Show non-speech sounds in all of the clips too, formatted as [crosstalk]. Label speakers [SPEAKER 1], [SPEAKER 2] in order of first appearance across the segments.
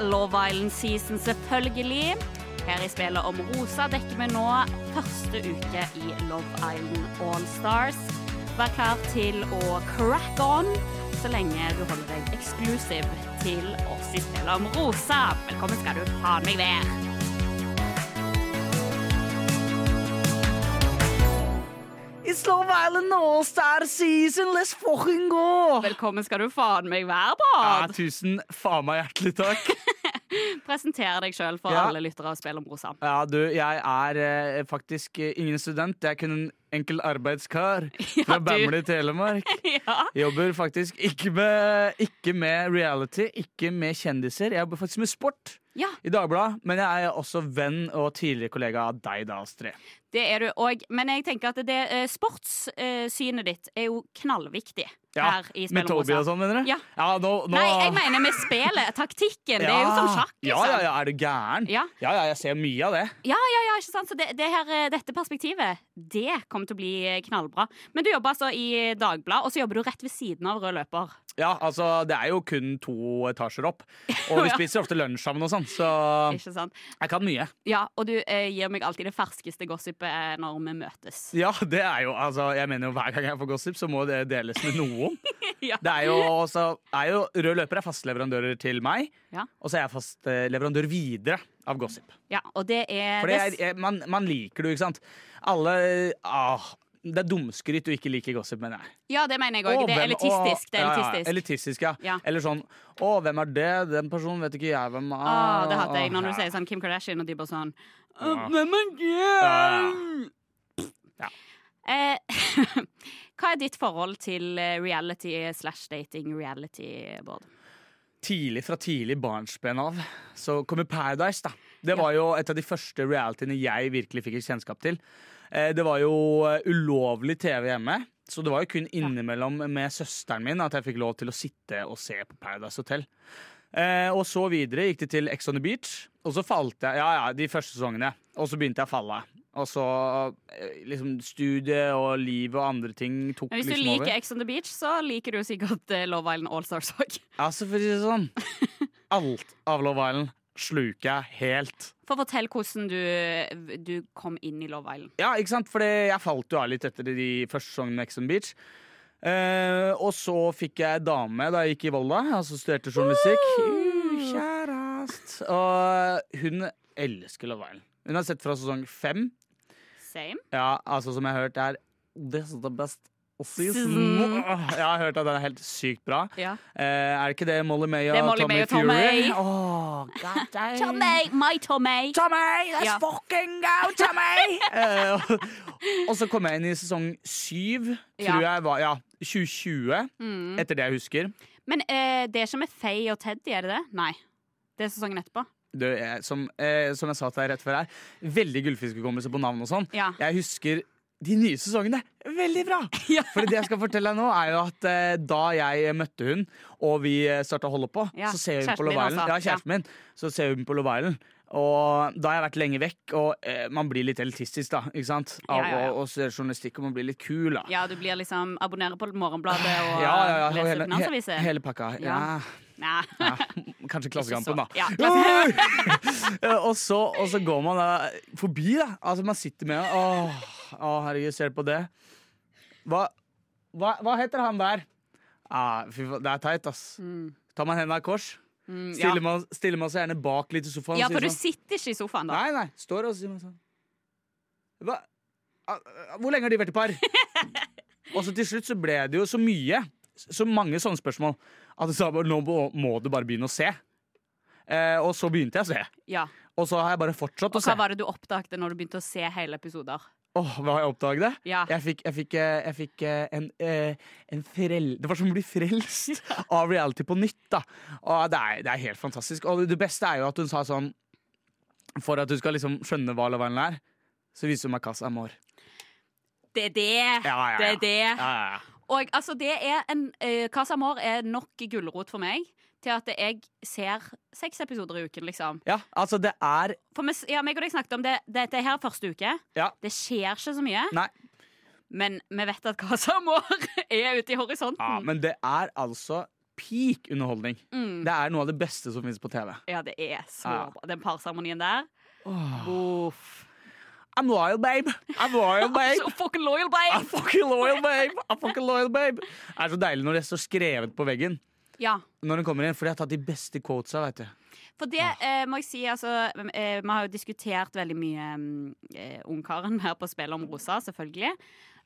[SPEAKER 1] Love Island season, selvfølgelig. Her i spillet om Rosa dekker vi nå første uke i Love Island All Stars. Vær klar til å crack on så lenge du holder deg eksklusiv til oss i spillet om Rosa. Velkommen skal du faen meg være.
[SPEAKER 2] It's Love Island All-Star season, let's fucking go!
[SPEAKER 1] Velkommen skal du faen meg være,
[SPEAKER 2] Ja, tusen faen meg hjertelig takk. [laughs]
[SPEAKER 1] Presentere deg sjøl for
[SPEAKER 2] Ja.
[SPEAKER 1] alle lyttere av Spill om Rosa.
[SPEAKER 2] Ja, du, jeg er eh, faktisk eh, ingen student. Jeg er kun en enkel arbeidskar [laughs] fra
[SPEAKER 1] du-
[SPEAKER 2] Bamble i Telemark. [laughs]
[SPEAKER 1] ja.
[SPEAKER 2] Jobber faktisk ikke med, ikke med reality, ikke med kjendiser. Jeg jobber faktisk med sport
[SPEAKER 1] ja,
[SPEAKER 2] i Dagbladet. Men jeg er også venn og tidligere kollega av deg, da, Astrid.
[SPEAKER 1] det er du òg. Men jeg tenker at det eh, sportssynet ditt er jo knallviktig
[SPEAKER 2] Ja,
[SPEAKER 1] her i
[SPEAKER 2] Med Toby og sånn, mener du?
[SPEAKER 1] Ja.
[SPEAKER 2] nå, nå...
[SPEAKER 1] Nei, jeg mener med spillet. Taktikken. Det er jo som sjakk,
[SPEAKER 2] Ja,
[SPEAKER 1] liksom.
[SPEAKER 2] ja, ja, er du gæren?
[SPEAKER 1] Ja.
[SPEAKER 2] ja, ja, jeg ser mye av det.
[SPEAKER 1] Ja, ja, ja, ikke sant? Så det, det her, eh, dette perspektivet, det kommer til å bli knallbra. Men du jobber altså i Dagbladet, og så jobber du rett ved siden av Rød løper.
[SPEAKER 2] Ja, altså, det er jo kun to etasjer opp. Og vi [laughs] spiser ofte lunsj sammen og sånn, så jeg kan mye.
[SPEAKER 1] Ja, og du eh, gir meg alltid det ferskeste gossipet når vi møtes.
[SPEAKER 2] Ja, det er jo, altså, jeg mener jo hver gang jeg får gossip, så må det deles med noen. [laughs]
[SPEAKER 1] Ja.
[SPEAKER 2] Det er jo, også, er jo Rød løper er fastleverandører til meg,
[SPEAKER 1] Ja.
[SPEAKER 2] og så er jeg fast eh, leverandør videre av gossip.
[SPEAKER 1] Ja, og det er
[SPEAKER 2] For man, man liker det jo, ikke sant? Alle ah, Det er dumskryt å ikke like gossip, mener jeg.
[SPEAKER 1] Ja, det mener jeg òg. Det er elitistisk. Det er
[SPEAKER 2] elitistisk. ja. Ja, elitistisk, ja.
[SPEAKER 1] Ja.
[SPEAKER 2] Eller sånn Å, hvem er det? Den personen vet ikke jeg hvem er.
[SPEAKER 1] Å, det hater jeg når du sier sånn Kim Kardashian, og de bare sånn
[SPEAKER 2] Ja.
[SPEAKER 1] Hvem er det?
[SPEAKER 2] Ja.
[SPEAKER 1] Eh, [laughs] hva er ditt forhold til eh, reality slash dating reality, Bård?
[SPEAKER 2] Tidlig fra tidlig barnsben av så kommer Paradise, da. Det var jo et av de første realityene jeg virkelig fikk kjennskap til. Eh, Det var jo eh, ulovlig TV hjemme, så det var jo kun innimellom med søsteren min at jeg fikk lov til å sitte og se på Paradise Hotel. Eh, og så videre gikk det til Ex on the Beach, og så falt jeg Ja, ja, de første sesongene. Og så begynte jeg å falle. Og så eh, liksom studie og livet og andre ting tok
[SPEAKER 1] Men hvis du
[SPEAKER 2] liksom over.
[SPEAKER 1] liker Ex on the Beach, så liker du sikkert Love Island Allstars òg.
[SPEAKER 2] Ja, selvfølgelig sånn [laughs] Alt av Love Island sluker jeg helt.
[SPEAKER 1] For fortell hvordan du, du kom inn i Love Island.
[SPEAKER 2] Ja, ikke sant? For jeg falt jo av litt etter de første sesongene med Ex on Beach. Eh, og så fikk jeg dame da jeg gikk i Volda, altså studerte journalistikk. Uh, Kjærest. Og hun elsker Love Island. Hun har sett fra sesong fem.
[SPEAKER 1] Same.
[SPEAKER 2] Ja, altså som jeg har hørt, det er This is the best season. Jeg har hørt at den er helt sykt bra.
[SPEAKER 1] Ja.
[SPEAKER 2] Eh, er det ikke det Molly May og
[SPEAKER 1] Molly
[SPEAKER 2] Tommy
[SPEAKER 1] May og
[SPEAKER 2] Fury?
[SPEAKER 1] Tommy.
[SPEAKER 2] Åh, god damn. [laughs]
[SPEAKER 1] Tommy! My Tommy!
[SPEAKER 2] Tommy, let's
[SPEAKER 1] Ja.
[SPEAKER 2] fucking go, Tommy! [laughs] Eh, og, [laughs] og så kom jeg inn i sesong syv, tror
[SPEAKER 1] Ja.
[SPEAKER 2] jeg var. Ja, 2020,
[SPEAKER 1] Mm.
[SPEAKER 2] etter det jeg husker.
[SPEAKER 1] Men eh, det er Faye og Teddy, er det det? Nei. Det er sesongen etterpå.
[SPEAKER 2] Er, som, eh, som jeg sa til deg rett før her, veldig gullfiskhukommelse på navn og sånn. Jeg husker de nye sesongene veldig bra! [laughs]
[SPEAKER 1] Ja.
[SPEAKER 2] For det jeg skal fortelle deg nå, er jo at eh, da jeg møtte hun, og vi starta å holde på,
[SPEAKER 1] Ja,
[SPEAKER 2] så ser hun på Love Island. Ja, kjæresten min. Så ser hun på Love Island. Og da har jeg vært lenge vekk, og eh, man blir litt elitistisk da, ikke sant? av
[SPEAKER 1] Ja, ja, ja.
[SPEAKER 2] å se journalistikk, og man blir litt kul. da.
[SPEAKER 1] Ja, du blir liksom abonnerer på Morgenbladet og
[SPEAKER 2] Ja, ja, ja,
[SPEAKER 1] leser
[SPEAKER 2] hele, he, hele pakka. Ja. Ja, kanskje Klassekampen, da.
[SPEAKER 1] Ja, [laughs]
[SPEAKER 2] og, så, og så går man da forbi, da. Altså, man sitter med Åh, åh herregud, ser du på det? Hva, hva, hva heter han der? Ah, fy det er teit, ass.
[SPEAKER 1] Mm.
[SPEAKER 2] Tar man hendene i kors,
[SPEAKER 1] Mm, ja.
[SPEAKER 2] stiller, man, stiller man seg gjerne bak litt i sofaen.
[SPEAKER 1] ja, for du
[SPEAKER 2] sånn,
[SPEAKER 1] sitter ikke i sofaen, da.
[SPEAKER 2] Nei, nei. Står og sier man sånn Hva? Ah, ah, Hvor lenge har de vært i par? [laughs] og så til slutt så ble det jo så mye, så mange sånne spørsmål, at jeg sa nå må du bare begynne å se. Eh, og så begynte jeg å se.
[SPEAKER 1] Ja.
[SPEAKER 2] Og så har jeg bare fortsatt
[SPEAKER 1] Og
[SPEAKER 2] å se.
[SPEAKER 1] Og hva var det du oppdaget når du begynte å se hele episoder?
[SPEAKER 2] Åh, hva har jeg oppdaget?
[SPEAKER 1] Ja.
[SPEAKER 2] Jeg fikk, jeg fikk, eh, jeg fikk eh, en, eh, en frel... Det var som å bli frelst [laughs] av reality på nytt. da Og det er, det er helt fantastisk. Og det beste er jo at hun sa sånn For at du skal liksom skjønne hva Love Island er, så viser hun meg Casa Amor.
[SPEAKER 1] Det er det!
[SPEAKER 2] Ja, ja.
[SPEAKER 1] Det er det.
[SPEAKER 2] Ja, ja, ja.
[SPEAKER 1] Og altså, det er en uh, Casa Amor er nok gulrot for meg til at jeg ser seks episoder i uken, liksom.
[SPEAKER 2] ja, altså det er
[SPEAKER 1] For vi, ja, meg og deg snakket om det, dette er her første uke.
[SPEAKER 2] Ja.
[SPEAKER 1] Det skjer ikke så mye.
[SPEAKER 2] Nei.
[SPEAKER 1] Men vi vet at Casa Amor [laughs] er ute i horisonten.
[SPEAKER 2] Ja, men det er altså peak underholdning.
[SPEAKER 1] Mm.
[SPEAKER 2] Det er noe av det beste som finnes på TV.
[SPEAKER 1] Ja, det er så
[SPEAKER 2] Ja.
[SPEAKER 1] bra. Den parseremonien der.
[SPEAKER 2] Oh.
[SPEAKER 1] Uff.
[SPEAKER 2] I'm loyal, babe! I'm loyal, [laughs] babe!
[SPEAKER 1] so fucking loyal,
[SPEAKER 2] I'm
[SPEAKER 1] babe!
[SPEAKER 2] fucking loyal, babe! I'm fucking loyal, babe! Det er så deilig når det står skrevet på veggen.
[SPEAKER 1] Ja.
[SPEAKER 2] Når den kommer inn, For de har tatt de beste quotesa. vet du
[SPEAKER 1] For det eh, må jeg si, altså eh, Vi har jo diskutert veldig mye mm, eh, Ungkaren her på Spill om rosa, selvfølgelig.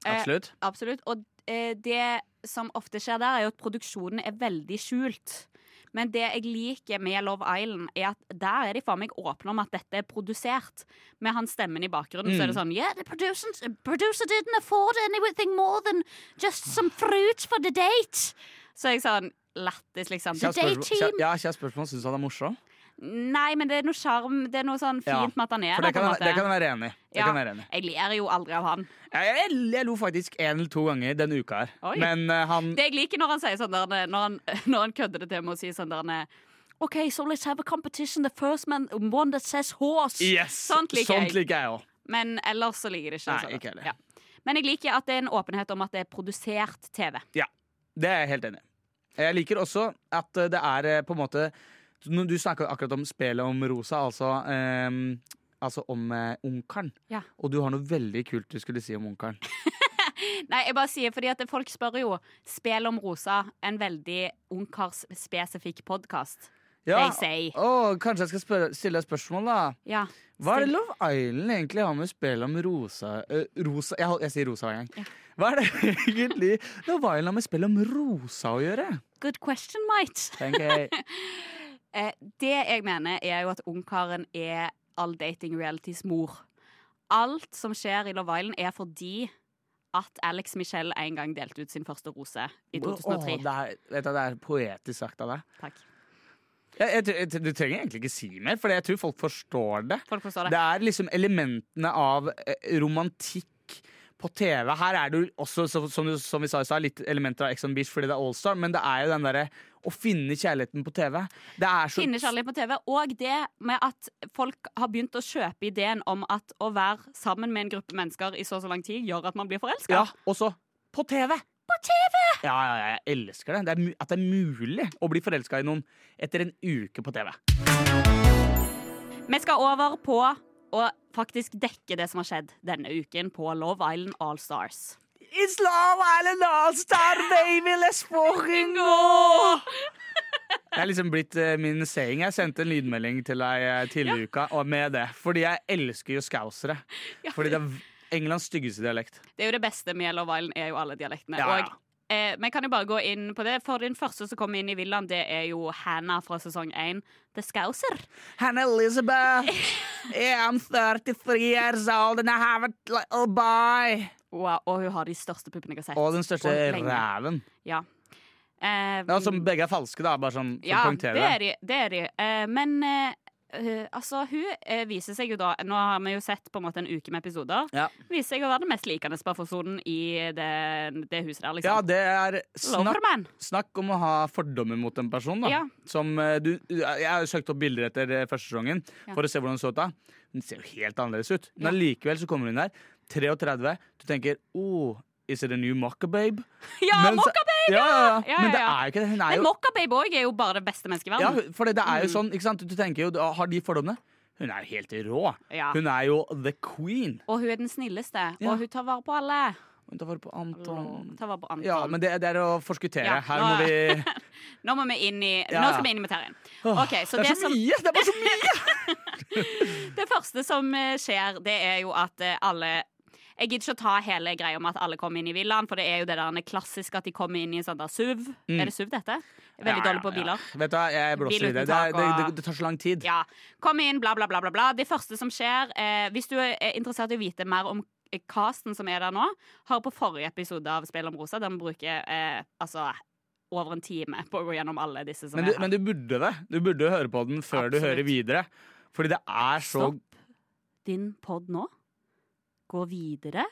[SPEAKER 1] Eh,
[SPEAKER 2] Absolutt.
[SPEAKER 1] Absolutt. Og eh, det som ofte skjer der, er jo at produksjonen er veldig skjult. Men det jeg liker med Love Island, er at der er de faen meg åpne om at dette er produsert. Med hans stemmen i bakgrunnen, så er det sånn Yeah, the producer, didn't afford anything more than just some fruit for the date. Så jeg sånn Lættis, liksom. The
[SPEAKER 2] Day
[SPEAKER 1] team.
[SPEAKER 2] ja, kjært spørsmål. Syns du han er morsom?
[SPEAKER 1] Nei, men det er noe sjarm. Det er noe sånn
[SPEAKER 2] Ja,
[SPEAKER 1] fint med at han er der.
[SPEAKER 2] det kan, jeg- det kan være enig i. Det
[SPEAKER 1] Ja.
[SPEAKER 2] jeg enig.
[SPEAKER 1] Jeg ler jo aldri av han.
[SPEAKER 2] Jeg, jeg, jeg lo faktisk en eller to ganger denne uka her.
[SPEAKER 1] Oi.
[SPEAKER 2] Men uh, han
[SPEAKER 1] Det jeg liker når han sier sånn der, når han, [laughs] når han kødder det til med å si sånn der OK, so let's have a competition. The first man, one that says horse.
[SPEAKER 2] Yes!
[SPEAKER 1] Sånt liker jeg.
[SPEAKER 2] Sånt liker jeg også.
[SPEAKER 1] Men ellers så liker jeg det ikke.
[SPEAKER 2] Nei, ikke heller.
[SPEAKER 1] Ja. Men jeg liker at det er en åpenhet om at det er produsert TV.
[SPEAKER 2] Ja, Det er jeg helt enig i. Jeg liker også at eh, det er eh, på en måte Du snakka akkurat om spelet om Rosa, altså, ehm, altså om uh, Ungkaren.
[SPEAKER 1] Ja.
[SPEAKER 2] Og du har noe veldig kult du skulle si om Ungkaren. [laughs]
[SPEAKER 1] Nei, jeg bare sier fordi at folk spør jo Spel om rosa, en veldig ungkarsspesifikk podkast. They say.
[SPEAKER 2] Oh, kanskje jeg skal spørre, stille et spørsmål, da.
[SPEAKER 1] Ja.
[SPEAKER 2] Hva er det Love Island egentlig har med spillet om rosa uh, Rosa Jeg, jeg sier rosa hver gang.
[SPEAKER 1] Ja.
[SPEAKER 2] Hva er det [laughs] egentlig Love Island har med spillet om rosa å gjøre?
[SPEAKER 1] Good question, mate. [laughs] Eh, det jeg mener, er jo at ungkaren er all dating realities mor. Alt som skjer i Love Island, er fordi at Alex Michelle en gang delte ut sin første rose i 2003.
[SPEAKER 2] Oh, det, er, vet du, det er poetisk sagt av deg.
[SPEAKER 1] Takk.
[SPEAKER 2] Jeg, jeg, jeg, du trenger egentlig ikke si mer, for jeg tror folk forstår det.
[SPEAKER 1] Folk forstår det.
[SPEAKER 2] Det er liksom elementene av eh, romantikk på TV. Her er det jo også, så, som, du- som vi sa i stad, litt elementer av Ex on Beach fordi det er Allstar, men det er jo den derre å finne kjærligheten på TV. Det så
[SPEAKER 1] Finne kjærligheten på TV. Og det med at folk har begynt å kjøpe ideen om at å være sammen med en gruppe mennesker i så og så lang tid gjør at man blir forelska.
[SPEAKER 2] Ja, og så på TV! På TV! Ja, ja, ja, jeg elsker det. det er, at det er mulig å bli forelska i noen etter en uke på TV.
[SPEAKER 1] Vi skal over på å faktisk dekke det som har skjedd denne uken på Love Island All Stars.
[SPEAKER 2] It's Love Island All-Star, baby! Let's fucking go! Det er liksom blitt eh, min saying. Jeg sendte en lydmelding til deg eh, tidligere i uka og med det. Fordi jeg elsker jo scousere.
[SPEAKER 1] Ja.
[SPEAKER 2] Fordi det er Englands styggeste dialekt.
[SPEAKER 1] Det er jo det beste med Yellow Island, er jo alle dialektene.
[SPEAKER 2] Ja, ja.
[SPEAKER 1] Og eh, vi kan jo bare gå inn på det. For den første som kommer inn i villaen, det er jo Hannah fra sesong 1. The Scouser.
[SPEAKER 2] Hannah Elizabeth. Yeah, I'm 33 years old and I have a little boy.
[SPEAKER 1] Og, og hun har de største puppene jeg har sett.
[SPEAKER 2] Og den største ræven.
[SPEAKER 1] Ja. Eh,
[SPEAKER 2] Ja, som begge er falske, da. Bare sånn
[SPEAKER 1] ja, det
[SPEAKER 2] det.
[SPEAKER 1] er de. Det er de. Eh, men eh, eh, altså, hun uh, viser seg jo da Nå har vi jo sett på en måte en uke med episoder.
[SPEAKER 2] Ja.
[SPEAKER 1] Viser seg å være den mest likende personen i det, det huset der,
[SPEAKER 2] Ja,
[SPEAKER 1] liksom.
[SPEAKER 2] det er snakk, snakk om å ha fordommer mot en person, da.
[SPEAKER 1] Ja.
[SPEAKER 2] Som uh, du Jeg har søkt opp bilder etter første sesongen
[SPEAKER 1] Ja.
[SPEAKER 2] for å se hvordan hun så ut da. Den ser jo helt annerledes ut. Men
[SPEAKER 1] Ja.
[SPEAKER 2] allikevel så kommer hun der, 33. Du tenker oh, is it a new mockababe? [laughs]
[SPEAKER 1] Ja,
[SPEAKER 2] Men
[SPEAKER 1] Mockababe!
[SPEAKER 2] Ja, ja, ja. Men det er jo ikke det. Hun er
[SPEAKER 1] Men Mockababe òg er jo bare det beste mennesket i
[SPEAKER 2] ja, for det er jo
[SPEAKER 1] Mm.
[SPEAKER 2] sånn, ikke sant? Du tenker jo, Har de fordommene? Hun er jo helt rå.
[SPEAKER 1] Ja.
[SPEAKER 2] Hun er jo the queen.
[SPEAKER 1] Og hun er den snilleste. Og hun tar vare på alle.
[SPEAKER 2] Hun tar vare på Anton.
[SPEAKER 1] Tar vare på Anton.
[SPEAKER 2] Ja, men det, det er å forskuttere. Her
[SPEAKER 1] nå
[SPEAKER 2] må vi [laughs]
[SPEAKER 1] Nå må vi inn i Nå skal vi inn i materien. Okay, så
[SPEAKER 2] Det er
[SPEAKER 1] det
[SPEAKER 2] så
[SPEAKER 1] som-
[SPEAKER 2] mye! Det er bare så mye! [laughs]
[SPEAKER 1] Det første som eh, skjer, det er jo at eh, alle Jeg gidder ikke å ta hele greia om at alle kommer inn i villaen, for det er jo det der klassiske at de kommer inn i en sånn der SUV. Er det SUV, dette? Veldig
[SPEAKER 2] Mm. Ja,
[SPEAKER 1] dårlig på biler.
[SPEAKER 2] ja. Vet du hva, jeg blåser i det. Det, det, det. det tar så lang tid.
[SPEAKER 1] Ja. Kom inn, bla, bla, bla, bla. Det første som skjer eh, Hvis du er interessert i å vite mer om eh, casten som er der nå, hør på forrige episode av Spill om rosa, der vi bruker eh, altså over en time på å gå gjennom alle disse som
[SPEAKER 2] Men du,
[SPEAKER 1] er her.
[SPEAKER 2] men du burde det. Du burde høre på den før du hører videre. Fordi det er så
[SPEAKER 1] Stopp din pod nå. Gå videre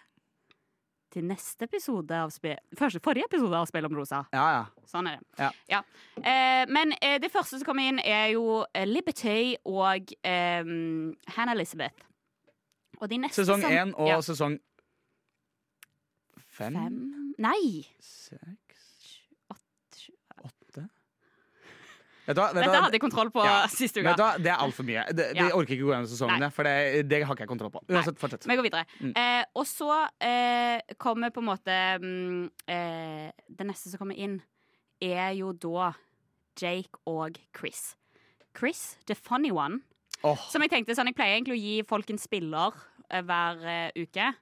[SPEAKER 1] til neste episode av spe første, forrige episode av Spill om rosa.
[SPEAKER 2] Ja, ja.
[SPEAKER 1] Sånn er det.
[SPEAKER 2] Ja.
[SPEAKER 1] Eh, men eh, det første som kommer inn, er jo eh, Liberty og eh, Hannah Elizabeth. Og de neste
[SPEAKER 2] Sesong én og
[SPEAKER 1] Ja.
[SPEAKER 2] sesong fem,
[SPEAKER 1] Fem Nei!
[SPEAKER 2] seks, Vet du hva? Vet
[SPEAKER 1] Dette hadde jeg kontroll på
[SPEAKER 2] Ja.
[SPEAKER 1] sist
[SPEAKER 2] Vet
[SPEAKER 1] uke.
[SPEAKER 2] du hva? Det er altfor mye. Det,
[SPEAKER 1] Ja.
[SPEAKER 2] Orker ikke gå gjennom sesongene, for det, det har ikke jeg kontroll på. Uansett, fortsett.
[SPEAKER 1] Vi går videre.
[SPEAKER 2] Mm.
[SPEAKER 1] Eh, og så eh, kommer på en måte mm, eh, Det neste som kommer inn, er jo da Jake og Chris. Chris, the funny one.
[SPEAKER 2] Oh.
[SPEAKER 1] Som jeg tenkte sånn, jeg pleier egentlig å gi folk en spiller eh, hver eh, uke.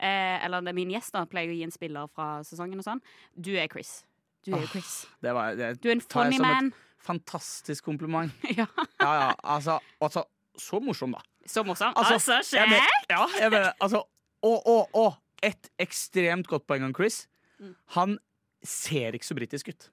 [SPEAKER 1] Eh, eller det er min gjest da, pleier å gi en spiller fra sesongen og sånn. Du er Chris. Du er jo Chris.
[SPEAKER 2] det var det
[SPEAKER 1] Du er en funny
[SPEAKER 2] man. et-
[SPEAKER 1] man.
[SPEAKER 2] Fantastisk kompliment. [laughs]
[SPEAKER 1] ja,
[SPEAKER 2] Ja, ja, altså, altså Så morsom, da.
[SPEAKER 1] så morsom.
[SPEAKER 2] Altså,
[SPEAKER 1] Altså, kjekk!
[SPEAKER 2] ja, jeg mener, altså Og, og, og et ekstremt godt poeng om Chris.
[SPEAKER 1] Mm.
[SPEAKER 2] Han ser ikke så britisk ut.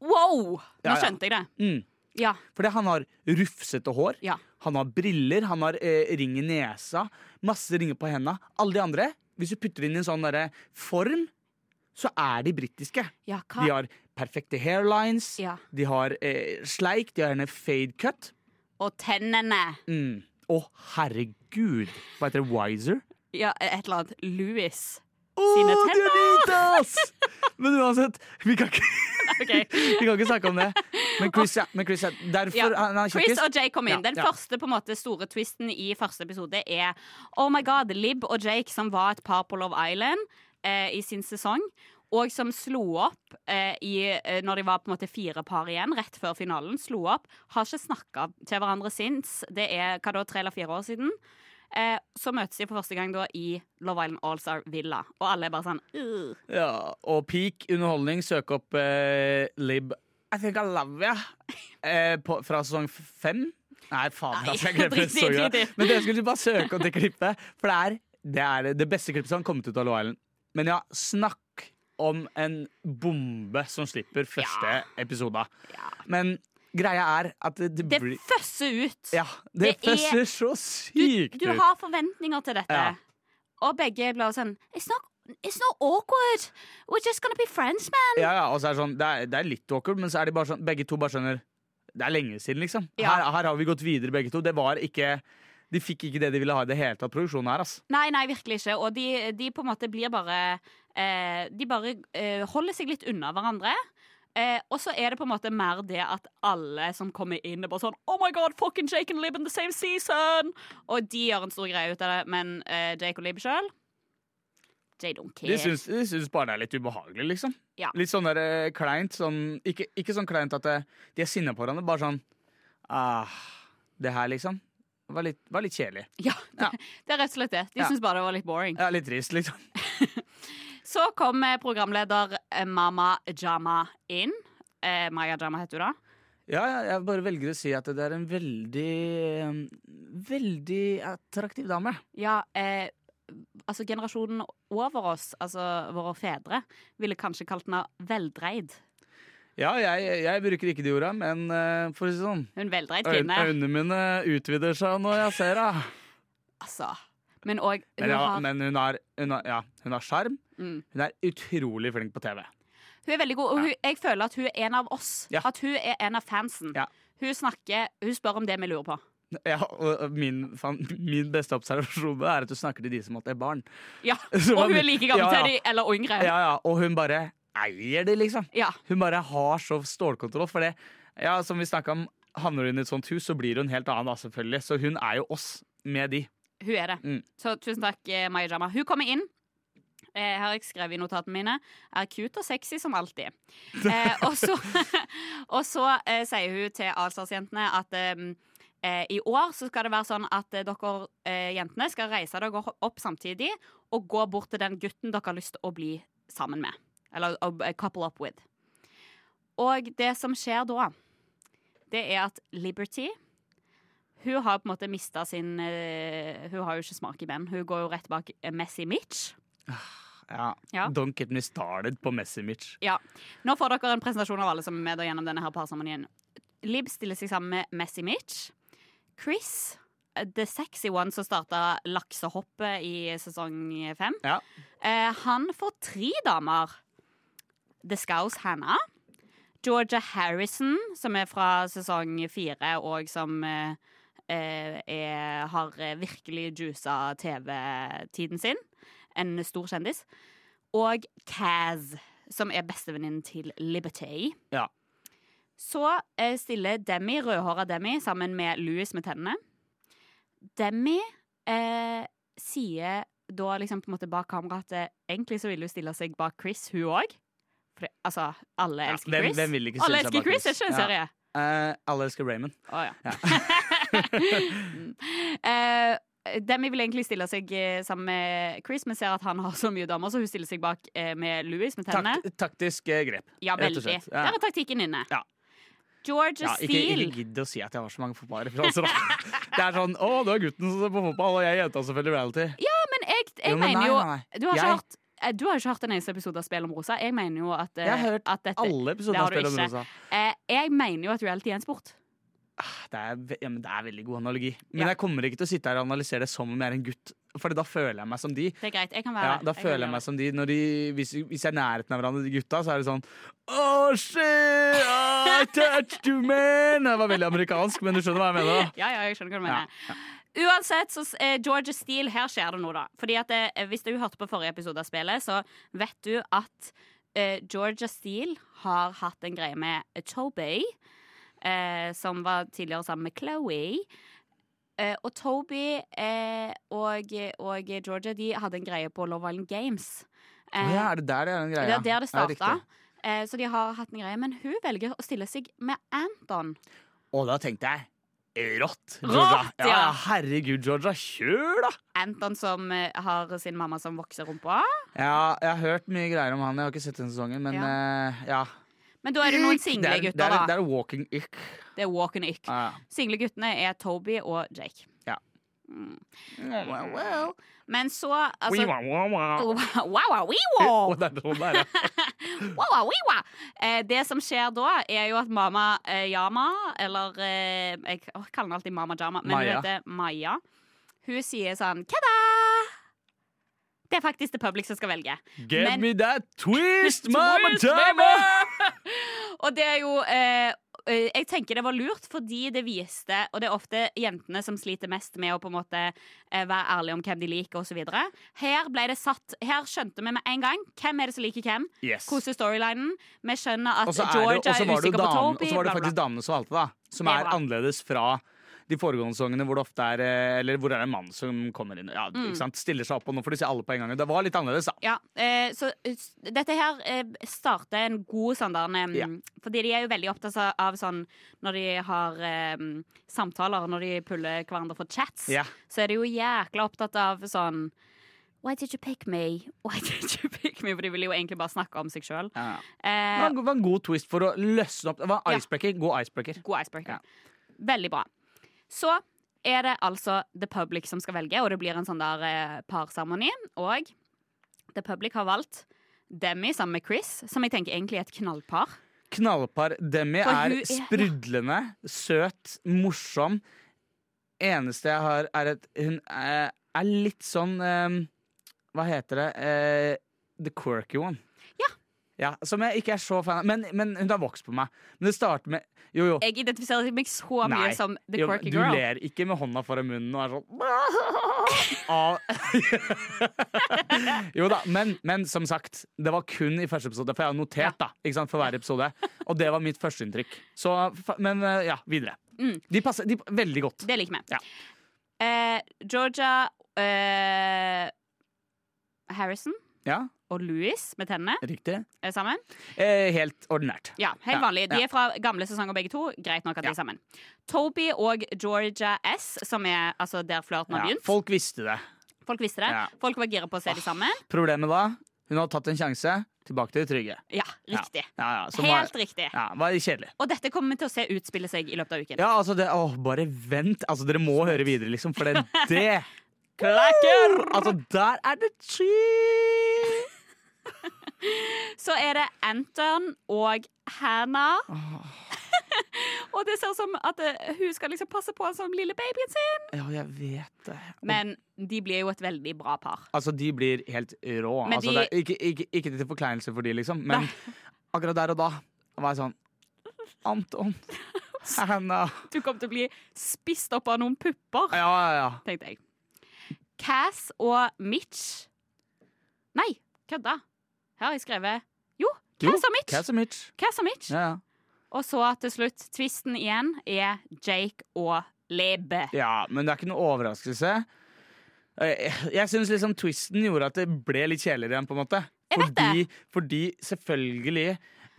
[SPEAKER 1] Wow! Nå skjønte jeg det.
[SPEAKER 2] Mm.
[SPEAKER 1] Ja.
[SPEAKER 2] Fordi han har rufsete hår,
[SPEAKER 1] Ja.
[SPEAKER 2] han har briller, han har eh, ring i nesa, masse ringer på henda. Alle de andre, hvis du putter inn i en sånn derre form, så er de britiske.
[SPEAKER 1] ja
[SPEAKER 2] De har perfekte hairlines,
[SPEAKER 1] Ja.
[SPEAKER 2] de har eh, sleik, de har gjerne fade cut.
[SPEAKER 1] Og tennene.
[SPEAKER 2] Mm. oh, herregud! Hva heter det? Wiser?
[SPEAKER 1] Ja, et eller annet. Louis.
[SPEAKER 2] Oh,
[SPEAKER 1] Sine
[SPEAKER 2] de
[SPEAKER 1] tenner!
[SPEAKER 2] er hvite, ass! Men uansett, vi kan ikke,
[SPEAKER 1] Okay. [laughs]
[SPEAKER 2] vi kan ikke snakke om det. Men Chris, ja, men Chris ja, derfor
[SPEAKER 1] Ja,
[SPEAKER 2] han er
[SPEAKER 1] Chris og Jake kom inn. Den første måte store twisten i første episode er Oh my god, Lib og Jake, som var et par på Love Island eh, i sin sesong, og som slo opp eh, i, eh, når de var på en måte fire par igjen, rett før finalen, slo opp, har ikke snakka til hverandre since. Det er hva da, tre eller fire år siden. Eh, så møtes de for første gang da i Love Island Allstar Villa, og alle er bare sånn «Ugh».
[SPEAKER 2] Ja, og peak underholdning, søk opp eh, Lib I think I love you. eh, på, fra sesong fem. Nei, faen,
[SPEAKER 1] Nei,
[SPEAKER 2] altså, jeg glemte [laughs]
[SPEAKER 1] drit
[SPEAKER 2] Men dere skulle bare søke opp det klippet, for det er det, er det beste klippet som har kommet ut av Love Island. Men ja, snakk om en bombe som slipper første
[SPEAKER 1] Ja.
[SPEAKER 2] episode.
[SPEAKER 1] Ja.
[SPEAKER 2] Men greia er at det, det,
[SPEAKER 1] Det
[SPEAKER 2] blir
[SPEAKER 1] føsser ut.
[SPEAKER 2] Ja, det,
[SPEAKER 1] det er-
[SPEAKER 2] så sykt ut.
[SPEAKER 1] du
[SPEAKER 2] du,
[SPEAKER 1] har forventninger til dette.
[SPEAKER 2] Ja.
[SPEAKER 1] Og begge blir sånn It's not, it's not awkward. We're just gonna be friends, man.
[SPEAKER 2] Ja, ja, og så er det sånn, det er, det er litt awkward, men så er de bare sånn, begge to bare skjønner Det er lenge siden, liksom.
[SPEAKER 1] Ja.
[SPEAKER 2] Her, her har vi gått videre, begge to. Det var ikke De fikk ikke det de ville ha i det hele tatt, produksjonen her, ass.
[SPEAKER 1] Nei, nei, virkelig ikke. Og de, de på en måte blir bare eh, De bare eh, holder seg litt unna hverandre. Eh, og så er det på en måte mer det at alle som kommer inn, er bare sånn Oh my god, fucking Jake and Lib in the same season! Og de gjør en stor greie ut av det, men eh, Jake og Lib sjøl They don't care.
[SPEAKER 2] De syns, de syns bare det er litt ubehagelig, liksom.
[SPEAKER 1] Ja.
[SPEAKER 2] Litt sånn der eh, kleint. Sånn, ikke, ikke sånn kleint at eh, de er sinna på hverandre, bare sånn ah, Det her, liksom. Var litt, var litt kjedelig. [laughs]
[SPEAKER 1] Ja, det,
[SPEAKER 2] Ja.
[SPEAKER 1] det er rett og slett det. De
[SPEAKER 2] Ja.
[SPEAKER 1] syns bare det var litt boring.
[SPEAKER 2] Ja, litt trist, liksom. [laughs]
[SPEAKER 1] Så kom eh, programleder eh, Mama Jama inn. Eh, Maya Jama heter hun da.
[SPEAKER 2] Ja, ja, jeg bare velger å si at det er en veldig eh, Veldig attraktiv dame.
[SPEAKER 1] Ja, eh, altså generasjonen over oss, altså våre fedre, ville kanskje kalt henne veldreid.
[SPEAKER 2] Ja, jeg, jeg bruker ikke de orda, men uh, for å si sånn
[SPEAKER 1] Hun veldreid kvinne.
[SPEAKER 2] Øynene mine utvider seg når jeg ser henne.
[SPEAKER 1] Altså. Men òg hun
[SPEAKER 2] ja,
[SPEAKER 1] har
[SPEAKER 2] men hun har hun har- ja, hun har sjarm.
[SPEAKER 1] mm.
[SPEAKER 2] Hun er utrolig flink på TV.
[SPEAKER 1] Hun er veldig god, og hun, jeg føler at hun er en av oss.
[SPEAKER 2] Ja.
[SPEAKER 1] At hun er en av fansen.
[SPEAKER 2] Ja.
[SPEAKER 1] Hun snakker Hun spør om det vi lurer på.
[SPEAKER 2] Ja, og min, fan, min beste observasjon er at du snakker til de som måtte er barn.
[SPEAKER 1] Ja, [laughs] Og hun er like gammel
[SPEAKER 2] ja, ja.
[SPEAKER 1] til de, eller yngre.
[SPEAKER 2] Ja, ja, Og hun bare eier det, liksom.
[SPEAKER 1] Ja.
[SPEAKER 2] Hun bare har så stålkontroll. For det, ja, som vi snakka om, havner hun i et sånt hus, så blir hun helt annen, da, selvfølgelig. Så hun er jo oss med de.
[SPEAKER 1] Hun er det.
[SPEAKER 2] Mm.
[SPEAKER 1] Så tusen takk, eh, Maya Jama. Hun kommer inn. Eh, har jeg skrevet i notatene mine. Er cute og sexy som alltid. Eh, og så, [laughs] og så eh, sier hun til Allstars-jentene at eh, eh, i år så skal det være sånn at eh, dere jentene skal reise dere opp samtidig og gå bort til den gutten dere har lyst til å bli sammen med. Eller å couple up with. Og det som skjer da, det er at Liberty hun har på en måte mista sin uh, Hun har jo ikke smak i menn. Hun går jo rett bak Messi Mitch.
[SPEAKER 2] Ja.
[SPEAKER 1] Ja.
[SPEAKER 2] Don't get me started på Messi Mitch.
[SPEAKER 1] Ja. Nå får dere en presentasjon av alle som er med gjennom denne her parseremonien. Lib stiller seg sammen med Messi Mitch. Chris, eh, the sexy one som starta laksehoppet i sesong fem.
[SPEAKER 2] Ja.
[SPEAKER 1] uh, han får tre damer. The Scouse Hannah. Georgia Harrison, som er fra sesong fire, og som eh, eh, er, har eh, virkelig juica TV-tiden sin. En stor kjendis. Og Kaz, som er bestevenninnen til Liberty.
[SPEAKER 2] Ja.
[SPEAKER 1] Så eh, stiller Demi, rødhåra Demi, sammen med Louis med tennene. Demi eh, sier da liksom på en måte bak kamera at eh, egentlig så vil hun stille seg bak Chris, hun òg. Altså, alle elsker
[SPEAKER 2] hvem,
[SPEAKER 1] Chris.
[SPEAKER 2] hvem vil ikke
[SPEAKER 1] alle elsker Chris, er det en
[SPEAKER 2] Ja. Eh, alle elsker Raymond.
[SPEAKER 1] Å ja. uh, [laughs] [laughs] Demi vil egentlig stille seg eh, sammen med Chris, men ser at han har så mye damer, så hun stiller seg bak med Louis med tennene.
[SPEAKER 2] Takt, taktisk grep.
[SPEAKER 1] Ja, veldig.
[SPEAKER 2] Ja.
[SPEAKER 1] Der er taktikken inne.
[SPEAKER 2] Ja.
[SPEAKER 1] Georgia
[SPEAKER 2] Ja, ikke,
[SPEAKER 1] Steele
[SPEAKER 2] ikke gidd å si at jeg har så mange fotballreferanser. [laughs] Det er sånn 'Å, du er gutten som ser på fotball, og jeg er jenta som følger reality'.
[SPEAKER 1] Ja, men jeg, jeg
[SPEAKER 2] Jo, men
[SPEAKER 1] mener jo
[SPEAKER 2] nei, nei.
[SPEAKER 1] Du har ikke
[SPEAKER 2] Jeg-
[SPEAKER 1] hørt du har ikke hørt en eneste episode av Spill om rosa. Jeg mener jo at, eh,
[SPEAKER 2] Jeg har hørt
[SPEAKER 1] at dette
[SPEAKER 2] Alle episoder av Spel om rosa.
[SPEAKER 1] eh, Jeg mener jo at reality er en sport.
[SPEAKER 2] Det er, ja, men det er veldig god analogi. Men
[SPEAKER 1] Ja.
[SPEAKER 2] jeg kommer ikke til å sitte her og analysere det som om jeg er en gutt. For da føler jeg meg som de.
[SPEAKER 1] Det er greit. Jeg kan være
[SPEAKER 2] Ja, da
[SPEAKER 1] jeg
[SPEAKER 2] føler jeg meg som de, de hvis, hvis jeg er nærheten av hverandre, de gutta, så er det sånn Oh shit, I touched you, man! Det var veldig amerikansk, men du skjønner hva jeg mener? da [laughs]
[SPEAKER 1] Ja, ja, jeg skjønner hva du
[SPEAKER 2] Ja,
[SPEAKER 1] mener. Uansett, så eh, Georgia Steele, her skjer det noe, da. Fordi at eh, Hvis du hørte på forrige episode av spillet, så vet du at eh, Georgia Steele har hatt en greie med eh, Toby, eh, som var tidligere sammen med Chloé. Eh, og Toby eh, og, og Georgia de hadde en greie på Love Island Games.
[SPEAKER 2] Ja, er det der det er en greie?
[SPEAKER 1] Det er der det starta. eh, så de har hatt en greie. Men hun velger å stille seg med Anton.
[SPEAKER 2] Og da tenkte jeg Rått!
[SPEAKER 1] Rått,
[SPEAKER 2] Georgia.
[SPEAKER 1] ja.
[SPEAKER 2] ja, herregud, Georgia. Kjør, da!
[SPEAKER 1] Anton som eh, har sin mamma som vokser rumpa.
[SPEAKER 2] Ja, jeg har hørt mye greier om han. Jeg har ikke sett den sesongen, men ja. ja.
[SPEAKER 1] Men da er det noen single
[SPEAKER 2] det er,
[SPEAKER 1] gutter,
[SPEAKER 2] det er,
[SPEAKER 1] da.
[SPEAKER 2] Det er walking ick.
[SPEAKER 1] Det er walk and ick.
[SPEAKER 2] Ja.
[SPEAKER 1] Single guttene er Toby og Jake.
[SPEAKER 2] Ja.
[SPEAKER 1] Mm. Well. Men så altså. Wow, wow, wow.
[SPEAKER 2] det.
[SPEAKER 1] Wow, wow, wow. Som skjer da, er jo at mamma eh, Yama, eller eh, Jeg kaller henne alltid Mama Jama, men
[SPEAKER 2] Maya.
[SPEAKER 1] hun heter Maya. Hun sier sånn Kada! Det er faktisk The Public som skal velge.
[SPEAKER 2] Get
[SPEAKER 1] Men-
[SPEAKER 2] me that [laughs] twist, mama jama! [laughs]
[SPEAKER 1] Og det er jo eh, Jeg tenker det var lurt fordi det viste Og det er ofte jentene som sliter mest med å på en måte eh, være ærlige om hvem de liker osv. Her ble det satt Her skjønte vi med en gang hvem er det som liker hvem.
[SPEAKER 2] Yes.
[SPEAKER 1] Hvordan er storylinen? Vi skjønner at Georgia er
[SPEAKER 2] det- er
[SPEAKER 1] usikker på Toby.
[SPEAKER 2] Og så var det faktisk damene som valgte, da. Som er annerledes fra de foregående sangene hvor det ofte er eh, Eller hvor det er en mann som kommer inn ja,
[SPEAKER 1] Mm.
[SPEAKER 2] Stiller seg opp, og nå får de se alle på en gang. Det var litt annerledes, da.
[SPEAKER 1] Ja, eh, så dette her eh, starter en god sånn der
[SPEAKER 2] Ja.
[SPEAKER 1] Fordi de er jo veldig opptatt av- sånn Når de har em, samtaler, når de puller hverandre for chats,
[SPEAKER 2] Ja.
[SPEAKER 1] så er de jo jækla opptatt av sånn Why did you pick me? Why [laughs] did you pick me? For de ville jo egentlig bare snakke om seg sjøl.
[SPEAKER 2] Ja. Det
[SPEAKER 1] Eh,
[SPEAKER 2] var en, det var en god twist for å løsne opp. Det var icebreaker. God icebreaker.
[SPEAKER 1] god icebreaker. Veldig bra. Så er det altså The Public som skal velge, og det blir en sånn der eh, parseremoni. Og The Public har valgt Demi sammen med Chris, som jeg tenker egentlig er et knallpar.
[SPEAKER 2] Knallpar Demi er
[SPEAKER 1] er-
[SPEAKER 2] sprudlende, søt, morsom. Eneste jeg har, er at hun er, er litt sånn eh, Hva heter det? Eh, the quirky one. Ja. Som jeg ikke er så fan av. Men, men hun har vokst på meg. Men det starter med Jo, jo.
[SPEAKER 1] Jeg identifiserer meg så mye
[SPEAKER 2] Nei.
[SPEAKER 1] som The
[SPEAKER 2] jo
[SPEAKER 1] Quirky
[SPEAKER 2] du
[SPEAKER 1] Girl.
[SPEAKER 2] ler ikke med hånda foran munnen og er sånn av [laughs] [laughs] Jo da, men, men som sagt, det var kun i første episode, for jeg har notert da, ikke sant, for hver episode. Og det var mitt førsteinntrykk. Så, fa- Men eh, ja, videre.
[SPEAKER 1] Mm.
[SPEAKER 2] De passer de, veldig godt.
[SPEAKER 1] Det liker vi.
[SPEAKER 2] Ja.
[SPEAKER 1] Eh, Georgia eh, Harrison
[SPEAKER 2] Ja,
[SPEAKER 1] og Louis med tennene
[SPEAKER 2] riktig.
[SPEAKER 1] er sammen.
[SPEAKER 2] Eh, helt ordinært.
[SPEAKER 1] Ja, helt
[SPEAKER 2] Ja,
[SPEAKER 1] vanlig. De
[SPEAKER 2] ja.
[SPEAKER 1] er fra gamle sesonger begge to. Greit nok at de
[SPEAKER 2] Ja.
[SPEAKER 1] er sammen. Toby og Georgia S, som er altså der flørten har
[SPEAKER 2] Ja,
[SPEAKER 1] begynt.
[SPEAKER 2] folk visste det.
[SPEAKER 1] Folk visste det.
[SPEAKER 2] Ja.
[SPEAKER 1] Folk var gira på å se de sammen.
[SPEAKER 2] Problemet da, hun hadde tatt en sjanse. Tilbake til det trygge.
[SPEAKER 1] Ja, riktig.
[SPEAKER 2] Ja, ja, som var,
[SPEAKER 1] riktig.
[SPEAKER 2] ja, var kjedelig.
[SPEAKER 1] Og dette kommer vi til å se utspille seg i løpet av uken.
[SPEAKER 2] Ja, altså det, åh, bare vent. Altså, dere må høre videre, liksom, for det, [laughs] det Klakker! Altså, der er det cheese! [laughs]
[SPEAKER 1] Så er det Anton og Hannah. [laughs] og det ser ut som at eh, hun skal liksom passe på som lille babyen sin.
[SPEAKER 2] Ja, jeg vet det. Og,
[SPEAKER 1] Men de blir jo et veldig bra par.
[SPEAKER 2] altså, de blir helt rå.
[SPEAKER 1] Men
[SPEAKER 2] Altså,
[SPEAKER 1] de-
[SPEAKER 2] det er ikke, ikke, ikke til forkleinelse for de, liksom, men akkurat der og da var jeg sånn Anton. [laughs] Hannah.
[SPEAKER 1] Du kom til å bli spist opp av noen pupper,
[SPEAKER 2] Ja, ja, ja.
[SPEAKER 1] tenkte jeg. Cass og Mitch Nei, kødda. Her har jeg skrevet Jo, Cass og Mitch.
[SPEAKER 2] Cass og Mitch.
[SPEAKER 1] Cass og Mitch.
[SPEAKER 2] Ja, ja.
[SPEAKER 1] Og så til slutt, tvisten igjen er Jake og Lebe
[SPEAKER 2] Ja, men det er ikke noe overraskelse. Eh, Jeg syns liksom twisten gjorde at det ble litt kjedeligere igjen, på en måte.
[SPEAKER 1] Jeg vet
[SPEAKER 2] Fordi, fordi selvfølgelig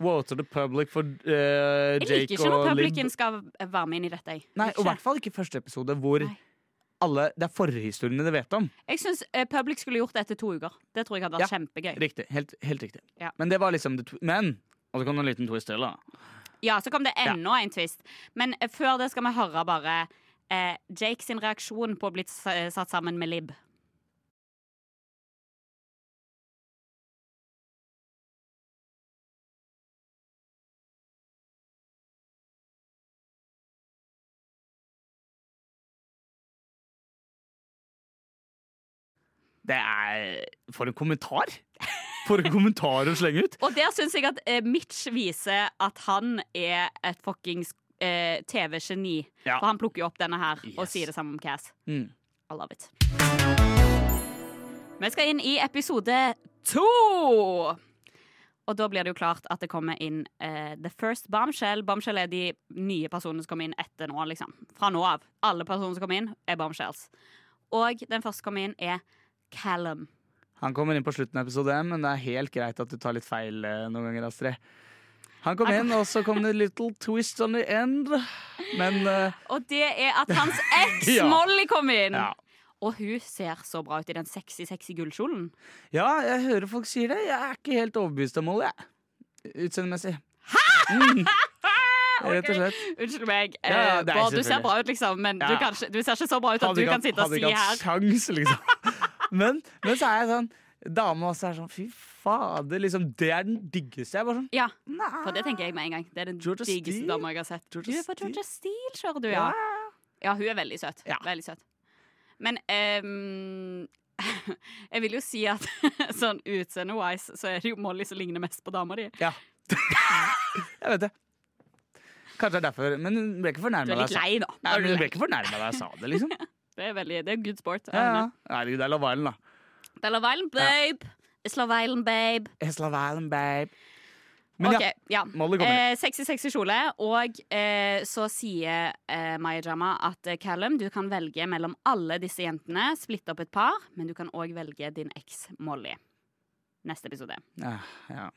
[SPEAKER 2] Water the public for uh, Jake og Lib.
[SPEAKER 1] Jeg liker ikke når publiken skal være med inn i dette. jeg.
[SPEAKER 2] Nei, og i hvert fall ikke første episode, hvor
[SPEAKER 1] Nei.
[SPEAKER 2] Alle, det er forhistoriene det vet om.
[SPEAKER 1] Jeg syns uh, public skulle gjort det etter to uker. Det tror jeg hadde vært
[SPEAKER 2] Ja.
[SPEAKER 1] kjempegøy.
[SPEAKER 2] Riktig. Helt, helt riktig.
[SPEAKER 1] Ja.
[SPEAKER 2] Men det var liksom det to, Men Og så kom det en liten twist til, da.
[SPEAKER 1] Ja, så kom det enda en twist. Men eh, før det skal vi høre bare eh, Jake sin reaksjon på å bli satt sammen med Lib.
[SPEAKER 2] Det er For en kommentar! For en kommentar å slenge ut! [laughs]
[SPEAKER 1] Og der syns jeg at eh, Mitch viser at han er et fuckings eh, TV-geni.
[SPEAKER 2] Ja.
[SPEAKER 1] For han plukker jo opp denne her og sier det samme om Cass.
[SPEAKER 2] Mm.
[SPEAKER 1] I love it. Vi skal inn i episode to! Og da blir det jo klart at det kommer inn uh, The First Bombshell. Bombshell er de nye personene som kommer inn etter nå, liksom. Fra nå av. Alle personer som kommer inn, er bombshells. Og den første som kommer inn, er Callum.
[SPEAKER 2] Han kommer inn på slutten av episode én, men det er helt greit at du tar litt feil eh, noen ganger, Astrid. Han kom inn, og så kom det little twist on the end. Men uh,
[SPEAKER 1] Og det er at hans [laughs] eks
[SPEAKER 2] Ja.
[SPEAKER 1] Molly kom inn!
[SPEAKER 2] ja.
[SPEAKER 1] Og hun ser så bra ut i den sexy, sexy gullkjolen.
[SPEAKER 2] ja, jeg hører folk sier det. Jeg er ikke helt overbevist om Molly, jeg. Utseendemessig. Mm. [laughs] Rett og slett.
[SPEAKER 1] Unnskyld meg.
[SPEAKER 2] Ja,
[SPEAKER 1] eh, Bård, du ser bra ut, liksom, men du, ikke, du ser ikke så bra ut at
[SPEAKER 2] Hadde
[SPEAKER 1] du kan sitte og si her.
[SPEAKER 2] hadde ikke hatt sjans, liksom. [laughs] Men, men så er jeg sånn Dame også er sånn Fy fader, liksom. Det er den diggeste. Jeg bare sånn
[SPEAKER 1] Ja,
[SPEAKER 2] Nei.
[SPEAKER 1] for det tenker jeg med en gang. Det er den
[SPEAKER 2] Georgia
[SPEAKER 1] diggeste dama jeg har sett.
[SPEAKER 2] Georgia
[SPEAKER 1] du er på? Georgia Steele, kjører du, ja. Ja, hun er veldig søt.
[SPEAKER 2] Ja.
[SPEAKER 1] Veldig søt. Men um, [laughs] jeg vil jo si at [laughs] sånn utseende-wise så er det jo Molly som ligner mest på dama di.
[SPEAKER 2] Ja. [laughs] jeg vet det. Kanskje det er derfor. Men hun ble ikke fornærma ja, da jeg sa det, liksom.
[SPEAKER 1] Det er veldig, det er good sport.
[SPEAKER 2] Ja, ja. Herregud, det er Love Island, da.
[SPEAKER 1] Det er Love Island, babe. It's Love Island, babe.
[SPEAKER 2] It's Love Island, babe. Men
[SPEAKER 1] Ok,
[SPEAKER 2] ja,
[SPEAKER 1] ja.
[SPEAKER 2] Molly kommer inn.
[SPEAKER 1] Eh, sexy, sexy kjole. Og eh, så sier eh, Maya Jama at eh, Callum, du kan velge mellom alle disse jentene. Splitte opp et par, men du kan òg velge din eks Molly. Neste episode.
[SPEAKER 2] Ja, ja.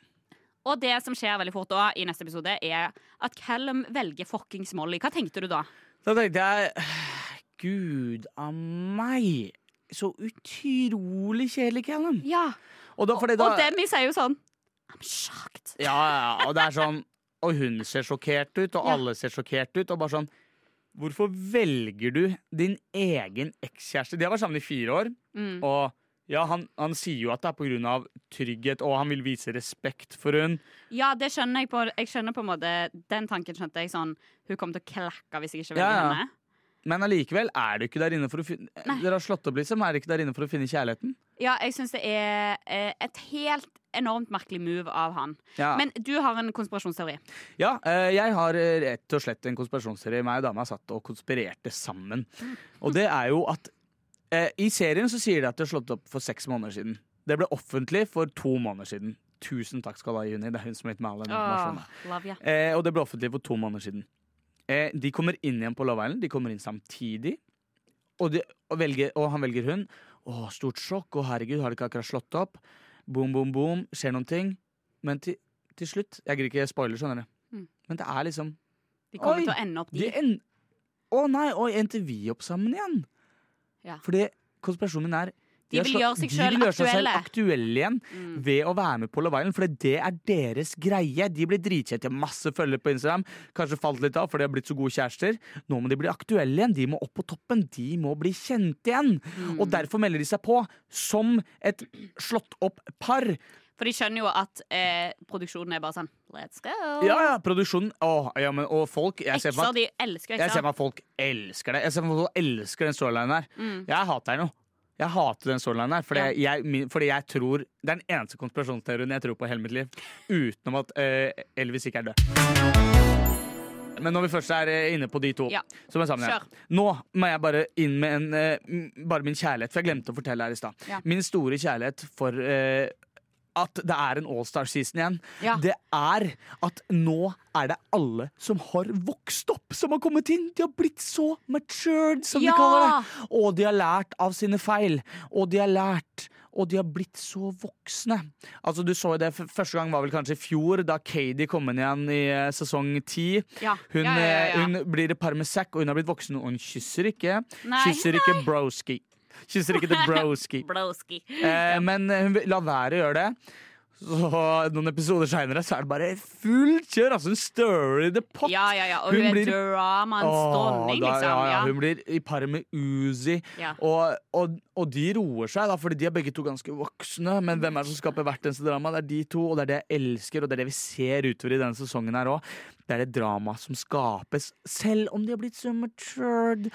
[SPEAKER 1] Og det som skjer veldig fort da i neste episode, er at Callum velger fuckings Molly. Hva tenkte du da?
[SPEAKER 2] Da tenkte jeg Gud a meg. Så utrolig kjedelig, Callum.
[SPEAKER 1] Ja,
[SPEAKER 2] Og, da, da,
[SPEAKER 1] Og Demi sier jo sånn I'm shocked.
[SPEAKER 2] Ja, ja, og det er sånn Og hun ser sjokkert ut, og
[SPEAKER 1] Ja.
[SPEAKER 2] alle ser sjokkert ut. Og bare sånn Hvorfor velger du din egen ekskjæreste? De har vært sammen i fire år.
[SPEAKER 1] Mm.
[SPEAKER 2] Og ja, han, han sier jo at det er av trygghet, og han vil vise respekt for hun.
[SPEAKER 1] Ja, det skjønner jeg på Jeg skjønner på en måte Den tanken skjønte jeg sånn Hun kommer til å klakke hvis jeg ikke velger
[SPEAKER 2] Ja, ja.
[SPEAKER 1] henne.
[SPEAKER 2] Men allikevel er du ikke der inne for å finne
[SPEAKER 1] Nei.
[SPEAKER 2] Dere har slått opp, liksom. Er du ikke der inne for å finne kjærligheten?
[SPEAKER 1] Ja, jeg syns det er eh, et helt enormt merkelig move av han.
[SPEAKER 2] Ja,
[SPEAKER 1] Men du har en konspirasjonsteori.
[SPEAKER 2] ja eh, jeg har eh, rett og slett en konspirasjonsteori. Meg og dama satt og konspirerte sammen. Og det er jo at I serien så sier de at de har slått opp for seks måneder siden. Det ble offentlig for to måneder siden. Tusen takk skal du ha, Juni. Det er hun som har gitt meg all den informasjonen.
[SPEAKER 1] love ya.
[SPEAKER 2] Eh, og det ble offentlig for to måneder siden. Eh, de kommer inn igjen på Love Island. De kommer inn samtidig. Og, de, og, velger, og han velger hun. Å, stort sjokk. Å, herregud, har de ikke akkurat slått opp? Boom, boom, boom. Skjer noen ting. Men til, til slutt Jeg gidder ikke spoiler, skjønner du.
[SPEAKER 1] Mm.
[SPEAKER 2] Men det er liksom
[SPEAKER 1] De kommer
[SPEAKER 2] Oi,
[SPEAKER 1] til å ende opp
[SPEAKER 2] en, Å nei, og endte vi opp sammen igjen?
[SPEAKER 1] Ja.
[SPEAKER 2] Fordi konspirasjonen er
[SPEAKER 1] De vil gjøre seg
[SPEAKER 2] sjøl
[SPEAKER 1] aktuelle.
[SPEAKER 2] aktuelle igjen
[SPEAKER 1] Mm.
[SPEAKER 2] ved å være med på Love Island, for det er deres greie. De blir dritkjente, masse følgere på Instagram. Kanskje falt litt av, for de har blitt så gode kjærester. Nå må de bli aktuelle igjen. De må opp på toppen. De må bli kjente igjen.
[SPEAKER 1] Mm.
[SPEAKER 2] Og derfor melder de seg på som et slått opp par.
[SPEAKER 1] For de skjønner jo at eh, produksjonen er bare sånn Let's go!
[SPEAKER 2] Ja, ja, produksjonen Åh, ja, men, Og folk Jeg ser for meg
[SPEAKER 1] de elsker
[SPEAKER 2] jeg ser meg at folk elsker det. Jeg ser meg at folk elsker den storylinen der.
[SPEAKER 1] Mm.
[SPEAKER 2] Jeg hater den jo. Jeg hater den storylinen her, fordi,
[SPEAKER 1] Ja.
[SPEAKER 2] jeg, fordi jeg tror Det er den eneste konspirasjonsteorien jeg tror på i hele mitt liv. Utenom at uh, Elvis ikke er død. Men når vi først er eh, inne på de to,
[SPEAKER 1] Ja.
[SPEAKER 2] som er sammen
[SPEAKER 1] igjen.
[SPEAKER 2] Nå må jeg bare inn med en, uh, bare min kjærlighet, for jeg glemte å fortelle her i stad.
[SPEAKER 1] Ja.
[SPEAKER 2] Min store kjærlighet for eh, at det er en Allstar-season igjen.
[SPEAKER 1] Ja.
[SPEAKER 2] Det er at nå er det alle som har vokst opp, som har kommet inn. De har blitt så matured, som
[SPEAKER 1] Ja.
[SPEAKER 2] de kaller det. Og de har lært av sine feil. Og de har lært og de har blitt så voksne. Altså du så det Første gang var vel kanskje i fjor, da Katie kom inn igjen i eh, sesong ti.
[SPEAKER 1] Ja.
[SPEAKER 2] Hun,
[SPEAKER 1] ja, ja,
[SPEAKER 2] eh, hun blir et par med sekk, og hun har blitt voksen. Og hun kysser ikke.
[SPEAKER 1] Nei.
[SPEAKER 2] Kysser ikke broski. Kysser ikke til broski. [laughs]
[SPEAKER 1] Broski.
[SPEAKER 2] Eh, men eh, hun la være å gjøre det. Så noen episoder seinere så er det bare fullt kjør. Altså hun stirrer i the pot.
[SPEAKER 1] Ja, ja, ja. Og
[SPEAKER 2] Hun
[SPEAKER 1] hun,
[SPEAKER 2] blir-
[SPEAKER 1] er dramaens dronning, liksom.
[SPEAKER 2] ja, ja,
[SPEAKER 1] Ja.
[SPEAKER 2] hun blir i par med Uzi. Og, og, og de roer seg, da, fordi de er begge to ganske voksne. Men hvem er det som skaper hvert eneste drama? Det er de to, og det er det jeg elsker, og det er det vi ser utover i denne sesongen her òg. Det er det dramaet som skapes, selv om de har blitt så matured.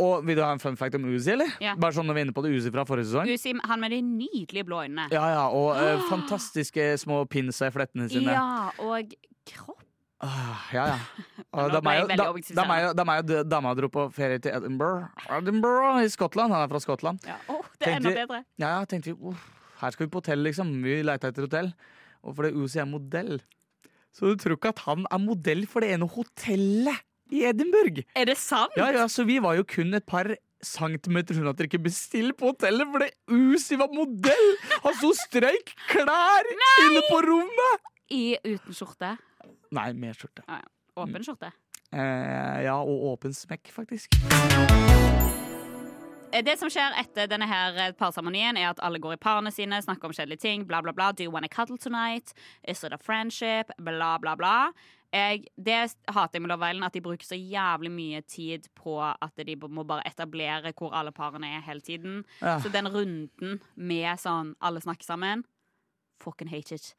[SPEAKER 2] Og Vil du ha en fun fact om Uzi, eller?
[SPEAKER 1] Ja.
[SPEAKER 2] Bare sånn når vi er inne på det Uzi fra forrige sesong.
[SPEAKER 1] Uzi, han med de nydelige blå øynene.
[SPEAKER 2] Ja, ja, og eh, fantastiske små pins i flettene sine.
[SPEAKER 1] Ja, og kropp.
[SPEAKER 2] Ah, ja, ja. [laughs] Og da meg og- dama dro på ferie til Edinburgh Edinburgh i Skottland. Han er fra Skottland.
[SPEAKER 1] Ja. Åh, det er enda bedre.
[SPEAKER 2] Ja, tenkte vi oh, her skal vi på hotell, liksom. Vi leita etter hotell. Og fordi Uzi er modell. Så du tror ikke at han er modell for det ene hotellet i Edinburgh?
[SPEAKER 1] Er det sant?
[SPEAKER 2] Ja, ja, så vi var jo kun et par centimeter unna at dere ikke bestiller på hotellet fordi Uzi var modell! Han sto strøyk klær inne på rommet!
[SPEAKER 1] I uten skjorte.
[SPEAKER 2] Nei, med skjorte.
[SPEAKER 1] Åpen skjorte.
[SPEAKER 2] Eh, ja, og åpen smekk, faktisk.
[SPEAKER 1] Eh, Det som skjer etter denne her eh, parseremonien, er at alle går i parene sine, snakker om kjedelige ting. Bla, bla, bla. Do you wanna cuddle tonight? Is it a friendship? Bla, bla, bla. Jeg, det hater jeg med Love Island, at de bruker så jævlig mye tid på at de må bare etablere hvor alle parene er hele tiden.
[SPEAKER 2] Ja.
[SPEAKER 1] Så den runden med sånn alle snakker sammen Fucking hate it.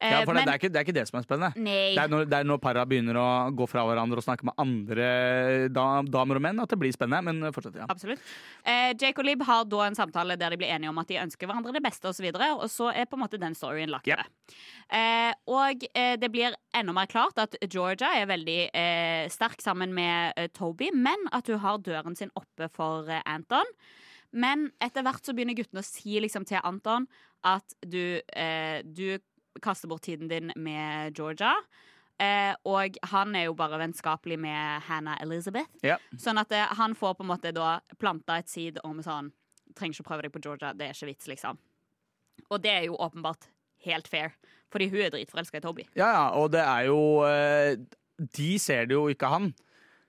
[SPEAKER 1] Eh,
[SPEAKER 2] Ja, for det,
[SPEAKER 1] men-
[SPEAKER 2] det, er ikke, det er ikke det som er spennende.
[SPEAKER 1] Nei.
[SPEAKER 2] Det er når, det er når para begynner å gå fra hverandre og snakke med andre da, damer og menn, at det blir spennende. Men fortsett, ja.
[SPEAKER 1] Absolutt. Eh, Jake og Lib har da en samtale der de blir enige om at de ønsker hverandre det beste. Og, så og så er på en måte den storyen lagt
[SPEAKER 2] Yep.
[SPEAKER 1] Eh, og eh, det blir enda mer klart at Georgia er veldig eh, sterk sammen med eh, Toby, men at hun har døren sin oppe for eh, Anton. Men etter hvert så begynner guttene å si liksom til Anton at du, eh, du kaster bort tiden din med Georgia. Eh, og han er jo bare vennskapelig med Hannah Elizabeth.
[SPEAKER 2] Ja.
[SPEAKER 1] Sånn at eh, han får på en måte da planta et seed om sånn Trenger ikke å prøve deg på Georgia, det er ikke vits, liksom. Og det er jo åpenbart helt fair, fordi hun er dritforelska i Toby.
[SPEAKER 2] Ja, ja, og det er jo eh, De ser det jo ikke han.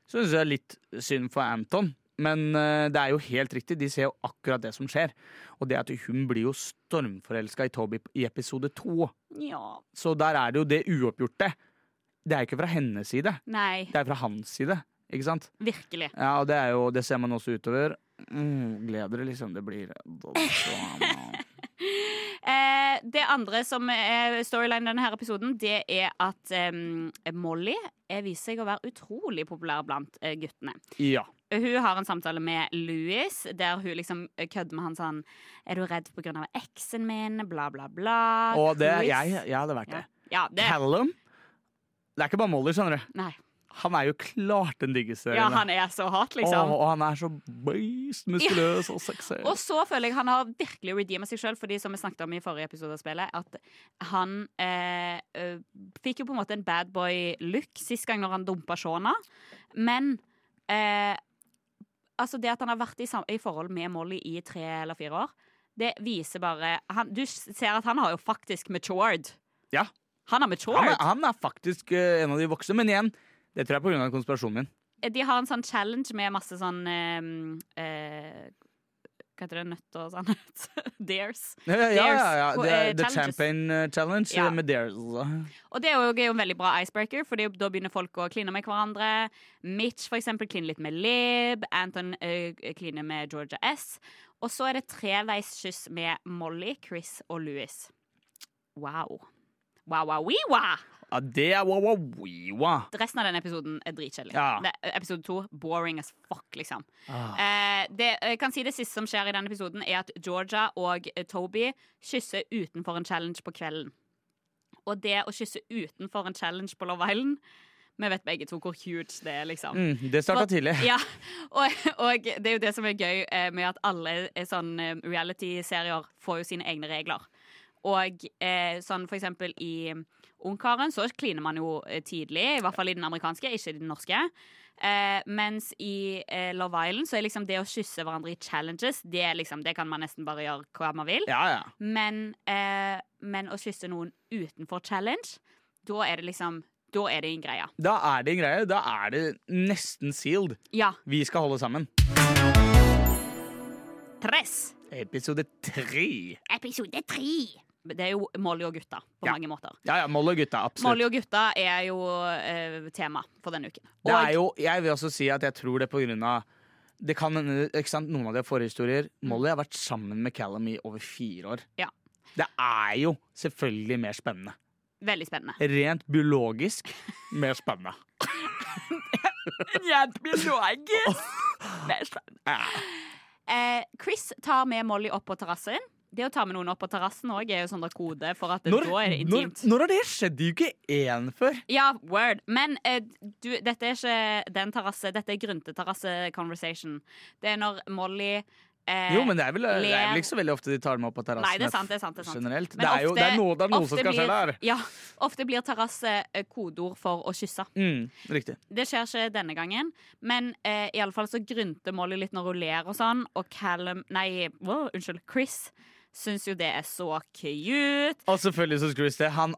[SPEAKER 2] Så syns jeg er litt synd for Anton. Men eh, det er jo helt riktig, de ser jo akkurat det som skjer. Og det at hun blir jo stormforelska i Toby i episode to.
[SPEAKER 1] Ja.
[SPEAKER 2] Så der er det jo det uoppgjorte. Det er ikke fra hennes side,
[SPEAKER 1] Nei,
[SPEAKER 2] det er fra hans side. Ikke sant?
[SPEAKER 1] virkelig.
[SPEAKER 2] Ja, og det, er jo, det ser man også utover. Mm, gleder det liksom. Det blir. [laughs]
[SPEAKER 1] Eh, det andre som er storyline i denne her episoden, det er at eh, Molly viser seg å være utrolig populær blant eh, guttene.
[SPEAKER 2] Ja.
[SPEAKER 1] Hun har en samtale med Louis, der hun liksom kødder med han sånn Er du redd av eksen min? Bla, bla, bla.
[SPEAKER 2] Og det, jeg, jeg hadde vært det.
[SPEAKER 1] Ja, det
[SPEAKER 2] Callum Det er ikke bare Molly, skjønner du.
[SPEAKER 1] Nei.
[SPEAKER 2] Han er jo klart den diggeste.
[SPEAKER 1] Ja, han er så hot, liksom.
[SPEAKER 2] og, og han er så beist muskuløs og sexy.
[SPEAKER 1] Og så føler jeg han har virkelig redeema seg sjøl, fordi som vi snakket om i forrige episode av spillet, at han eh, eh, fikk jo på en måte en bad boy-look sist gang når han dumpa Shona. Men eh, altså det at han har vært i, i forhold med Molly i tre eller fire år, det viser bare han, Du ser at han har jo faktisk matured.
[SPEAKER 2] Ja.
[SPEAKER 1] Han matured.
[SPEAKER 2] han, er, han er faktisk uh, en av de voksne, men igjen, det tror jeg er pga. konspirasjonen min.
[SPEAKER 1] De har en sånn challenge med masse sånn uh, eh, Hva heter det? nøtt og sånn? [laughs] Dares.
[SPEAKER 2] Ja, ja, ja, ja.
[SPEAKER 1] Eh,
[SPEAKER 2] The
[SPEAKER 1] Champagne
[SPEAKER 2] Champion eh, Challenge
[SPEAKER 1] Ja.
[SPEAKER 2] med Dares.
[SPEAKER 1] Og det er jo, er jo en veldig bra icebreaker, for da begynner folk å kline med hverandre. Mitch for eksempel kliner litt med Lib. Anton uh, kliner med Georgia S. Og så er det treveiskyss med Molly, Chris og Louis. Wow. Wow, wow.
[SPEAKER 2] Ja, det er wa-wa-wee-wa.
[SPEAKER 1] Resten av den episoden er dritkjedelig.
[SPEAKER 2] Ja.
[SPEAKER 1] Episode to, boring as fuck, liksom.
[SPEAKER 2] Ah.
[SPEAKER 1] Eh, det, jeg kan si det siste som skjer i denne episoden, er at Georgia og eh, Toby kysser utenfor en challenge på kvelden. Og det å kysse utenfor en challenge på Love Island Vi vet begge to hvor huge det er, liksom.
[SPEAKER 2] Mm, det starta tidlig.
[SPEAKER 1] Ja, [laughs] og, og det er jo det som er gøy eh, med at alle eh, sånn reality-serier får jo sine egne regler. og eh, sånn for eksempel i Ungkaren så kliner man jo eh, tidlig, i hvert fall i den amerikanske, ikke i den norske. Eh, mens i eh, Love Island så er liksom det å kysse hverandre i challenges, det, liksom, det kan man nesten bare gjøre hva man vil.
[SPEAKER 2] Ja, ja.
[SPEAKER 1] Men, eh, men å kysse noen utenfor challenge, da er det liksom Da er det en greie.
[SPEAKER 2] Da er det en greie. Da er det nesten sealed.
[SPEAKER 1] Ja.
[SPEAKER 2] Vi skal holde sammen.
[SPEAKER 1] Tres.
[SPEAKER 2] Episode tre.
[SPEAKER 1] Episode tre. Det er jo Molly og gutta på
[SPEAKER 2] Ja.
[SPEAKER 1] mange måter.
[SPEAKER 2] Ja, ja, Molly og gutta. Absolutt.
[SPEAKER 1] Molly og gutta er jo eh, tema for denne uken.
[SPEAKER 2] Det er jo, jeg vil også si at jeg tror det på grunn av det kan ikke sant, Noen av de forhistorier Molly har vært sammen med Callum i over fire år.
[SPEAKER 1] Ja.
[SPEAKER 2] Det er jo selvfølgelig mer spennende.
[SPEAKER 1] Veldig spennende.
[SPEAKER 2] Rent biologisk mer spennende. [laughs]
[SPEAKER 1] Rent biologisk.
[SPEAKER 2] Ja.
[SPEAKER 1] Eh, Chris tar med Molly opp på terrassen. Det å ta med noen opp på terrassen òg er jo sånn kode for at det,
[SPEAKER 2] Når,
[SPEAKER 1] da er det
[SPEAKER 2] når,
[SPEAKER 1] intimt.
[SPEAKER 2] når har det skjedd Det er jo ikke én før?
[SPEAKER 1] Ja, word. Men eh, du, dette er ikke den terrasse. Dette er grynteterrasse-conversation. Det er når Molly eh,
[SPEAKER 2] Jo, men det er, vel, det er vel ikke så veldig ofte de tar dem opp på terrassen
[SPEAKER 1] Nei, det er sant, det er sant, det er sant.
[SPEAKER 2] generelt.
[SPEAKER 1] Men
[SPEAKER 2] Det er jo det er noe, det er noe som skal skje der.
[SPEAKER 1] Ja, ofte blir terrasse eh, kodeord for å kysse.
[SPEAKER 2] Mm, riktig.
[SPEAKER 1] Det skjer ikke denne gangen, men eh, i alle fall så grynter Molly litt når hun ler og sånn, og Callum Nei, wow, unnskyld, Chris syns jo det er så cute.
[SPEAKER 2] Og selvfølgelig så Chris det. Han,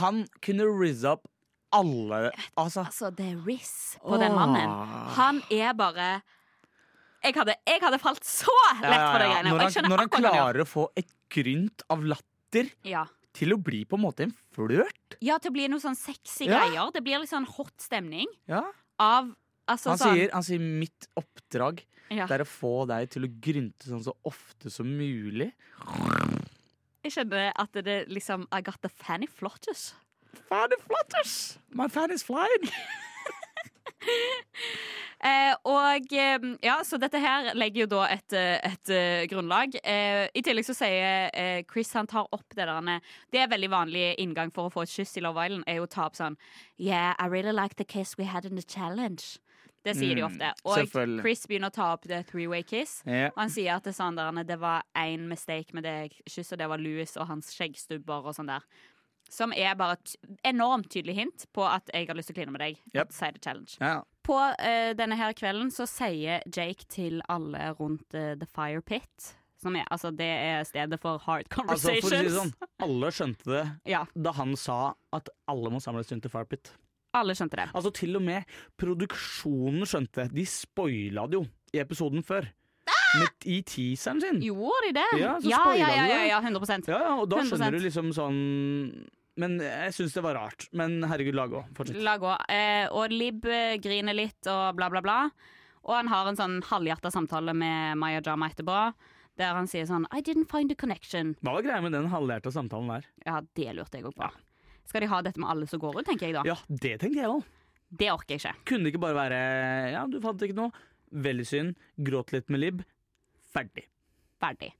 [SPEAKER 2] han kunne rizze opp alle Altså
[SPEAKER 1] Altså, det er rizz på den mannen. Han er bare jeg hadde, jeg hadde falt så lett
[SPEAKER 2] Ja, ja,
[SPEAKER 1] for de
[SPEAKER 2] ja.
[SPEAKER 1] greiene.
[SPEAKER 2] Når han, når han
[SPEAKER 1] klarer han
[SPEAKER 2] å få et grynt av latter
[SPEAKER 1] Ja.
[SPEAKER 2] til å bli på en måte en flørt
[SPEAKER 1] ja, til å bli noe sånn sexy
[SPEAKER 2] Ja.
[SPEAKER 1] greier. Det blir litt sånn hot stemning
[SPEAKER 2] ja.
[SPEAKER 1] av altså,
[SPEAKER 2] han,
[SPEAKER 1] sånn,
[SPEAKER 2] sier, han sier 'mitt oppdrag
[SPEAKER 1] ja.
[SPEAKER 2] det er å få deg til å grynte sånn så ofte som mulig'.
[SPEAKER 1] Jeg skjønner at det liksom I got the fanny flotters.
[SPEAKER 2] Fanny flotters! My fanny's flying! [laughs]
[SPEAKER 1] Eh, og eh, ja, så dette her legger jo da et, et, et eh, grunnlag. Eh, I tillegg så sier eh, Chris han tar opp det der Det er veldig vanlig inngang for å få et kyss i Love Island, er jo å ta opp sånn Yeah, I really like the kiss we had in the challenge. Det sier de
[SPEAKER 2] Mm,
[SPEAKER 1] ofte. Og. Chris begynner å ta opp det three-way kiss.
[SPEAKER 2] Ja.
[SPEAKER 1] Og han sier at det, er sånn der, det var én mistake med det kysset, det var Louis og hans skjeggstubber og sånn der. Som er bare et enormt tydelig hint på at jeg har lyst til å kline med deg.
[SPEAKER 2] Yep.
[SPEAKER 1] Side challenge.
[SPEAKER 2] Ja.
[SPEAKER 1] På uh, denne her kvelden så sier Jake til alle rundt uh, The Fire Pit som er, altså Det er stedet for hard
[SPEAKER 2] Altså,
[SPEAKER 1] conversations.
[SPEAKER 2] for å si sånn, alle skjønte det [laughs]
[SPEAKER 1] Ja,
[SPEAKER 2] da han sa at alle må samles rundt til Farpit.
[SPEAKER 1] Alle skjønte det.
[SPEAKER 2] Altså til og med produksjonen skjønte. De spoila det jo i episoden før. Med, I teaseren sin.
[SPEAKER 1] Gjorde de det?
[SPEAKER 2] Ja, så
[SPEAKER 1] ja, ja, ja, ja, ja, 100%
[SPEAKER 2] Ja, ja, og da
[SPEAKER 1] 100%.
[SPEAKER 2] skjønner du liksom sånn Men jeg syns det var rart. Men herregud, la gå. Fortsett.
[SPEAKER 1] La gå. Eh, og Lib eh, griner litt og bla, bla, bla. Og han har en sånn halvhjerta samtale med Maya Jama etterpå, der han sier sånn I didn't find a connection.
[SPEAKER 2] Hva var greia med den halvhjerta samtalen der?
[SPEAKER 1] Ja, det lurte jeg òg på. Skal de ha dette med alle som går ut, tenker jeg da.
[SPEAKER 2] Ja, det tenkte jeg òg.
[SPEAKER 1] Det orker jeg ikke.
[SPEAKER 2] Kunne det ikke bare være Ja, du fant ikke noe. Veldig synd. Gråt litt med Lib. Ferdig.
[SPEAKER 1] Ferdig.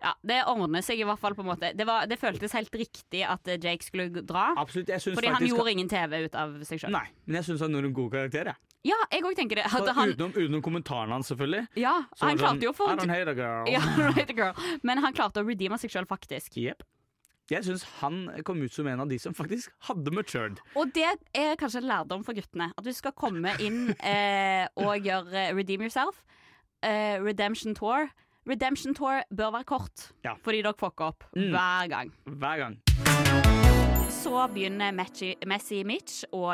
[SPEAKER 1] Ja, Det ordner seg i hvert fall på en måte. Det, var, det føltes helt riktig at eh, Jake skulle dra.
[SPEAKER 2] Absolutt. Jeg synes
[SPEAKER 1] Fordi han gjorde ingen TV ut av seg sjøl.
[SPEAKER 2] Nei, men jeg syns han gjorde en god karakter. Jeg.
[SPEAKER 1] Ja, jeg òg tenker det. Han,
[SPEAKER 2] utenom, utenom kommentaren hans, selvfølgelig.
[SPEAKER 1] ja,
[SPEAKER 2] Så
[SPEAKER 1] han klarte jo å få
[SPEAKER 2] I don't hate a girl. [laughs]
[SPEAKER 1] ja, right, girl. Men han klarte å redeeme seg sjøl, faktisk.
[SPEAKER 2] Jep. Jeg syns han kom ut som en av de som faktisk hadde matured.
[SPEAKER 1] Og det er kanskje en lærdom for guttene. At du skal komme inn eh, og gjøre redeem yourself. Eh, redemption tour. Redemption tour bør være kort,
[SPEAKER 2] Ja.
[SPEAKER 1] fordi dere fucker opp
[SPEAKER 2] Mm.
[SPEAKER 1] hver gang.
[SPEAKER 2] Hver gang.
[SPEAKER 1] Så begynner Messi, Messi Mitch å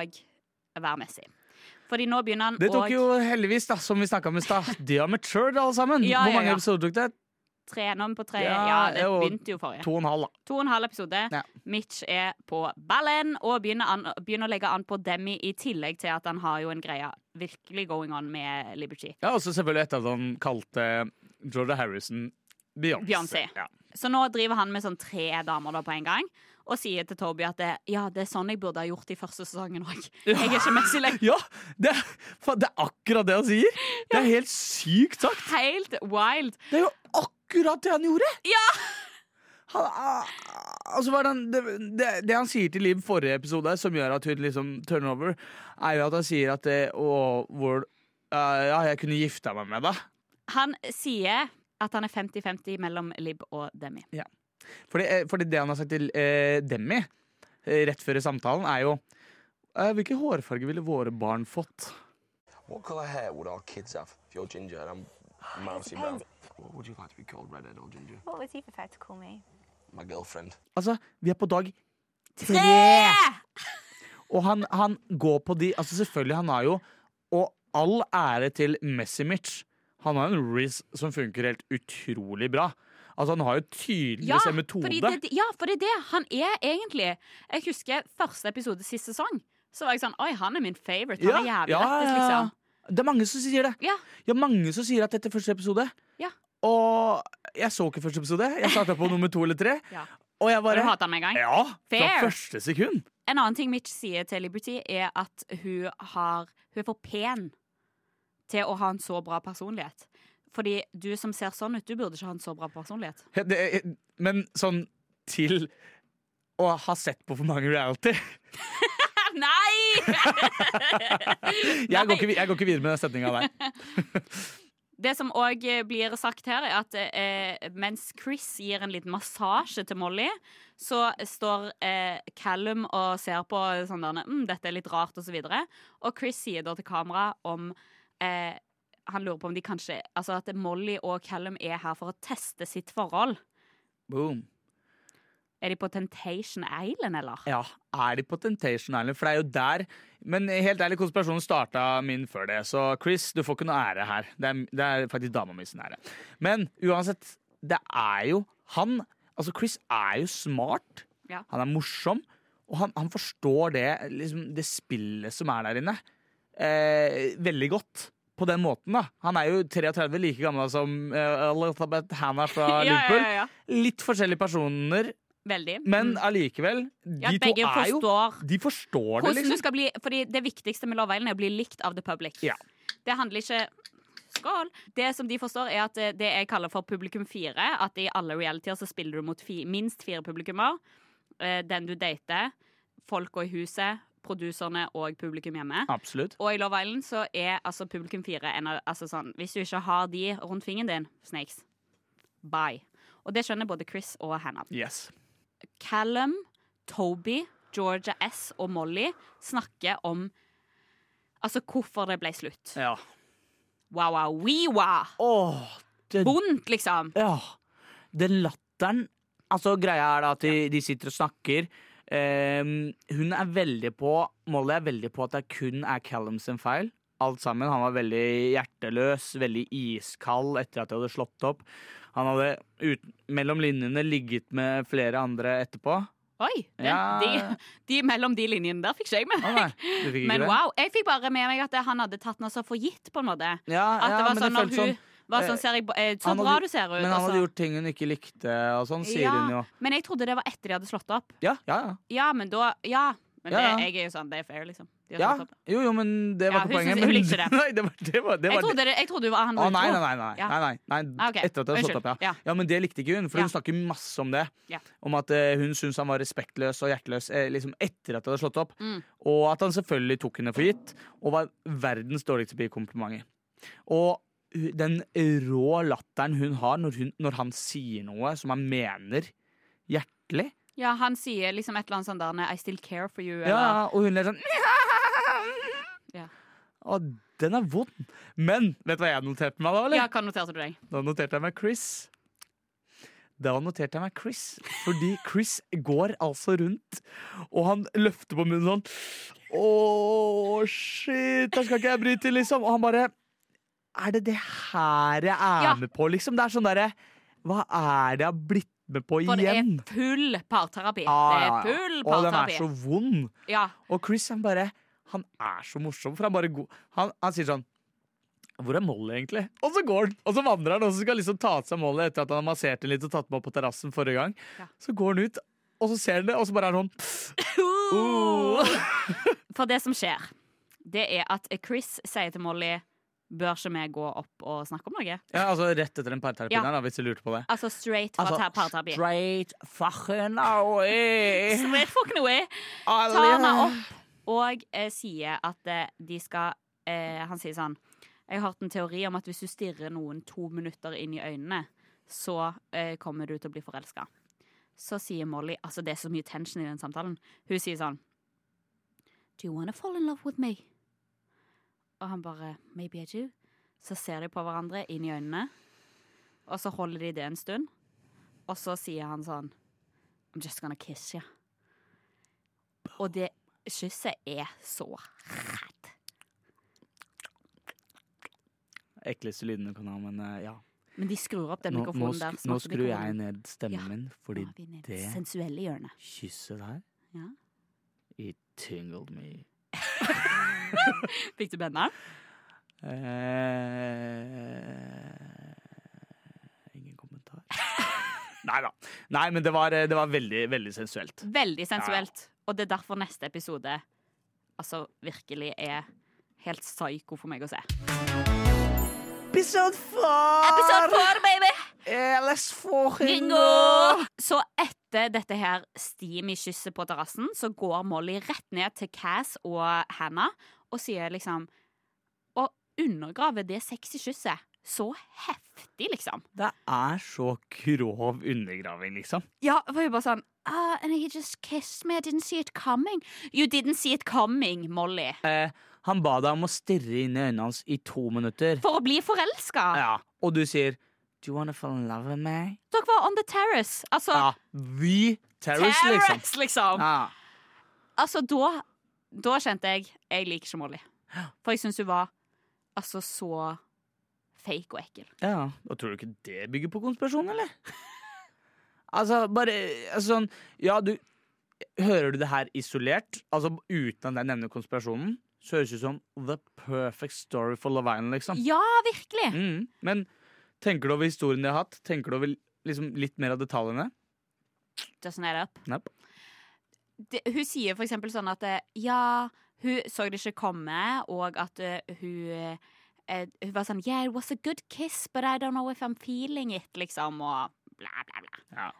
[SPEAKER 1] være Messi. Fordi nå begynner han
[SPEAKER 2] Det tok
[SPEAKER 1] og...
[SPEAKER 2] jo heldigvis, da, som vi snakka om i stad, de har matured alle sammen.
[SPEAKER 1] Ja,
[SPEAKER 2] Hvor mange
[SPEAKER 1] ja.
[SPEAKER 2] episoder tok det?
[SPEAKER 1] Trene om på tre
[SPEAKER 2] Ja,
[SPEAKER 1] Ja, det
[SPEAKER 2] og
[SPEAKER 1] begynte jo forrige.
[SPEAKER 2] To og en halv, da.
[SPEAKER 1] To og en halv episode.
[SPEAKER 2] Ja.
[SPEAKER 1] Mitch er på ballen og begynner, an, begynner å legge an på Demi, i tillegg til at han har jo en greie virkelig going on med Liberty.
[SPEAKER 2] Ja, og så selvfølgelig etter at han kalte Georgia Harrison Beyoncé.
[SPEAKER 1] Beyoncé.
[SPEAKER 2] Ja.
[SPEAKER 1] Så nå driver han med sånn tre damer da på en gang. Og sier til Toby at det, ja, det er sånn jeg burde ha gjort i første sesongen òg. Jeg er ikke Messi lenger. [laughs]
[SPEAKER 2] Ja, det, er- det er akkurat det han sier! Det er helt sykt sagt!
[SPEAKER 1] Helt wild.
[SPEAKER 2] Det er jo akkurat det han gjorde!
[SPEAKER 1] Ja!
[SPEAKER 2] Han, ah, altså, hva er det, han- det, det, det han sier til Liv forrige episode, som gjør at hun liksom turner over, er jo at han sier at det, å, hvor, uh, Ja, jeg kunne gifta meg med deg.
[SPEAKER 1] Han sier at han er 50-50 mellom Lib og Demi.
[SPEAKER 2] Fordi, eh, fordi det han har sagt til eh, Demi eh, rett før samtalen, er jo eh, Hvilken hårfarge ville våre barn fått?
[SPEAKER 3] What hår hair would our kids have? If you're ginger and I'm mousy brown. What would you like to be called, redhead or ginger?
[SPEAKER 4] What would you prefer to call me?
[SPEAKER 3] My girlfriend.
[SPEAKER 2] Altså, vi er på dag tre! Og han, han går på de Altså, selvfølgelig, han har jo Og all ære til Messimic. Han har en riz som funker helt utrolig bra. Altså, han har jo tydeligvis en metode.
[SPEAKER 1] det, ja, for det er det han er egentlig. Jeg husker første episode sist sesong. Så var jeg sånn Oi, han er min favorite. Han er jævlig lættis, liksom.
[SPEAKER 2] Det er mange som sier det.
[SPEAKER 1] Ja.
[SPEAKER 2] Ja, mange som sier at dette er første episode.
[SPEAKER 1] Ja.
[SPEAKER 2] Og jeg så ikke første episode. Jeg starta på nummer to eller tre. [laughs]
[SPEAKER 1] Ja.
[SPEAKER 2] Og jeg bare
[SPEAKER 1] du hata med en gang?
[SPEAKER 2] Ja! Fra første sekund.
[SPEAKER 1] En annen ting Mitch sier til Liberty, er at hun, har, hun er for pen til å ha en så bra personlighet. Fordi du som ser sånn ut, du burde ikke ha en så bra personlighet.
[SPEAKER 2] Det, men sånn til å ha sett på for mange reality [laughs]
[SPEAKER 1] Nei! [laughs]
[SPEAKER 2] Jeg går ikke, jeg går ikke videre med den setninga der.
[SPEAKER 1] Det som òg blir sagt her, er at eh, mens Chris gir en liten massasje til Molly, så står eh, Callum og ser på sånn der mm, 'Dette er litt rart', og så. Og Chris sier da til kamera om eh, Han lurer på om de kanskje Altså at Molly og Callum er her for å teste sitt forhold.
[SPEAKER 2] Boom.
[SPEAKER 1] Er de på Temptation Island, eller?
[SPEAKER 2] Ja, er de på Temptation Island? For det er jo der Men helt ærlig, konspirasjonen starta min før det. Så Chris, du får ikke noe ære her. Det er, det er faktisk dama mi sin ære. Men uansett, det er jo Han Altså, Chris er jo smart.
[SPEAKER 1] Ja.
[SPEAKER 2] Han er morsom. Og han, han forstår det, liksom, det spillet som er der inne, eh, veldig godt. På den måten, da. Han er jo 33, like gammel som uh, Elizabeth Hannah fra [laughs]
[SPEAKER 1] Ja, ja,
[SPEAKER 2] Liverpool.
[SPEAKER 1] ja, ja.
[SPEAKER 2] Litt forskjellige personer,
[SPEAKER 1] Veldig.
[SPEAKER 2] men allikevel, de Ja,
[SPEAKER 1] to
[SPEAKER 2] er jo De forstår det,
[SPEAKER 1] liksom. du skal bli Fordi det viktigste med Love Island er å bli likt av the public.
[SPEAKER 2] Ja.
[SPEAKER 1] Det handler ikke Skål! Det som de forstår, er at det, det jeg kaller for publikum fire. At i alle realityer så spiller du mot fi, minst fire publikummer. Eh, den du dater, folka i huset, produserne og publikum hjemme.
[SPEAKER 2] Absolutt.
[SPEAKER 1] Og i Love Island så er altså publikum fire en av altså sånn, Hvis du ikke har de rundt fingeren din, snakes, bye. Og det skjønner både Chris og Hannah.
[SPEAKER 2] Yes.
[SPEAKER 1] Callum, Toby, Georgia S og Molly snakker om Altså hvorfor det ble slutt.
[SPEAKER 2] Ja.
[SPEAKER 1] Wow, wow,
[SPEAKER 2] det,
[SPEAKER 1] Vondt, liksom.
[SPEAKER 2] ja. Den latteren Altså, greia er da at de, de sitter og snakker. Um, hun er veldig på Molly er veldig på at det kun er Callum sin feil. Alt sammen. Han var veldig hjerteløs, veldig iskald etter at de hadde slått opp. Han hadde ut, mellom linjene ligget med flere andre etterpå.
[SPEAKER 1] Oi! Den,
[SPEAKER 2] Ja.
[SPEAKER 1] de, de mellom de linjene der fikk ikke jeg med
[SPEAKER 2] meg.
[SPEAKER 1] meg.
[SPEAKER 2] nei,
[SPEAKER 1] Men wow, jeg fikk bare med meg at han hadde tatt noe så for gitt, på en måte.
[SPEAKER 2] Ja,
[SPEAKER 1] At
[SPEAKER 2] ja,
[SPEAKER 1] det var sånn
[SPEAKER 2] det
[SPEAKER 1] når hun
[SPEAKER 2] sånn.
[SPEAKER 1] var sånn
[SPEAKER 2] eh,
[SPEAKER 1] ser jeg, eh, Så bra
[SPEAKER 2] hadde-
[SPEAKER 1] du ser ut.
[SPEAKER 2] Men han hadde gjort ting hun ikke likte, og sånn, sier hun jo.
[SPEAKER 1] Men jeg trodde det var etter de hadde slått opp.
[SPEAKER 2] Ja, ja, ja.
[SPEAKER 1] Ja, men da Ja. Men
[SPEAKER 2] Ja,
[SPEAKER 1] det,
[SPEAKER 2] ja.
[SPEAKER 1] jeg er jo sånn, det er fair, liksom. De
[SPEAKER 2] Ja, jo, jo, men det
[SPEAKER 1] Ja,
[SPEAKER 2] var ikke poenget. men-
[SPEAKER 1] likte det. [laughs]
[SPEAKER 2] Nei, det var det. Var, det,
[SPEAKER 1] Jeg trodde, jeg trodde han
[SPEAKER 2] Å,
[SPEAKER 1] var
[SPEAKER 2] nei,
[SPEAKER 1] utro.
[SPEAKER 2] nei, nei. nei,
[SPEAKER 1] Ja.
[SPEAKER 2] nei, nei, nei.
[SPEAKER 1] Ah, okay.
[SPEAKER 2] Etter at det hadde slått opp, ja.
[SPEAKER 1] Ja.
[SPEAKER 2] ja. Men det likte ikke hun, for
[SPEAKER 1] Ja.
[SPEAKER 2] hun snakker masse om det.
[SPEAKER 1] Ja.
[SPEAKER 2] Om at uh, hun syntes han var respektløs og hjerteløs eh, liksom etter at det hadde slått opp.
[SPEAKER 1] Mm.
[SPEAKER 2] Og at han selvfølgelig tok henne for gitt, og var verdens dårligste bikompliment. Og den rå latteren hun har når, hun, når han sier noe som han mener hjertelig.
[SPEAKER 1] Ja, han sier liksom et eller annet sånn der I still care for you. Eller,
[SPEAKER 2] Ja, og hun er sånn [laughs]
[SPEAKER 1] Ja.
[SPEAKER 2] Å, den er vond. Men vet du hva jeg noterte meg da, eller?
[SPEAKER 1] ja, hva noterte du deg?
[SPEAKER 2] Da noterte jeg meg Chris. Da noterte jeg meg Chris, fordi Chris går altså rundt, og han løfter på munnen sånn Å, shit, da skal ikke jeg bryte, liksom. Og han bare Er det det her jeg er
[SPEAKER 1] Ja.
[SPEAKER 2] med på, liksom? Det er sånn derre Hva er det jeg har blitt med på
[SPEAKER 1] For det er full parterapi.
[SPEAKER 2] Ja,
[SPEAKER 1] Det er full parterapi.
[SPEAKER 2] Og den er så vond.
[SPEAKER 1] Ja.
[SPEAKER 2] Og Chris han bare Han er så morsom, for han bare han, han sier sånn hvor er Molly, egentlig? Og så går han, og så vandrer han, og så skal liksom ta av seg Molly etter at han har massert den litt og tatt den opp på terrassen forrige gang.
[SPEAKER 1] Ja.
[SPEAKER 2] Så går han ut, og så ser han det, og så bare er han sånn [laughs] uh.
[SPEAKER 1] For det som skjer, det er at Chris sier til Molly Bør ikke vi gå opp og snakke om noe?
[SPEAKER 2] Ja, altså rett etter den parterapien
[SPEAKER 1] Ja.
[SPEAKER 2] da, hvis du lurte på det.
[SPEAKER 1] Altså straight fra
[SPEAKER 2] Altså,
[SPEAKER 1] parterapi.
[SPEAKER 2] straight fucking away.
[SPEAKER 1] Straight fucking away. Tar henne opp og eh, sier at eh, de skal eh, Han sier sånn Jeg har hørt en teori om at hvis du stirrer noen to minutter inn i øynene, så eh, kommer du til å bli forelska. så sier Molly Altså, det er så mye tension i den samtalen. Hun sier sånn Do you wanna fall in love with me? Og han bare Maybe I do. Så ser de på hverandre inn i øynene, og så holder de det en stund. Og så sier han sånn I'm just gonna kiss you. Og det kysset er så rett.
[SPEAKER 2] Ekleste lydene du kan ha, men uh, ja.
[SPEAKER 1] Men de skrur opp den
[SPEAKER 2] Nå, nå,
[SPEAKER 1] mikrofonen der.
[SPEAKER 2] nå skrur jeg ned stemmen
[SPEAKER 1] Ja,
[SPEAKER 2] min, fordi
[SPEAKER 1] Nå i
[SPEAKER 2] det
[SPEAKER 1] det sensuelle hjørnet.
[SPEAKER 2] kysset der
[SPEAKER 1] Ja.
[SPEAKER 2] It tingled me. [laughs] [laughs]
[SPEAKER 1] Fikk du benneren?
[SPEAKER 2] Eh, ingen kommentar. [laughs] Nei da. Nei, men det var, det var veldig, veldig sensuelt.
[SPEAKER 1] Veldig sensuelt. Og det er derfor neste episode altså virkelig er helt psyko for meg å se.
[SPEAKER 2] Episode four!
[SPEAKER 1] Episode four, baby!
[SPEAKER 2] Let's fucking
[SPEAKER 1] Ringo! Så etter dette her steamy-kysset på terrassen, så går Molly rett ned til Cass og Hannah og sier liksom Og undergraver det sexy kysset. Så heftig, liksom.
[SPEAKER 2] Det er så grov undergraving, liksom.
[SPEAKER 1] Ja, for hun bare sånn uh, And he just kissed me, I didn't see it coming. You didn't see it coming, Molly.
[SPEAKER 2] Eh, han ba deg om å stirre inn i øynene hans i to minutter.
[SPEAKER 1] For å bli forelska.
[SPEAKER 2] Ja, Og du sier Do you wanna fall in love with me?
[SPEAKER 1] Dere var on the terrace. Altså,
[SPEAKER 2] Ja, we, Terrace, liksom.
[SPEAKER 1] terrace, liksom.
[SPEAKER 2] Ja.
[SPEAKER 1] Altså, da, da kjente jeg Jeg liker ikke Molly. For jeg syns hun var altså så fake og ekkel.
[SPEAKER 2] ja. Og tror du ikke det bygger på konspirasjon, eller? [laughs] altså, bare altså, sånn Ja, du Hører du det her isolert, altså uten at jeg nevner konspirasjonen, så høres det ut som the perfect story for Love Island, liksom.
[SPEAKER 1] Ja, virkelig!
[SPEAKER 2] Mm. Men tenker du over historien de har hatt? Tenker du over liksom, litt mer av detaljene?
[SPEAKER 1] Doesn't add up.
[SPEAKER 2] Nope.
[SPEAKER 1] Det, hun sier for eksempel sånn at eh, ja, hun så det ikke komme, og at uh, hun uh, Hun var sånn Yeah, it was a good kiss, but I don't know if I'm feeling it, liksom, og bla, bla, bla.
[SPEAKER 2] Ja.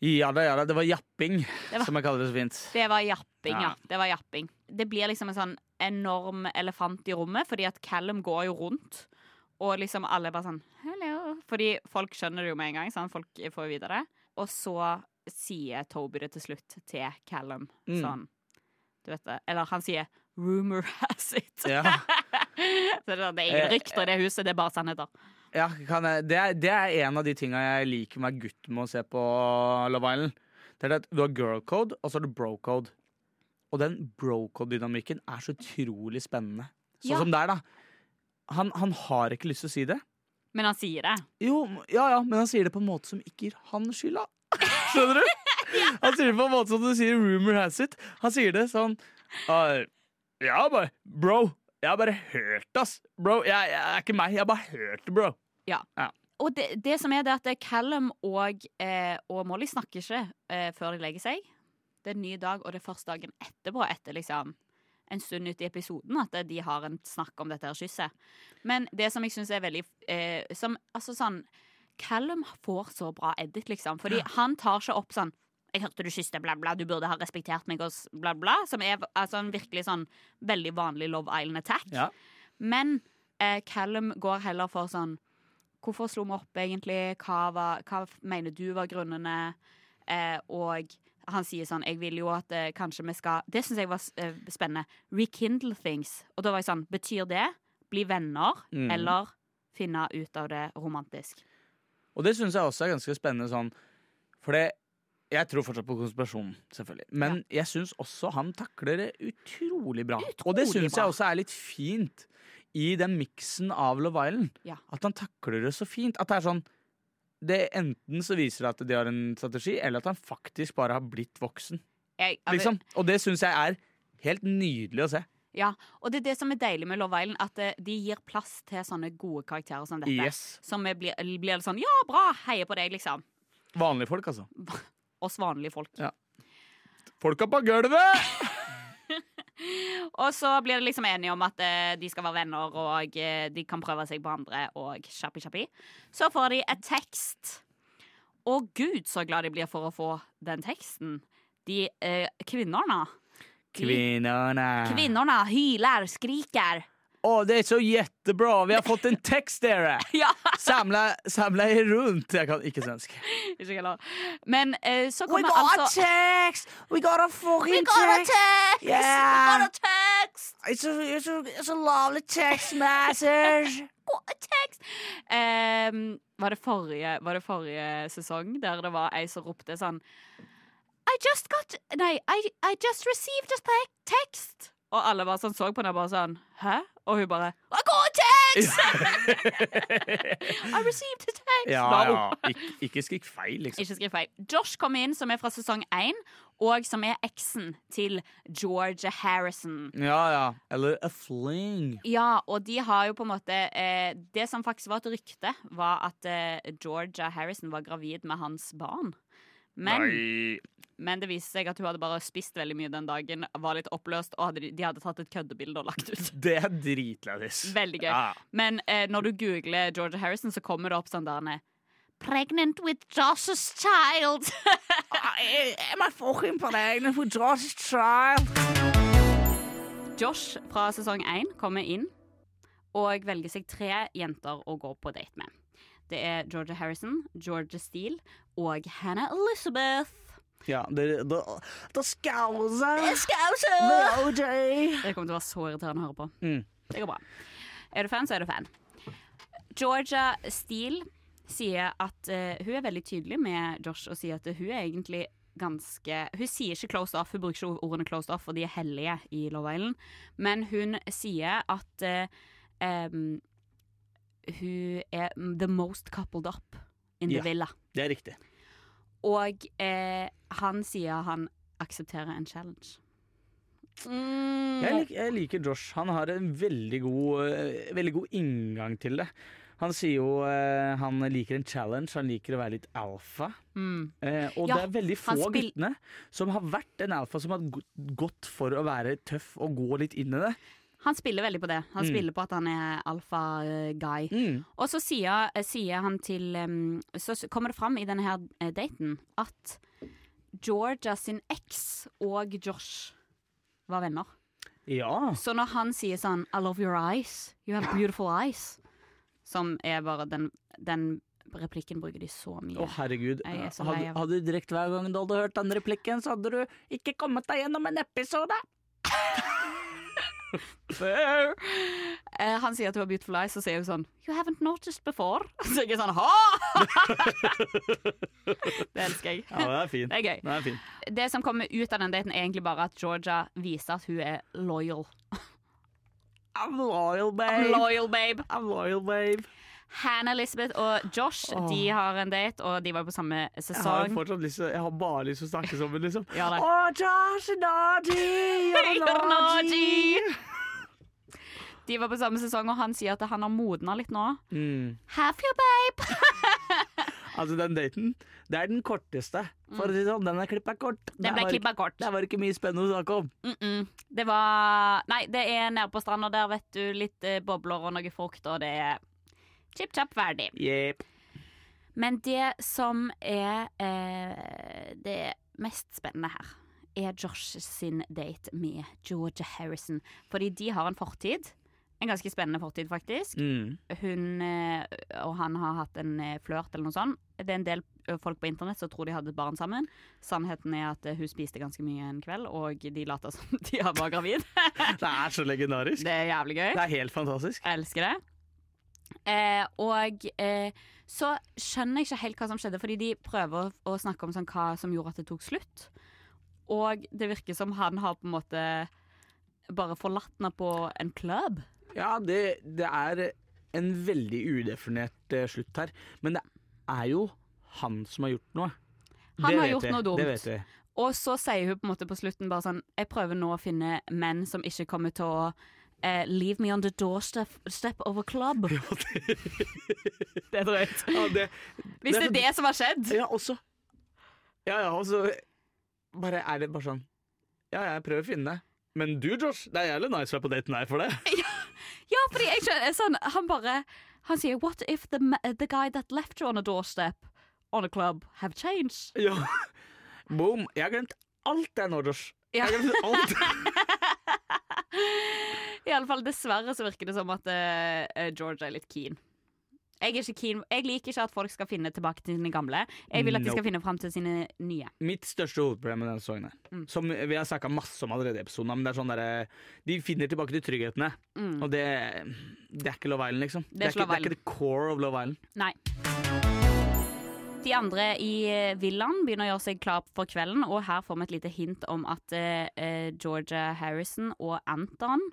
[SPEAKER 2] Ja da, ja da. Det var japping,
[SPEAKER 1] var-
[SPEAKER 2] som jeg kaller det så fint.
[SPEAKER 1] Det var japping, ja.
[SPEAKER 2] Ja.
[SPEAKER 1] Det var japping. Det blir liksom en sånn enorm elefant i rommet, fordi at Callum går jo rundt. Og liksom alle bare sånn Hello. Fordi folk skjønner det jo med en gang. Sant? Folk får vite det. Og så sier Toby det til slutt til Callum.
[SPEAKER 2] Mm.
[SPEAKER 1] Sånn Du vet det. Eller han sier 'rumor has it'.
[SPEAKER 2] Ja. [laughs]
[SPEAKER 1] så det, er- det er ingen
[SPEAKER 2] Eh,
[SPEAKER 1] rykter i det huset, det er bare sannheter.
[SPEAKER 2] Ja, kan jeg, det, er, det er en av de tinga jeg liker med gutt med å se på Love Island. Det er at Du har girl code, og så har du bro code. Og den bro code-dynamikken er så utrolig spennende. Sånn
[SPEAKER 1] Ja.
[SPEAKER 2] som det er, da. Han, han har ikke lyst til å si det.
[SPEAKER 1] Men han sier det.
[SPEAKER 2] Jo, ja, ja, men han sier det på en måte som ikke gir han skylda. Skjønner du? Han sier det på en måte som du sier 'rumor has it'. Han sier det sånn uh, Ja, bare Bro, jeg har bare hørt, ass. Bro, jeg, jeg er ikke meg. Jeg har bare hørt det, bro.
[SPEAKER 1] Og det, det som er det at Callum og, eh, og Molly snakker ikke eh, før de legger seg. Det er en ny dag, og det er først dagen etterpå, etter liksom en stund ut i episoden, at de har en snakk om dette her kysset. Men det som jeg syns er veldig eh, som, Altså sånn Callum får så bra edit, liksom. Fordi han tar ikke opp sånn 'Jeg hørte du kysste, bla, bla. Du burde ha respektert meg', og bla, bla. Som er altså, en virkelig sånn veldig vanlig Love Island-attack.
[SPEAKER 2] Ja.
[SPEAKER 1] Men eh, Callum går heller for sånn Hvorfor slo vi opp, egentlig? Hva, var, hva mener du var grunnene? Eh, og han sier sånn Jeg vil jo at eh, kanskje vi skal Det syns jeg var eh, spennende. Rekindle things. Og da var jeg sånn Betyr det bli venner,
[SPEAKER 2] Mm.
[SPEAKER 1] eller finne ut av det romantisk?
[SPEAKER 2] Og det syns jeg også er ganske spennende sånn For det Jeg tror fortsatt på konspirasjonen, selvfølgelig. Men jeg syns også han takler det utrolig bra. og det
[SPEAKER 1] Utrolig
[SPEAKER 2] syns jeg også er litt fint i den miksen av Love Island.
[SPEAKER 1] Ja.
[SPEAKER 2] At han takler det så fint. At det er sånn det Enten så viser det at de har en strategi, eller at han faktisk bare har blitt voksen.
[SPEAKER 1] Jeg, altså,
[SPEAKER 2] Liksom. Og det syns jeg er helt nydelig å se.
[SPEAKER 1] Ja, og det er det som er deilig med Love Island, at eh, de gir plass til sånne gode karakterer som dette.
[SPEAKER 2] Yes.
[SPEAKER 1] Som blir, blir sånn Ja, bra! Heier på deg, liksom.
[SPEAKER 2] Vanlige folk, altså. [laughs]
[SPEAKER 1] Oss vanlige folk.
[SPEAKER 2] Folka på gulvet! [laughs]
[SPEAKER 1] Og så blir de liksom enige om at eh, de skal være venner, og eh, de kan prøve seg på andre, og kjappi, kjappi. Så får de et tekst. Å gud, så glad de blir for å få den teksten. De eh, kvinnerne
[SPEAKER 2] Kvinnerne.
[SPEAKER 1] Kvinnerne hyler, skriker.
[SPEAKER 2] Åh, det är så jättebra! Vi har fått en text dere! [laughs]
[SPEAKER 1] Ja,
[SPEAKER 2] Samla, samla er rundt! Jeg kan ikke svensk. [laughs]
[SPEAKER 1] Men eh, så kommer altså a
[SPEAKER 2] text! We got a fucking
[SPEAKER 1] text!
[SPEAKER 2] Yeah.
[SPEAKER 1] We got a text!
[SPEAKER 2] It's a, it's a, it's a lovely text message! [laughs]
[SPEAKER 1] What a text! Ehm, var, det forrige, var det forrige sesong der det var ei som ropte sånn I just got Nei, I, I just received a te- text. Og alle bare sånn så på henne bare sånn Hæ? Og hun bare I got a text! [laughs] I received a text!
[SPEAKER 2] Ja,
[SPEAKER 1] No.
[SPEAKER 2] ja. Ikke, ikke skrik feil, liksom.
[SPEAKER 1] Ikke skriv feil. Josh kommer inn, som er fra sesong én, og som er eksen til Georgia Harrison.
[SPEAKER 2] Ja, ja. Eller a fling.
[SPEAKER 1] Ja, og de har jo på en måte eh, Det som faktisk var et rykte, var at eh, Georgia Harrison var gravid med hans barn. Men,
[SPEAKER 2] Nei.
[SPEAKER 1] Men det viste seg at hun hadde bare spist veldig mye den dagen, var litt oppløst, og hadde, de hadde tatt et køddebilde og lagt ut.
[SPEAKER 2] Det er dritlættis.
[SPEAKER 1] Veldig gøy.
[SPEAKER 2] Ja.
[SPEAKER 1] Men eh, når du googler Georgia Harrison, så kommer det opp sånn der eh, Pregnant with Josh's child.
[SPEAKER 2] Am I fucking pregnant with Josh's child?
[SPEAKER 1] Josh fra sesong 1 kommer inn og velger seg tre jenter å gå på date med. Det er Georgia Harrison, Georgia Steele og Hannah Elizabeth.
[SPEAKER 2] Ja, det, det, det! OJ.
[SPEAKER 1] Det kommer til å være så irriterende å høre på.
[SPEAKER 2] Mm.
[SPEAKER 1] Det går bra. Er du fan, så er du fan. Georgia Steele sier at uh, hun er veldig tydelig med Josh og sier at hun er egentlig ganske Hun sier ikke closed off, hun bruker ikke ordene closed off, for de er hellige i Love Island, men hun sier at uh, um, hun er the most coupled up in the
[SPEAKER 2] yeah,
[SPEAKER 1] villa.
[SPEAKER 2] Det er riktig.
[SPEAKER 1] Og eh, han sier han aksepterer en challenge. Mm.
[SPEAKER 2] Jeg, lik, jeg liker Josh. Han har en veldig god, eh, veldig god inngang til det. Han sier jo eh, han liker en challenge, han liker å være litt alfa.
[SPEAKER 1] Mm.
[SPEAKER 2] Eh, og
[SPEAKER 1] Ja,
[SPEAKER 2] det er veldig få av guttene som har vært en alfa som har gått for å være tøff og gå litt inn i det.
[SPEAKER 1] Han spiller veldig på det. Han
[SPEAKER 2] Mm.
[SPEAKER 1] spiller på at han er alfa-guy.
[SPEAKER 2] Mm.
[SPEAKER 1] Og så sier, eh, sier han til um, Så kommer det fram i denne her eh, daten at Georgia sin eks og Josh var venner.
[SPEAKER 2] Ja.
[SPEAKER 1] Så når han sier sånn I love your eyes. You have beautiful eyes. Som er bare den, den replikken bruker de så mye.
[SPEAKER 2] Å, herregud.
[SPEAKER 1] Så lei
[SPEAKER 2] Hadde, hadde du direkte hver gang du hadde hørt den replikken, så hadde du ikke kommet deg gjennom en episode. [laughs]
[SPEAKER 1] Eh, han sier at hun har beautiful eyes, så sier hun sånn You haven't noticed before. [laughs] Så jeg er sånn ha! [laughs] det elsker jeg.
[SPEAKER 2] Ja, det er fint.
[SPEAKER 1] Det er gøy.
[SPEAKER 2] Det er fint.
[SPEAKER 1] Det som kommer ut av den daten, er egentlig bare at Georgia viser at hun er loyal.
[SPEAKER 2] I'm loyal, babe.
[SPEAKER 1] I'm loyal, babe.
[SPEAKER 2] I'm loyal, babe.
[SPEAKER 1] Hannah Elizabeth og Josh
[SPEAKER 2] Åh.
[SPEAKER 1] de har en date, og de var på samme
[SPEAKER 2] Jeg har
[SPEAKER 1] sesong.
[SPEAKER 2] lyst Jeg har bare lyst til å snakke sammen, liksom.
[SPEAKER 1] Ja, det.
[SPEAKER 2] oh, Josh Audrey!
[SPEAKER 1] You're an De var på samme sesong, og han sier at han har modna litt nå.
[SPEAKER 2] Mm.
[SPEAKER 1] Have you, babe? [laughs]
[SPEAKER 2] Altså, den daten, det er den korteste. For å si sånn, den er klippa kort.
[SPEAKER 1] Den ble klippa kort.
[SPEAKER 2] Det var ikke mye spennende å snakke om.
[SPEAKER 1] Mm -mm. Det var Nei, det er nede på stranda der, vet du. Litt eh, bobler og noe frukt, og det er chip-chap ferdig.
[SPEAKER 2] Yep.
[SPEAKER 1] Men det som er eh, det mest spennende her, er Josh sin date med Georgia Harrison. Fordi de har en fortid. En ganske spennende fortid, faktisk.
[SPEAKER 2] Mm.
[SPEAKER 1] Hun eh, og han har hatt en eh, flørt eller noe sånt. Det er en del folk på internett som tror de hadde et barn sammen. Sannheten er at eh, hun spiste ganske mye en kveld, og de later [laughs] som de var gravid.
[SPEAKER 2] Det er så legendarisk.
[SPEAKER 1] Det er jævlig gøy.
[SPEAKER 2] Det er helt fantastisk.
[SPEAKER 1] Jeg elsker det. Eh, og eh, så skjønner jeg ikke helt hva som skjedde, fordi de prøver å, å snakke om sånn, hva som gjorde at det tok slutt. Og det virker som han har på en måte bare forlatt henne på en club.
[SPEAKER 2] Ja, det, det er en veldig udefinert eh, slutt her. Men det er jo han som har gjort noe.
[SPEAKER 1] Han
[SPEAKER 2] Det
[SPEAKER 1] har gjort noe dumt.
[SPEAKER 2] Det vet vi.
[SPEAKER 1] Og så sier hun på en måte på slutten bare sånn Jeg prøver nå å finne menn som ikke kommer til å eh, Leave me on the doorstep step of a club. [laughs] det er drøyt.
[SPEAKER 2] Ja, det,
[SPEAKER 1] Hvis det er det som har skjedd.
[SPEAKER 2] Ja, også Ja, ja, og bare er det bare sånn Ja, jeg prøver å finne det. Men du, Josh, det er jævlig nice å være på date med deg for det. [laughs]
[SPEAKER 1] Ja, fordi jeg skjønner sånn, Han bare Han sier What if the, the guy that left you on a doorstep on a club have changed?
[SPEAKER 2] Ja. [laughs] Boom. Jeg har glemt alt det nå, Josh.
[SPEAKER 1] Ja.
[SPEAKER 2] Jeg har glemt alt.
[SPEAKER 1] I alle fall dessverre så virker det som at uh, George er litt keen. Jeg, er ikke keen. jeg liker ikke at folk skal finne tilbake til sine gamle. Jeg vil at de skal finne fram til sine nye.
[SPEAKER 2] Mitt største hovedproblem med denne sangen
[SPEAKER 1] Mm.
[SPEAKER 2] som vi har snakka masse om allerede i episoden, men det er sånn derre De finner tilbake til trygghetene,
[SPEAKER 1] Mm.
[SPEAKER 2] og det, det er ikke Love Island, liksom.
[SPEAKER 1] Det er ikke Love
[SPEAKER 2] det er ikke the core of Love Island.
[SPEAKER 1] Nei. De andre i eh, villaen begynner å gjøre seg klar for kvelden, og her får vi et lite hint om at eh, eh, Georgia Harrison og Anton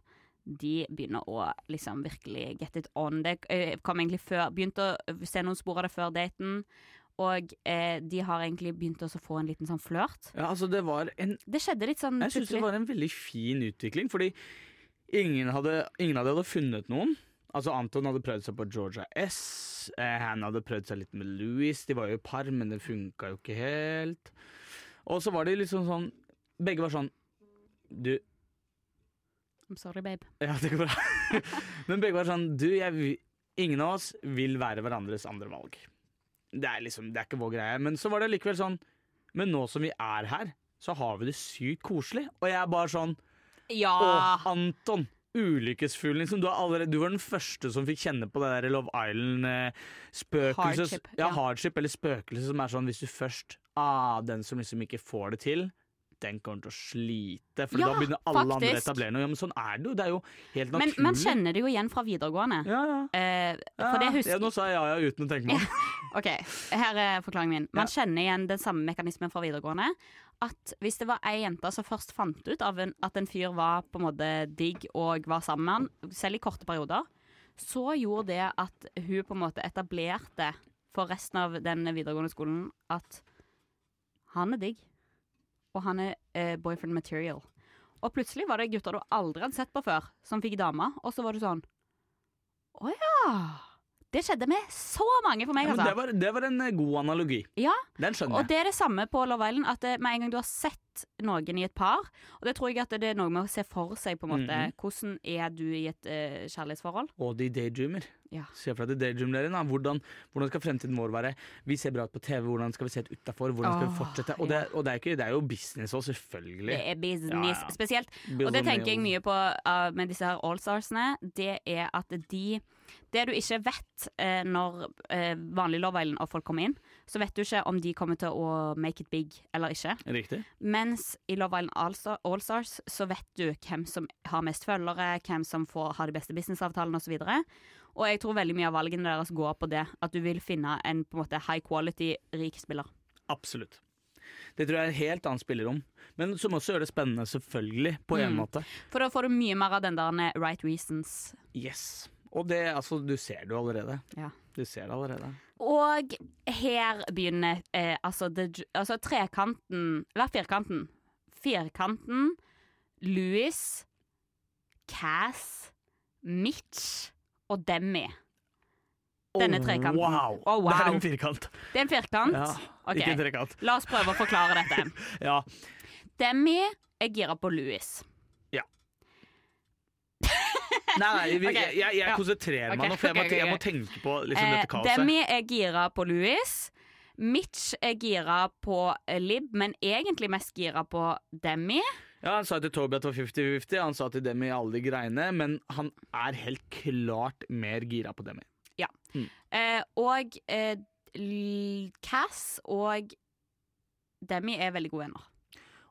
[SPEAKER 1] de begynner å liksom virkelig get it on. Det eh, kom egentlig før Begynte å se noen spor av det før daten. Og eh, de har egentlig begynt å få en liten sånn flørt.
[SPEAKER 2] Ja, altså det var en
[SPEAKER 1] Det skjedde litt sånn
[SPEAKER 2] Jeg syns det var en veldig fin utvikling, fordi ingen hadde, ingen av dem hadde funnet noen. Altså Anton hadde prøvd seg på Georgia S. Eh, han hadde prøvd seg litt med Louis. De var jo par, men det funka jo ikke helt. Og så var de liksom sånn Begge var sånn Du,
[SPEAKER 1] I'm sorry, babe.
[SPEAKER 2] Ja, det går bra. [laughs] Men begge var sånn Du, jeg, ingen av oss vil være hverandres andre valg. Det er liksom, det er ikke vår greie. Men så var det likevel sånn Men nå som vi er her, så har vi det sykt koselig. Og jeg er bare sånn
[SPEAKER 1] Ja!
[SPEAKER 2] Å, Anton! Ulykkesfuglen. Liksom. Du, allerede, du var den første som fikk kjenne på det der Love Island-spøkelset.
[SPEAKER 1] Hardship,
[SPEAKER 2] ja,
[SPEAKER 1] ja.
[SPEAKER 2] hardship eller spøkelse som er sånn hvis du først Ah, den som liksom ikke får det til. Den kommer til å slite, for
[SPEAKER 1] Ja,
[SPEAKER 2] da begynner alle andre å etablere noe. Ja, men sånn er det jo. Det er jo helt
[SPEAKER 1] Men man kjenner det jo igjen fra videregående.
[SPEAKER 2] Ja, ja.
[SPEAKER 1] Eh,
[SPEAKER 2] ja.
[SPEAKER 1] for det husker
[SPEAKER 2] ja, nå sa jeg ja, ja uten å tenke meg [laughs] om.
[SPEAKER 1] Ok, her er forklaringen min. Man kjenner igjen den samme mekanismen fra videregående. At hvis det var ei jente som først fant ut av en, at en fyr var på en måte digg og var sammen med han, selv i korte perioder, så gjorde det at hun på en måte etablerte for resten av den videregående skolen at han er digg, og han er eh, boyfriend material. Og plutselig var det gutter du aldri hadde sett på før, som fikk dame, og så var du sånn Å ja! Det skjedde med så mange for meg,
[SPEAKER 2] Ja, men det,
[SPEAKER 1] altså.
[SPEAKER 2] var, det var en eh, god analogi.
[SPEAKER 1] Ja,
[SPEAKER 2] Den skjønner
[SPEAKER 1] og det er det samme på Love Island. At det, med en gang du har sett noen i et par, og det tror jeg at det er noe med å se for seg på en måte
[SPEAKER 2] Mhm.
[SPEAKER 1] Hvordan er du i et uh, kjærlighetsforhold?
[SPEAKER 2] Og de daydreamer.
[SPEAKER 1] Ja.
[SPEAKER 2] Se for deg daydream-dere. Hvordan, hvordan skal fremtiden vår være? Vi ser bra ut på TV, hvordan skal vi se ut utafor? Hvordan skal vi fortsette? Og, det, og det, er ikke, det er jo business òg, selvfølgelig.
[SPEAKER 1] Det er business.
[SPEAKER 2] Ja.
[SPEAKER 1] Spesielt Og det tenker jeg mye på uh, med disse her Allstarsene. Det er at de Det du ikke vet eh, når eh, vanlig Love Island og folk kommer inn, så vet du ikke om de kommer til å make it big eller ikke.
[SPEAKER 2] Riktig.
[SPEAKER 1] Mens i Love Island Allstar- Allstars så vet du hvem som har mest følgere, hvem som får har de beste businessavtalene osv. Og jeg tror veldig mye av valgene deres går på det. At du vil finne en på en måte high quality rik spiller.
[SPEAKER 2] Absolutt. Det tror jeg er et helt annet spillerom. Men som også gjør det spennende, selvfølgelig, på en
[SPEAKER 1] Mm.
[SPEAKER 2] måte.
[SPEAKER 1] For da får du mye mer av den der right reasons.
[SPEAKER 2] Yes. Og det, altså, du ser det jo allerede.
[SPEAKER 1] Ja.
[SPEAKER 2] Du ser det allerede.
[SPEAKER 1] Og her begynner eh, altså, det, altså trekanten Eller firkanten. Firkanten, Louis, Cass, Mitch og Demi. Denne trekanten.
[SPEAKER 2] Wow.
[SPEAKER 1] Oh, wow.
[SPEAKER 2] Det er en firkant.
[SPEAKER 1] Det er en firkant.
[SPEAKER 2] Ja,
[SPEAKER 1] okay.
[SPEAKER 2] Ikke en trekant.
[SPEAKER 1] La oss prøve å forklare dette. [laughs]
[SPEAKER 2] Ja.
[SPEAKER 1] Demi er gira på Louis.
[SPEAKER 2] Nei, vi,
[SPEAKER 1] okay.
[SPEAKER 2] jeg, jeg, jeg
[SPEAKER 1] ja.
[SPEAKER 2] konsentrerer meg nå, for jeg må, jeg må tenke på liksom,
[SPEAKER 1] Eh,
[SPEAKER 2] dette kaoset.
[SPEAKER 1] Demi er gira på Louis. Mitch er gira på eh, Lib, men egentlig mest gira på Demi.
[SPEAKER 2] Ja, Han sa til Toby at det var 50-50, han sa til Demi alle de greiene, men han er helt klart mer gira på Demi.
[SPEAKER 1] Eh, og eh, Cass og Demi er veldig gode venner.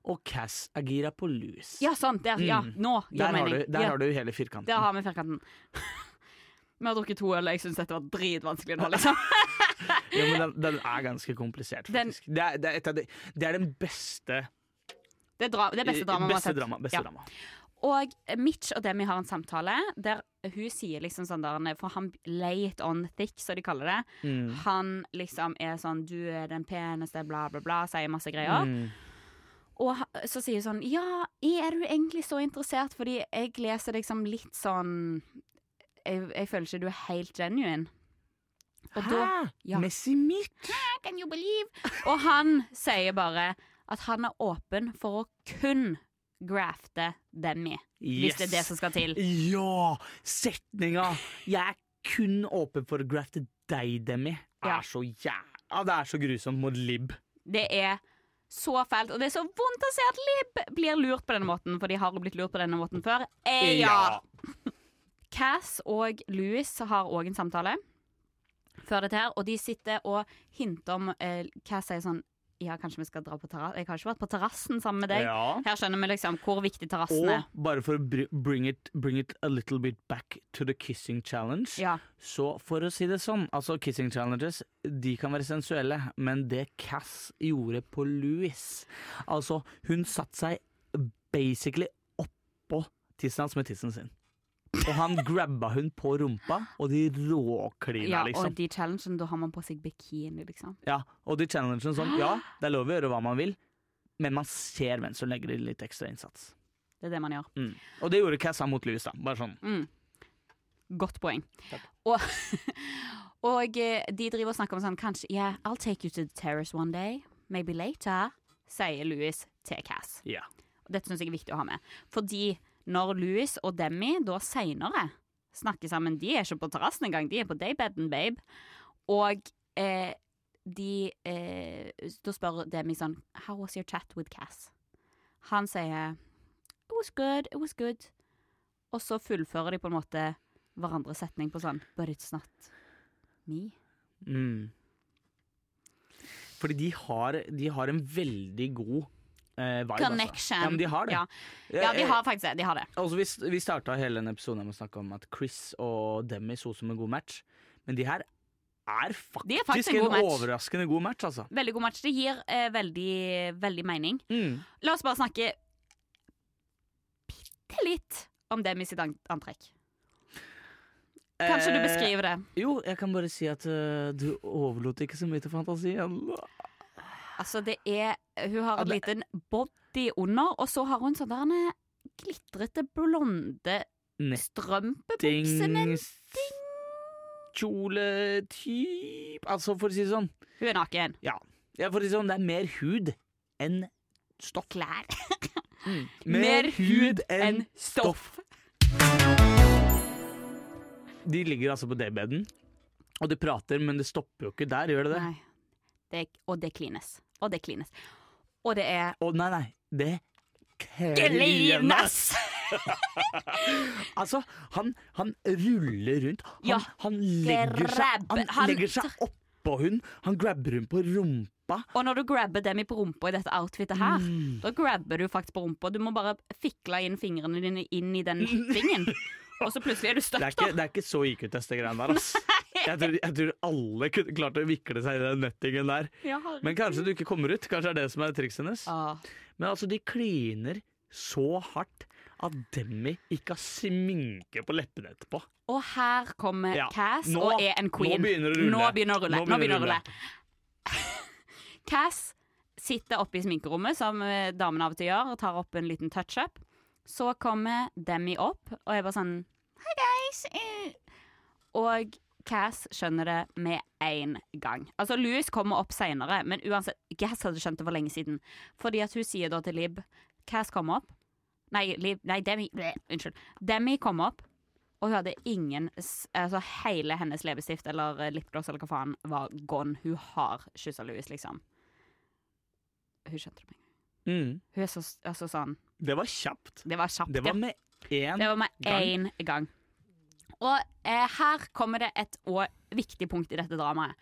[SPEAKER 2] Og Cass er gira på Louis.
[SPEAKER 1] Ja, sant. Der, ja,
[SPEAKER 2] Mm.
[SPEAKER 1] nå gir
[SPEAKER 2] der
[SPEAKER 1] det
[SPEAKER 2] har, du, der
[SPEAKER 1] ja,
[SPEAKER 2] har du hele firkanten.
[SPEAKER 1] der har vi firkanten. [laughs] vi har drukket to øl, og jeg syns dette var dritvanskelig nå, liksom. [laughs]
[SPEAKER 2] Jo, men den, den er [laughs] ganske komplisert,
[SPEAKER 1] Den-
[SPEAKER 2] Det, er, det, er de, det er den beste
[SPEAKER 1] Det dra det beste drama vi har sett.
[SPEAKER 2] drama. Beste
[SPEAKER 1] Ja.
[SPEAKER 2] drama.
[SPEAKER 1] Og Mitch og Demi har en samtale der hun sier liksom sånn der For han late on thick, som de kaller det.
[SPEAKER 2] Mm.
[SPEAKER 1] Han liksom er sånn 'Du er den peneste', bla, bla, bla, sier masse greier.
[SPEAKER 2] Mm.
[SPEAKER 1] Og så sier hun sånn Ja, er du egentlig så interessert? Fordi jeg leser deg som litt sånn Jeg, jeg føler ikke du er helt genuine. Og da
[SPEAKER 2] Hæ?
[SPEAKER 1] ja.
[SPEAKER 2] Messi Mitch?
[SPEAKER 1] Can you believe? Og han sier bare at han er åpen for å kun grafte Demi. Hvis det er det som skal til.
[SPEAKER 2] Ja! Setninga 'Jeg er kun åpen for å grafte deg, Demi'
[SPEAKER 1] Ja.
[SPEAKER 2] er så jæ... Ja, det er så grusomt mot Lib.
[SPEAKER 1] Det er så fælt. Og det er så vondt å se at Lib blir lurt på denne måten, for de har jo blitt lurt på denne måten før. Eh, ja. [laughs] Cass og Louis har òg en samtale før dette her, og de sitter og hinter om eh, Cass sier sånn Ja, kanskje vi skal dra på terrassen? Jeg har ikke vært på terrassen sammen med deg.
[SPEAKER 2] Ja.
[SPEAKER 1] Her skjønner vi liksom hvor viktig terrassen er.
[SPEAKER 2] Og bare for å bring it, bring it a little bit back to the kissing challenge.
[SPEAKER 1] Ja.
[SPEAKER 2] Så for å si det sånn, altså kissing challenges de kan være sensuelle, men det Cass gjorde på Louis Altså, hun satte seg basically oppå tissen hans med tissen sin. Og han grabba hun på rumpa, og de råklina,
[SPEAKER 1] ja,
[SPEAKER 2] liksom.
[SPEAKER 1] og de challengene, da har man på seg bikini, liksom.
[SPEAKER 2] Ja, og de challengene sånn, ja, det er lov å gjøre hva man vil, men man ser hvem som legger i litt ekstra innsats.
[SPEAKER 1] Det er det man gjør.
[SPEAKER 2] Mm. Og det gjorde Cassa mot Louis, da. Bare sånn.
[SPEAKER 1] Mm. Godt poeng. Og, [laughs] og eh, de driver og snakker om sånn kanskje Yeah, I'll take you to the terrace one day. Maybe later. Sier Louis til Cass.
[SPEAKER 2] Ja.
[SPEAKER 1] Dette syns jeg er viktig å ha med. Fordi når Louis og Demi da seinere snakker sammen De er ikke på terrassen engang, de er på daybeden, babe. Og eh, de eh, Da spør Demi sånn How was your chat with Cass? Han sier It was good, it was good. Og så fullfører de på en måte hverandres setning på sånn But it's not me.
[SPEAKER 2] Mm. Fordi de har, de har en veldig god eh, vibe.
[SPEAKER 1] Connection.
[SPEAKER 2] Altså. Ja, men de har det.
[SPEAKER 1] Ja, ja de har faktisk det. De har det.
[SPEAKER 2] Altså, vi, vi starta hele denne episoden med å snakke om at Chris og Demi så som en god match, men de her er faktisk,
[SPEAKER 1] De er faktisk en
[SPEAKER 2] en,
[SPEAKER 1] god en
[SPEAKER 2] overraskende god match, altså.
[SPEAKER 1] Veldig god match. Det gir eh, veldig, veldig mening.
[SPEAKER 2] Mm.
[SPEAKER 1] La oss bare snakke bitte litt om Demi sitt antrekk. Kanskje du
[SPEAKER 2] Eh,
[SPEAKER 1] beskriver det.
[SPEAKER 2] Jo, jeg kan bare si at uh, du overlot ikke så mye til fantasien.
[SPEAKER 1] Altså, det er Hun har en liten body under, og så har hun sånn der en glitrete blonde strømpebukse med
[SPEAKER 2] Kjole-typ Altså, for å si det sånn.
[SPEAKER 1] Hun er naken.
[SPEAKER 2] Ja, for å si det sånn, det er mer hud enn stoff.
[SPEAKER 1] Klær. [laughs]
[SPEAKER 2] Mm. [laughs]
[SPEAKER 1] Mer hud enn stoff.
[SPEAKER 2] De ligger altså på daybeden, og de prater, men det stopper jo ikke der, gjør det det?
[SPEAKER 1] Nei. Det, og det klines. Og det klines. Og det er
[SPEAKER 2] Å nei, nei, det
[SPEAKER 1] Klines! [laughs]
[SPEAKER 2] altså, han, han ruller rundt. Han,
[SPEAKER 1] Ja,
[SPEAKER 2] han, legger, seg,
[SPEAKER 1] grab.
[SPEAKER 2] han,
[SPEAKER 1] Han-
[SPEAKER 2] legger seg oppå hun. Han grabber hun på rumpa.
[SPEAKER 1] Og når du grabber Demi på rumpa i dette outfitet her,
[SPEAKER 2] Mm.
[SPEAKER 1] da grabber du faktisk på rumpa. Du må bare fikle inn fingrene dine inn i den [laughs] tingen. Og så plutselig er du stuck, da.
[SPEAKER 2] det er ikke så IQ-test, det greiene der. ass. [laughs] Jeg tror, jeg tror alle kunne klart å vikle seg i den nettingen der. Men kanskje du ikke kommer ut. Kanskje det er det som er trikset hennes.
[SPEAKER 1] Ah.
[SPEAKER 2] Men altså, de kliner så hardt at Demi ikke har sminke på leppene etterpå.
[SPEAKER 1] Og her kommer
[SPEAKER 2] Ja,
[SPEAKER 1] Cass
[SPEAKER 2] nå-
[SPEAKER 1] og er en queen.
[SPEAKER 2] nå begynner det å rulle.
[SPEAKER 1] Nå begynner å rulle.
[SPEAKER 2] Nå
[SPEAKER 1] Nå
[SPEAKER 2] begynner å
[SPEAKER 1] rulle. [laughs] Cass sitter oppe i sminkerommet, som damen damene av og til gjør, og tar opp en liten touch-up. Så kommer Demi opp, og er bare sånn Hei, guys. Eh. Og Cass skjønner det med en gang. Altså, Louis kommer opp seinere, men uansett, Cass hadde skjønt det for lenge siden. Fordi at hun sier da til Lib Cass kommer opp. Nei, Lib, nei Demi bleh, Unnskyld. Demi kom opp, og hun hadde ingen Altså, hele hennes leppestift eller eh, lipgloss eller hva faen var gone. Hun har kyssa Louis, liksom. Hun skjønte det med en gang.
[SPEAKER 2] Mm.
[SPEAKER 1] Hun er så altså, sånn
[SPEAKER 2] Det var kjapt.
[SPEAKER 1] Det var kjapt,
[SPEAKER 2] Det var med én
[SPEAKER 1] Det var med
[SPEAKER 2] gang.
[SPEAKER 1] gang. Og eh, her kommer det et og viktig punkt i dette dramaet.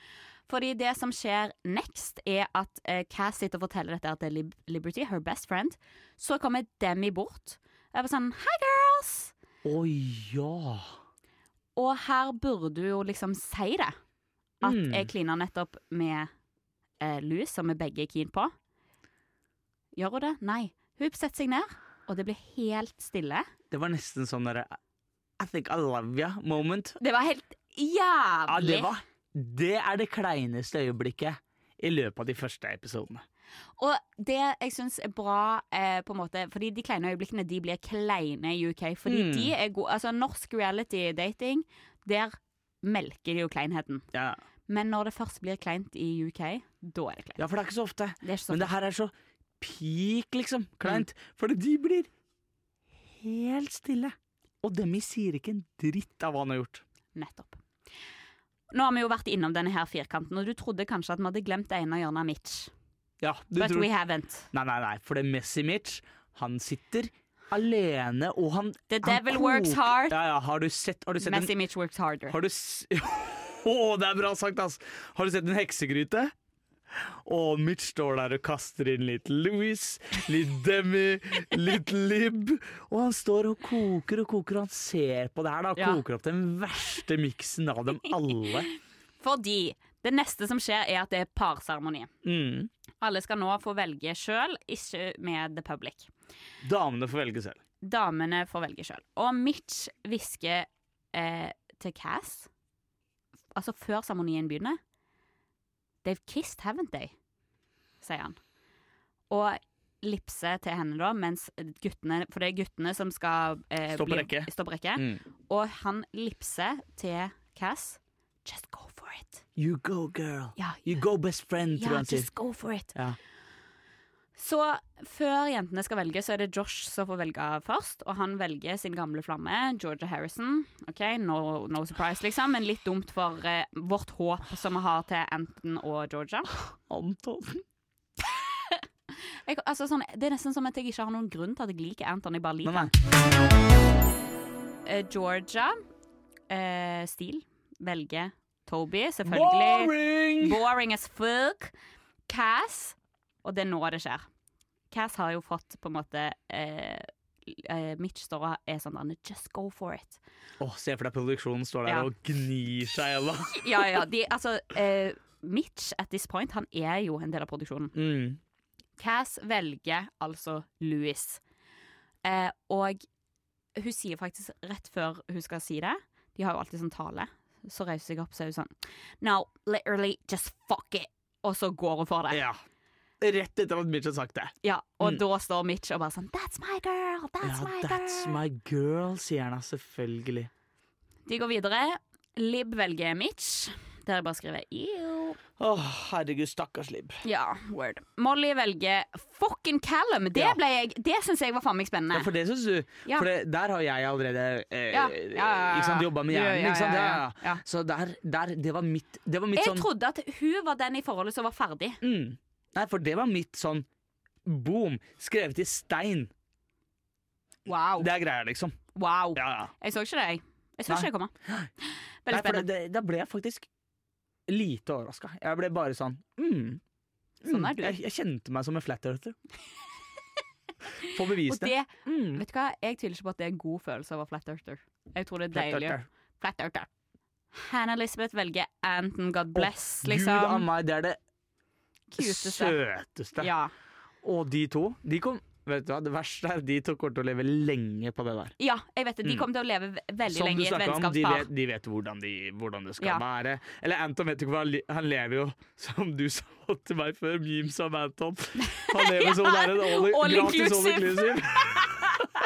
[SPEAKER 1] Fordi det som skjer next, er at eh, Cass sitter og forteller dette til Lib Liberty, her best friend. Så kommer Demi bort. Og er bare sånn Hi, girls!
[SPEAKER 2] Å ja.
[SPEAKER 1] Og her burde du jo liksom si det. At
[SPEAKER 2] Mm.
[SPEAKER 1] jeg klina nettopp med eh, Louis, som vi begge er keen på. Gjør hun det? Nei. Hun setter seg ned, og det blir helt stille.
[SPEAKER 2] Det var nesten sånn derre I think I love you moment.
[SPEAKER 1] Det var helt
[SPEAKER 2] Ja,
[SPEAKER 1] jævlig.
[SPEAKER 2] det, var, det er det kleineste øyeblikket i løpet av de første episodene.
[SPEAKER 1] Og det jeg syns er bra, eh, på en måte Fordi de kleine øyeblikkene De blir kleine i UK. Fordi
[SPEAKER 2] Mm.
[SPEAKER 1] de er gode Altså, norsk reality dating, der melker de jo kleinheten.
[SPEAKER 2] Ja.
[SPEAKER 1] Men når det først blir kleint i UK, da er det kleint.
[SPEAKER 2] ja, for det er ikke så ofte.
[SPEAKER 1] Det ikke så
[SPEAKER 2] Men det her er så peak, liksom. Kleint. Fordi de blir helt stille. Og Demi sier ikke en dritt av hva han har gjort.
[SPEAKER 1] Nettopp. Nå har vi jo vært innom denne her firkanten, og du trodde kanskje at vi hadde glemt det ene hjørnet av Mitch.
[SPEAKER 2] Ja, du
[SPEAKER 1] But
[SPEAKER 2] tror
[SPEAKER 1] we haven't.
[SPEAKER 2] Nei, nei, nei, for det Messi Mitch, han sitter alene, og han
[SPEAKER 1] The
[SPEAKER 2] han
[SPEAKER 1] devil works hard.
[SPEAKER 2] Ja, ja, har du sett, har du sett
[SPEAKER 1] Messi
[SPEAKER 2] en,
[SPEAKER 1] Mitch works harder.
[SPEAKER 2] Har du. [laughs] Å, det er bra sagt, ass! Har du sett en heksegryte? Og Mitch står der og kaster inn litt Louis, litt Demi, litt Lib. Og han står og koker og koker, og han ser på det her, da.
[SPEAKER 1] Ja.
[SPEAKER 2] Koker opp den verste miksen av dem alle. [laughs]
[SPEAKER 1] Fordi det neste som skjer, er at det er parseremoni.
[SPEAKER 2] Mm.
[SPEAKER 1] Alle skal nå få velge sjøl, ikke med the public.
[SPEAKER 2] Damene får velge selv.
[SPEAKER 1] Damene får velge sjøl. Og Mitch hvisker eh, til Cass, altså før seremonien begynner They've kissed, haven't they? sier han. Og lipse til henne da, mens guttene For det er guttene som skal eh,
[SPEAKER 2] Stå på
[SPEAKER 1] bli-
[SPEAKER 2] rekke.
[SPEAKER 1] Stå på rekke.
[SPEAKER 2] Mm.
[SPEAKER 1] Og han lipser til Cass. Just go for it.
[SPEAKER 2] You go, girl.
[SPEAKER 1] Ja,
[SPEAKER 2] You go, best friend,
[SPEAKER 1] ja just go for it.
[SPEAKER 2] Ja.
[SPEAKER 1] Så før jentene skal velge, så er det Josh som får velge først. Og han velger sin gamle flamme, Georgia Harrison. Ok, No, no surprise, liksom, men litt dumt for eh, vårt håp som vi har til Anton og Georgia.
[SPEAKER 2] Anton. [laughs]
[SPEAKER 1] Jeg, altså, sånn, det er nesten som at jeg ikke har noen grunn til at jeg liker Anton. Jeg bare liker han. Eh, Georgia, eh, Steele, velger Toby, selvfølgelig.
[SPEAKER 2] Boring!
[SPEAKER 1] Boring as fuck. Cass, og det er nå det skjer. Cass har jo fått på en måte eh, eh, Mitch står og er sånn der, Just go for it.
[SPEAKER 2] Åh, se for deg produksjonen står der
[SPEAKER 1] Ja.
[SPEAKER 2] og gnir seg i hjel. [laughs]
[SPEAKER 1] Ja, ja, de, altså eh, Mitch at this point, han er jo en del av produksjonen.
[SPEAKER 2] Mm.
[SPEAKER 1] Cass velger altså Louis. Eh, og hun sier faktisk rett før hun skal si det De har jo alltid sånn tale. Så reiser jeg opp så er hun sånn No, literally, just fuck it. Og så går hun for det.
[SPEAKER 2] Ja. Rett etter at Mitch har sagt det.
[SPEAKER 1] Ja, og
[SPEAKER 2] Mm.
[SPEAKER 1] da står Mitch og bare sånn That's my girl! That's
[SPEAKER 2] ja,
[SPEAKER 1] my
[SPEAKER 2] that's
[SPEAKER 1] girl!
[SPEAKER 2] my girl, sier han da, selvfølgelig.
[SPEAKER 1] De går videre. Lib velger Mitch. Der jeg bare skriver ew.
[SPEAKER 2] Åh, herregud, stakkars Lib.
[SPEAKER 1] Ja, word. Molly velger fucking Callum. Det,
[SPEAKER 2] Ja.
[SPEAKER 1] jeg, det syns jeg var faen meg spennende.
[SPEAKER 2] Ja, for det syns du.
[SPEAKER 1] Ja.
[SPEAKER 2] For det, der har jeg allerede eh,
[SPEAKER 1] Ja,
[SPEAKER 2] jobba med hjernen. Så der, der Det var mitt, det var mitt
[SPEAKER 1] jeg
[SPEAKER 2] sånn
[SPEAKER 1] trodde at hun var den i forholdet som var ferdig.
[SPEAKER 2] mm. Nei, for det var mitt sånn boom. Skrevet i stein.
[SPEAKER 1] Wow.
[SPEAKER 2] Det er greia, liksom.
[SPEAKER 1] wow.
[SPEAKER 2] Ja, ja.
[SPEAKER 1] Jeg så ikke det, jeg. Jeg så
[SPEAKER 2] Nei.
[SPEAKER 1] ikke det komme. [gasps] Veldig
[SPEAKER 2] Nei, det,
[SPEAKER 1] spennende.
[SPEAKER 2] det, da ble jeg faktisk lite overraska. Jeg ble bare sånn mm.
[SPEAKER 1] Sånn er
[SPEAKER 2] Mm.
[SPEAKER 1] du.
[SPEAKER 2] Jeg, jeg kjente meg som en flat earther. [laughs] Få
[SPEAKER 1] bevise
[SPEAKER 2] bevist det.
[SPEAKER 1] det,
[SPEAKER 2] Mm.
[SPEAKER 1] vet du hva, jeg tviler ikke på at det er en god følelse å være flat earther. Jeg tror det er
[SPEAKER 2] Flat
[SPEAKER 1] deilig.
[SPEAKER 2] earther.
[SPEAKER 1] Flat earther. Hannah Elizabeth velger Anton, God bless,
[SPEAKER 2] Gud a
[SPEAKER 1] liksom.
[SPEAKER 2] meg, det er det
[SPEAKER 1] Cuteste.
[SPEAKER 2] søteste.
[SPEAKER 1] Ja.
[SPEAKER 2] Og de to, de kom Vet du hva, Det verste er de to kommer til å leve lenge på det der.
[SPEAKER 1] ja, jeg vet det. De
[SPEAKER 2] Mm.
[SPEAKER 1] kommer til å leve ve- veldig
[SPEAKER 2] Som
[SPEAKER 1] lenge i et
[SPEAKER 2] snakket om, de vet, de vet hvordan, de, hvordan det skal
[SPEAKER 1] Ja.
[SPEAKER 2] være. Eller Anton vet du ikke hva han, lever jo, som du sa til meg før, memes av Anton. Han lever [laughs] som det er en all,
[SPEAKER 1] All
[SPEAKER 2] gratis all
[SPEAKER 1] inclusive.
[SPEAKER 2] inclusive. [laughs]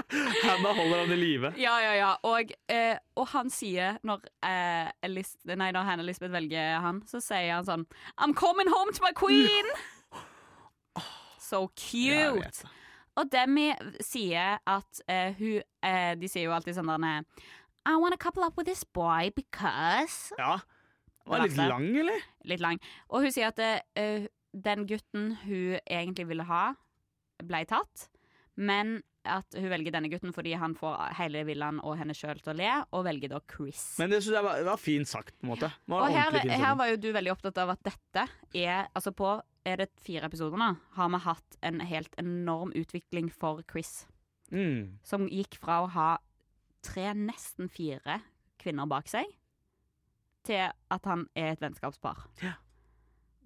[SPEAKER 2] [laughs] Hannah holder han i live.
[SPEAKER 1] Ja, ja, ja. Og, eh, og han sier, når, eh, Elis nei, når Hannah Lisbeth velger han, så sier han sånn I'm coming home to my queen! So cute! Og Demi sier at eh, hun eh, De sier jo alltid sånn der I wanna couple up with this boy because
[SPEAKER 2] Ja. Var litt lang, eller?
[SPEAKER 1] Litt lang. Og hun sier at eh, den gutten hun egentlig ville ha, ble tatt. Men at hun velger denne gutten fordi han får hele villaen og henne sjøl til å le, og velger da Chris.
[SPEAKER 2] Men det synes jeg var, var fint sagt, på en måte.
[SPEAKER 1] Og her, her var jo du veldig opptatt av at dette er Altså på er det fire episoder nå, har vi hatt en helt enorm utvikling for Chris.
[SPEAKER 2] Mm.
[SPEAKER 1] Som gikk fra å ha tre, nesten fire kvinner bak seg, til at han er et vennskapspar.
[SPEAKER 2] Ja.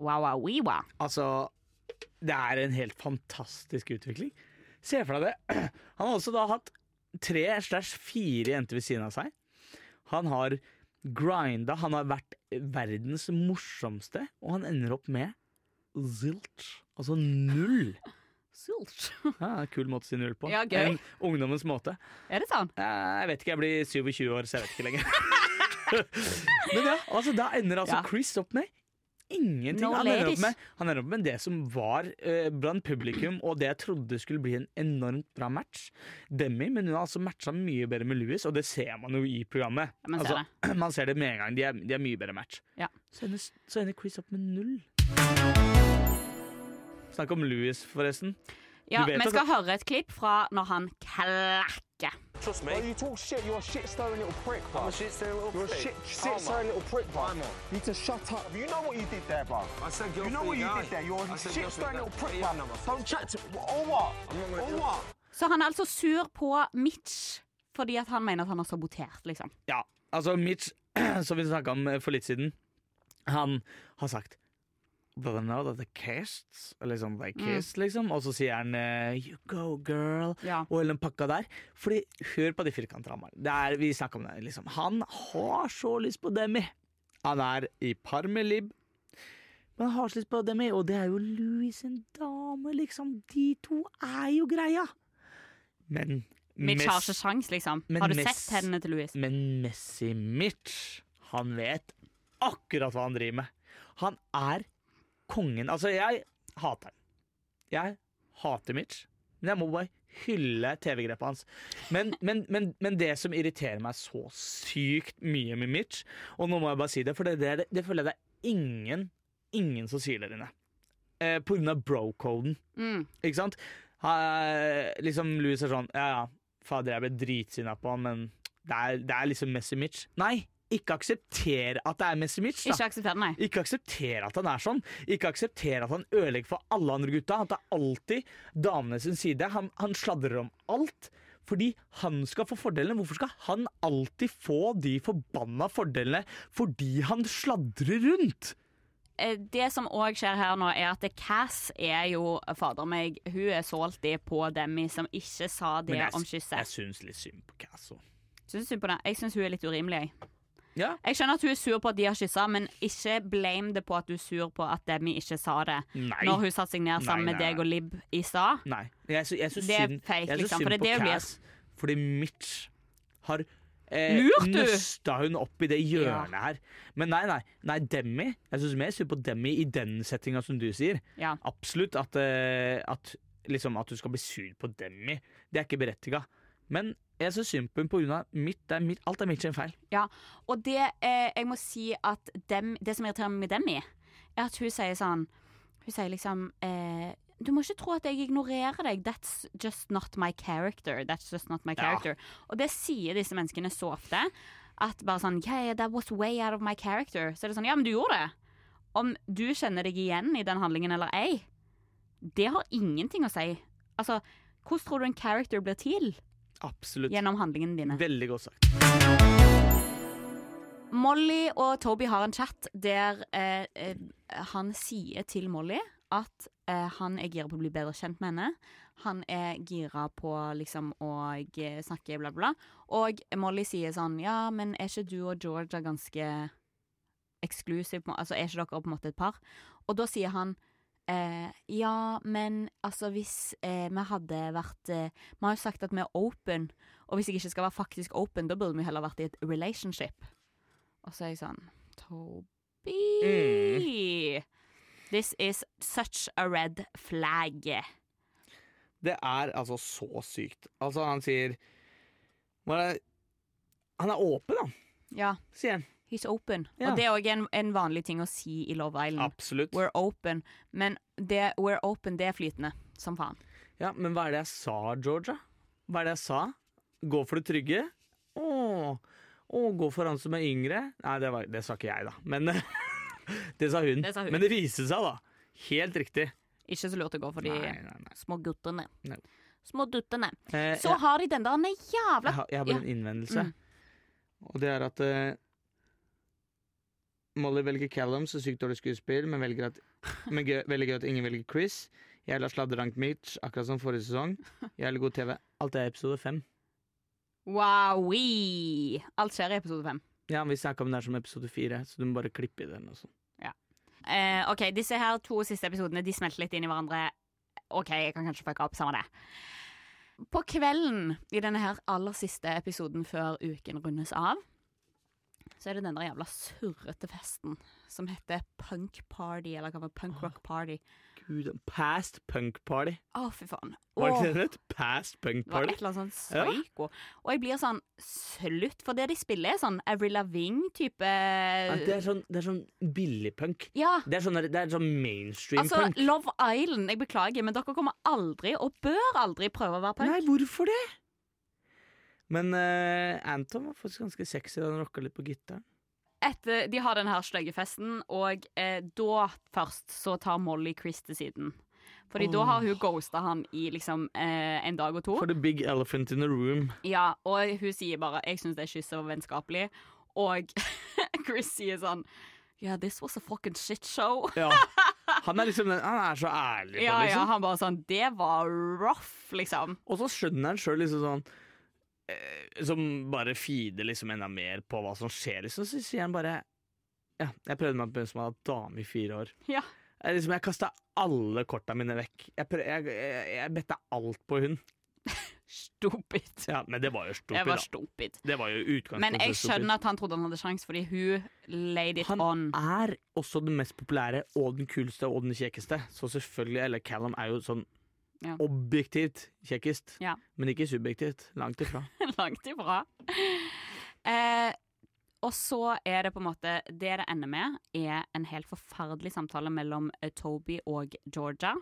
[SPEAKER 1] Wow, wow, wee, wow.
[SPEAKER 2] Altså, det er en helt fantastisk utvikling. Se for deg det. [clears throat] Han har også da hatt tre slash fire jenter ved siden av seg. Han har grinda, han har vært verdens morsomste, og han ender opp med zilch. Altså null. [laughs]
[SPEAKER 1] Zilch.
[SPEAKER 2] Ja, kul måte å si null på.
[SPEAKER 1] Ja, gøy.
[SPEAKER 2] En ungdommens måte.
[SPEAKER 1] Er det sånn?
[SPEAKER 2] Jeg vet ikke, jeg blir 27 år, så jeg vet ikke lenger. [laughs] Men ja, altså da ender altså
[SPEAKER 1] Ja.
[SPEAKER 2] Chris opp med ingenting.
[SPEAKER 1] No
[SPEAKER 2] han, ender opp med, han ender opp med det som var eh, blant publikum, og det jeg trodde skulle bli en enormt bra match. Demi, men hun har altså matcha mye bedre med Louis, og det ser man jo i programmet.
[SPEAKER 1] Ja, man ser
[SPEAKER 2] altså, [clears throat] man ser det med en gang. De er, de er mye bedre match.
[SPEAKER 1] Ja.
[SPEAKER 2] Så, ender, så ender Chris opp med null. Snakk om Louis, forresten.
[SPEAKER 1] Ja, Vi skal høre et klipp fra når han klakker.
[SPEAKER 3] Trust
[SPEAKER 4] Bro,
[SPEAKER 3] me.
[SPEAKER 4] you talk shit, you're a shit stirring little prick, bro.
[SPEAKER 3] I'm a shit stirring little
[SPEAKER 4] You're
[SPEAKER 3] prick.
[SPEAKER 4] shit, shit
[SPEAKER 3] man.
[SPEAKER 4] stirring little prick, bro. You need to shut up. You know what you did there, bro.
[SPEAKER 3] I said girl
[SPEAKER 4] You know
[SPEAKER 3] free
[SPEAKER 4] what you did there. You're a
[SPEAKER 3] shit-stirring
[SPEAKER 4] little prick, bro. Don't chat to Or what?
[SPEAKER 3] I'm not gonna
[SPEAKER 4] Or what?
[SPEAKER 1] Så han er altså sur på Mitch fordi at han mener at han har sabotert, liksom.
[SPEAKER 2] Ja, altså Mitch, [clears throat] som vi snakka om eh, for litt siden, han har sagt Know that the kissed, liksom, they kissed, liksom. Og så sier han eh, You go, girl.
[SPEAKER 1] Ja.
[SPEAKER 2] Og hele den pakka der. Fordi, hør på de er, vi snakker om det, liksom. Han har så lyst på Demi. Han er i par med Lib. Men han har så lyst på Demi, og det er jo Louis sin dame, liksom. De to er jo greia. Men
[SPEAKER 1] Mitch har ikke sjans, liksom.
[SPEAKER 2] Men
[SPEAKER 1] Har du sett hendene til Louis?
[SPEAKER 2] men Messi Mitch, han vet akkurat hva han driver med. Han er kongen. Altså, jeg hater han. Jeg hater Mitch, men jeg må bare hylle TV-grepet hans. Men, men, men, men det som irriterer meg så sykt mye med Mitch, og nå må jeg bare si det, for det, det, det føler jeg det er ingen, ingen som sier der inne. Eh, på grunn av bro-coden.
[SPEAKER 1] Mm.
[SPEAKER 2] Ikke sant? Ha, liksom Louis er sånn Ja, ja, fader, jeg ble dritsinna på han, men det er, det er liksom Messi Mitch. Nei, ikke aksepter at det er. Da.
[SPEAKER 1] Ikke aksepter nei.
[SPEAKER 2] Ikke aksepter at han er sånn. Ikke aksepter at han ødelegger for alle andre gutta. Han tar alltid damene sin side. Han, han sladrer om alt. Fordi han skal få fordelene. Hvorfor skal han alltid få de forbanna fordelene fordi han sladrer rundt?
[SPEAKER 1] Eh, Det som òg skjer her nå, er at Cass er jo Fader meg, hun er salty på Demi, som ikke sa det
[SPEAKER 2] jeg,
[SPEAKER 1] om
[SPEAKER 2] jeg
[SPEAKER 1] kysset.
[SPEAKER 2] syns litt synd på Cass òg.
[SPEAKER 1] Syns du på det? Jeg syns hun er litt urimelig. jeg.
[SPEAKER 2] Ja.
[SPEAKER 1] Jeg skjønner at hun er sur på at de har kyssa, men ikke blame det på at du er sur på at Demi ikke sa det.
[SPEAKER 2] Nei.
[SPEAKER 1] Når hun satte seg ned sammen
[SPEAKER 2] Nei,
[SPEAKER 1] med deg og Lib i stad.
[SPEAKER 2] Nei. Jeg, sy- jeg syns
[SPEAKER 1] Det er fake, liksom, for det er det hun blir.
[SPEAKER 2] Fordi Mitch har eh,
[SPEAKER 1] Lurt,
[SPEAKER 2] nøsta hun opp i det hjørnet her. Men nei, nei. nei Demi. Jeg syns mer synd på Demi i den settinga som du sier.
[SPEAKER 1] Ja.
[SPEAKER 2] Absolutt at, eh, at, liksom, at du skal bli sur på Demi. Det er ikke berettiga. Men jeg syns synd på pga. mitt, det er mitt, alt er mitt sin feil.
[SPEAKER 1] Ja, og det eh, jeg må si at dem, Det som irriterer meg med Demi, er at hun sier sånn Hun sier liksom eh, Du må ikke tro at jeg ignorerer deg. That's just not my character. That's just not my
[SPEAKER 2] Ja.
[SPEAKER 1] character. Og det sier disse menneskene så ofte. At bare sånn Yeah, yeah, that was way out of my character. Så er det sånn Ja, men du gjorde det. Om du kjenner deg igjen i den handlingen eller ei, det har ingenting å si. Altså, hvordan tror du en character blir til
[SPEAKER 2] Absolutt.
[SPEAKER 1] gjennom handlingene dine?
[SPEAKER 2] Veldig godt sagt.
[SPEAKER 1] Molly og Toby har en chat der eh, eh, han sier til Molly at eh, han er gira på å bli bedre kjent med henne. Han er gira på liksom å snakke bla, bla. Og Molly sier sånn Ja, men er ikke du og Georgia ganske må- Altså, er ikke dere på en måte et par? Og da sier han eh, ja, men altså hvis eh, vi hadde vært eh, Vi har jo sagt at vi er open, og hvis jeg ikke skal være faktisk open, da burde vi heller vært i et relationship. Og så er jeg sånn Toby This is such a red flag.
[SPEAKER 2] Det er altså så sykt. Altså, han sier er? Han er åpen, da,
[SPEAKER 1] Ja,
[SPEAKER 2] sier han.
[SPEAKER 1] He's open.
[SPEAKER 2] Ja.
[SPEAKER 1] Og det er òg en, en vanlig ting å si i Love Island.
[SPEAKER 2] Absolutt.
[SPEAKER 1] We're open. Men det, we're open, det er flytende som faen.
[SPEAKER 2] Ja, men hva er det jeg sa, Georgia? Hva er det jeg sa? Gå for det trygge? Å, å gå for han som er yngre? Nei, det, var, det sa ikke jeg, da. Men [laughs] det sa.
[SPEAKER 1] Det sa hun.
[SPEAKER 2] Men det viste seg, da. Helt riktig.
[SPEAKER 1] Ikke så lurt å gå for de
[SPEAKER 2] Nei, nei, nei.
[SPEAKER 1] små guttene. Små duttene.
[SPEAKER 2] Eh,
[SPEAKER 1] Så
[SPEAKER 2] jeg,
[SPEAKER 1] har de den der
[SPEAKER 2] jeg,
[SPEAKER 1] jævla
[SPEAKER 2] har, jeg har bare
[SPEAKER 1] Ja.
[SPEAKER 2] en innvendelse.
[SPEAKER 1] Mm.
[SPEAKER 2] Og det er at eh, Molly velger Callum, så sykt dårlig skuespill, men at, men gøy, veldig gøy at ingen velger Chris. Jævla sladrerank Mitch, akkurat som forrige sesong. Jævlig god TV. Alt er episode fem.
[SPEAKER 1] Wowie! Alt skjer i episode fem.
[SPEAKER 2] Ja, men vi snakka om det her som episode fire, så du må bare klippe i den. Og sånn.
[SPEAKER 1] Eh, ok, Disse her to siste episodene De smelter litt inn i hverandre. OK, jeg kan kanskje fucke opp, samme det. På kvelden i denne her aller siste episoden før uken rundes av, så er det den der jævla surrete festen som heter Punk Party, eller hva var? Punk Rock Party.
[SPEAKER 2] Gud, Past punk party.
[SPEAKER 1] Å, fy faen.
[SPEAKER 2] Var det ikke det? Past punk party.
[SPEAKER 1] det var et eller annet sånn
[SPEAKER 2] Ja.
[SPEAKER 1] Og jeg blir sånn slutt, for det de spiller er sånn Avril Lavigne-type
[SPEAKER 2] Ja, Det er sånn, det er sånn billigpunk.
[SPEAKER 1] Ja.
[SPEAKER 2] Det er sånn, det er sånn mainstream
[SPEAKER 1] Altså,
[SPEAKER 2] punk.
[SPEAKER 1] Love Island, jeg beklager, men dere kommer aldri, og bør aldri, prøve å være punk.
[SPEAKER 2] Nei, hvorfor det? Men uh, Anton var faktisk ganske sexy da han rocka litt på gitaren.
[SPEAKER 1] Etter de har den her stygge festen, og eh, da først så tar Molly Chris til siden. Fordi da har hun ghosta han i liksom eh, en dag og to.
[SPEAKER 2] For the big elephant in the room.
[SPEAKER 1] Ja, og hun sier bare 'jeg syns det kysset var vennskapelig', og [laughs] Chris sier sånn Yeah, this was a fucking shit show.
[SPEAKER 2] Ja. [laughs] Han er liksom den, han er så ærlig på
[SPEAKER 1] Ja,
[SPEAKER 2] liksom
[SPEAKER 1] ja,
[SPEAKER 2] liksom.
[SPEAKER 1] han bare sånn Det var rough, liksom.
[SPEAKER 2] Og så skjønner han sjøl liksom sånn Som bare feeder liksom enda mer på hva som skjer, liksom. Så sier han bare Ja, jeg prøvde meg på en som hadde dame i fire år.
[SPEAKER 1] Ja.
[SPEAKER 2] Jeg, liksom, jeg kasta alle korta mine vekk. Jeg, prøv, jeg, jeg, jeg betta alt på hun. [laughs]
[SPEAKER 1] Stupid.
[SPEAKER 2] Ja, men det var jo
[SPEAKER 1] Det
[SPEAKER 2] stupid,
[SPEAKER 1] var stupid.
[SPEAKER 2] Det var jo
[SPEAKER 1] Men jeg skjønner at han trodde han hadde sjans, fordi hun laid it
[SPEAKER 2] Han
[SPEAKER 1] on.
[SPEAKER 2] er også den mest populære og den kuleste og den kjekkeste. Så selvfølgelig, eller Callum er jo sånn
[SPEAKER 1] Ja.
[SPEAKER 2] objektivt kjekkest,
[SPEAKER 1] Ja.
[SPEAKER 2] men ikke subjektivt. Langt ifra. [laughs]
[SPEAKER 1] Langt ifra. Eh, og så er det på en måte Det det ender med, er en helt forferdelig samtale mellom eh, Toby og Georgia.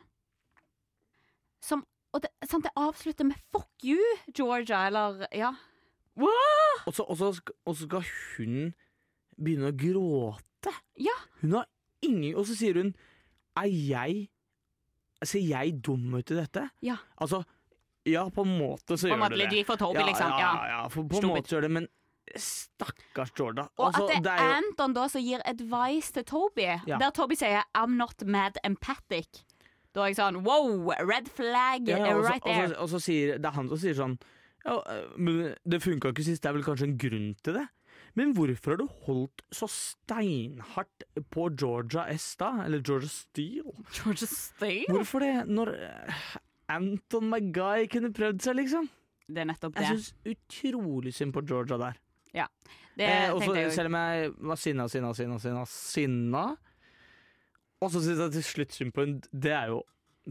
[SPEAKER 1] Som Og det, sant, det avslutter med 'fuck you, Georgia', eller Ja.
[SPEAKER 2] Og så, og, så, og så skal hun begynne å gråte.
[SPEAKER 1] Ja.
[SPEAKER 2] Hun har ingen Og så sier hun Er jeg Ser jeg dum ut i dette?
[SPEAKER 1] Ja.
[SPEAKER 2] Altså, ja, på en måte så gjør du det.
[SPEAKER 1] litt for Toby,
[SPEAKER 2] ja,
[SPEAKER 1] liksom.
[SPEAKER 2] Ja,
[SPEAKER 1] Ja.
[SPEAKER 2] på en
[SPEAKER 1] Stupid.
[SPEAKER 2] måte så gjør det men stakkars Jorda.
[SPEAKER 1] Og
[SPEAKER 2] Altså,
[SPEAKER 1] at det
[SPEAKER 2] det
[SPEAKER 1] er
[SPEAKER 2] jo
[SPEAKER 1] Anton da som gir advice til Toby,
[SPEAKER 2] Ja.
[SPEAKER 1] der Toby sier 'I'm not mad empathic'. Da er jeg sånn wow, red flag
[SPEAKER 2] ja,
[SPEAKER 1] eh,
[SPEAKER 2] og,
[SPEAKER 1] right there.
[SPEAKER 2] og så sier Det er han som sier sånn ja, men Det funka ikke sist, det er vel kanskje en grunn til det? Men hvorfor har du holdt så steinhardt på Georgia Esta. Eller Georgia Steele?
[SPEAKER 1] Georgia Steele?
[SPEAKER 2] Hvorfor det? Når eh, Anton Maguy kunne prøvd seg, liksom?
[SPEAKER 1] Det er nettopp det.
[SPEAKER 2] Jeg syns utrolig synd på Georgia der.
[SPEAKER 1] Ja, Det
[SPEAKER 2] Eh, også,
[SPEAKER 1] tenkte jeg jo.
[SPEAKER 2] selv om jeg var sinna, sinna, sinna, sinna, sinna Og så syns jeg til slutt synd på henne. Det er jo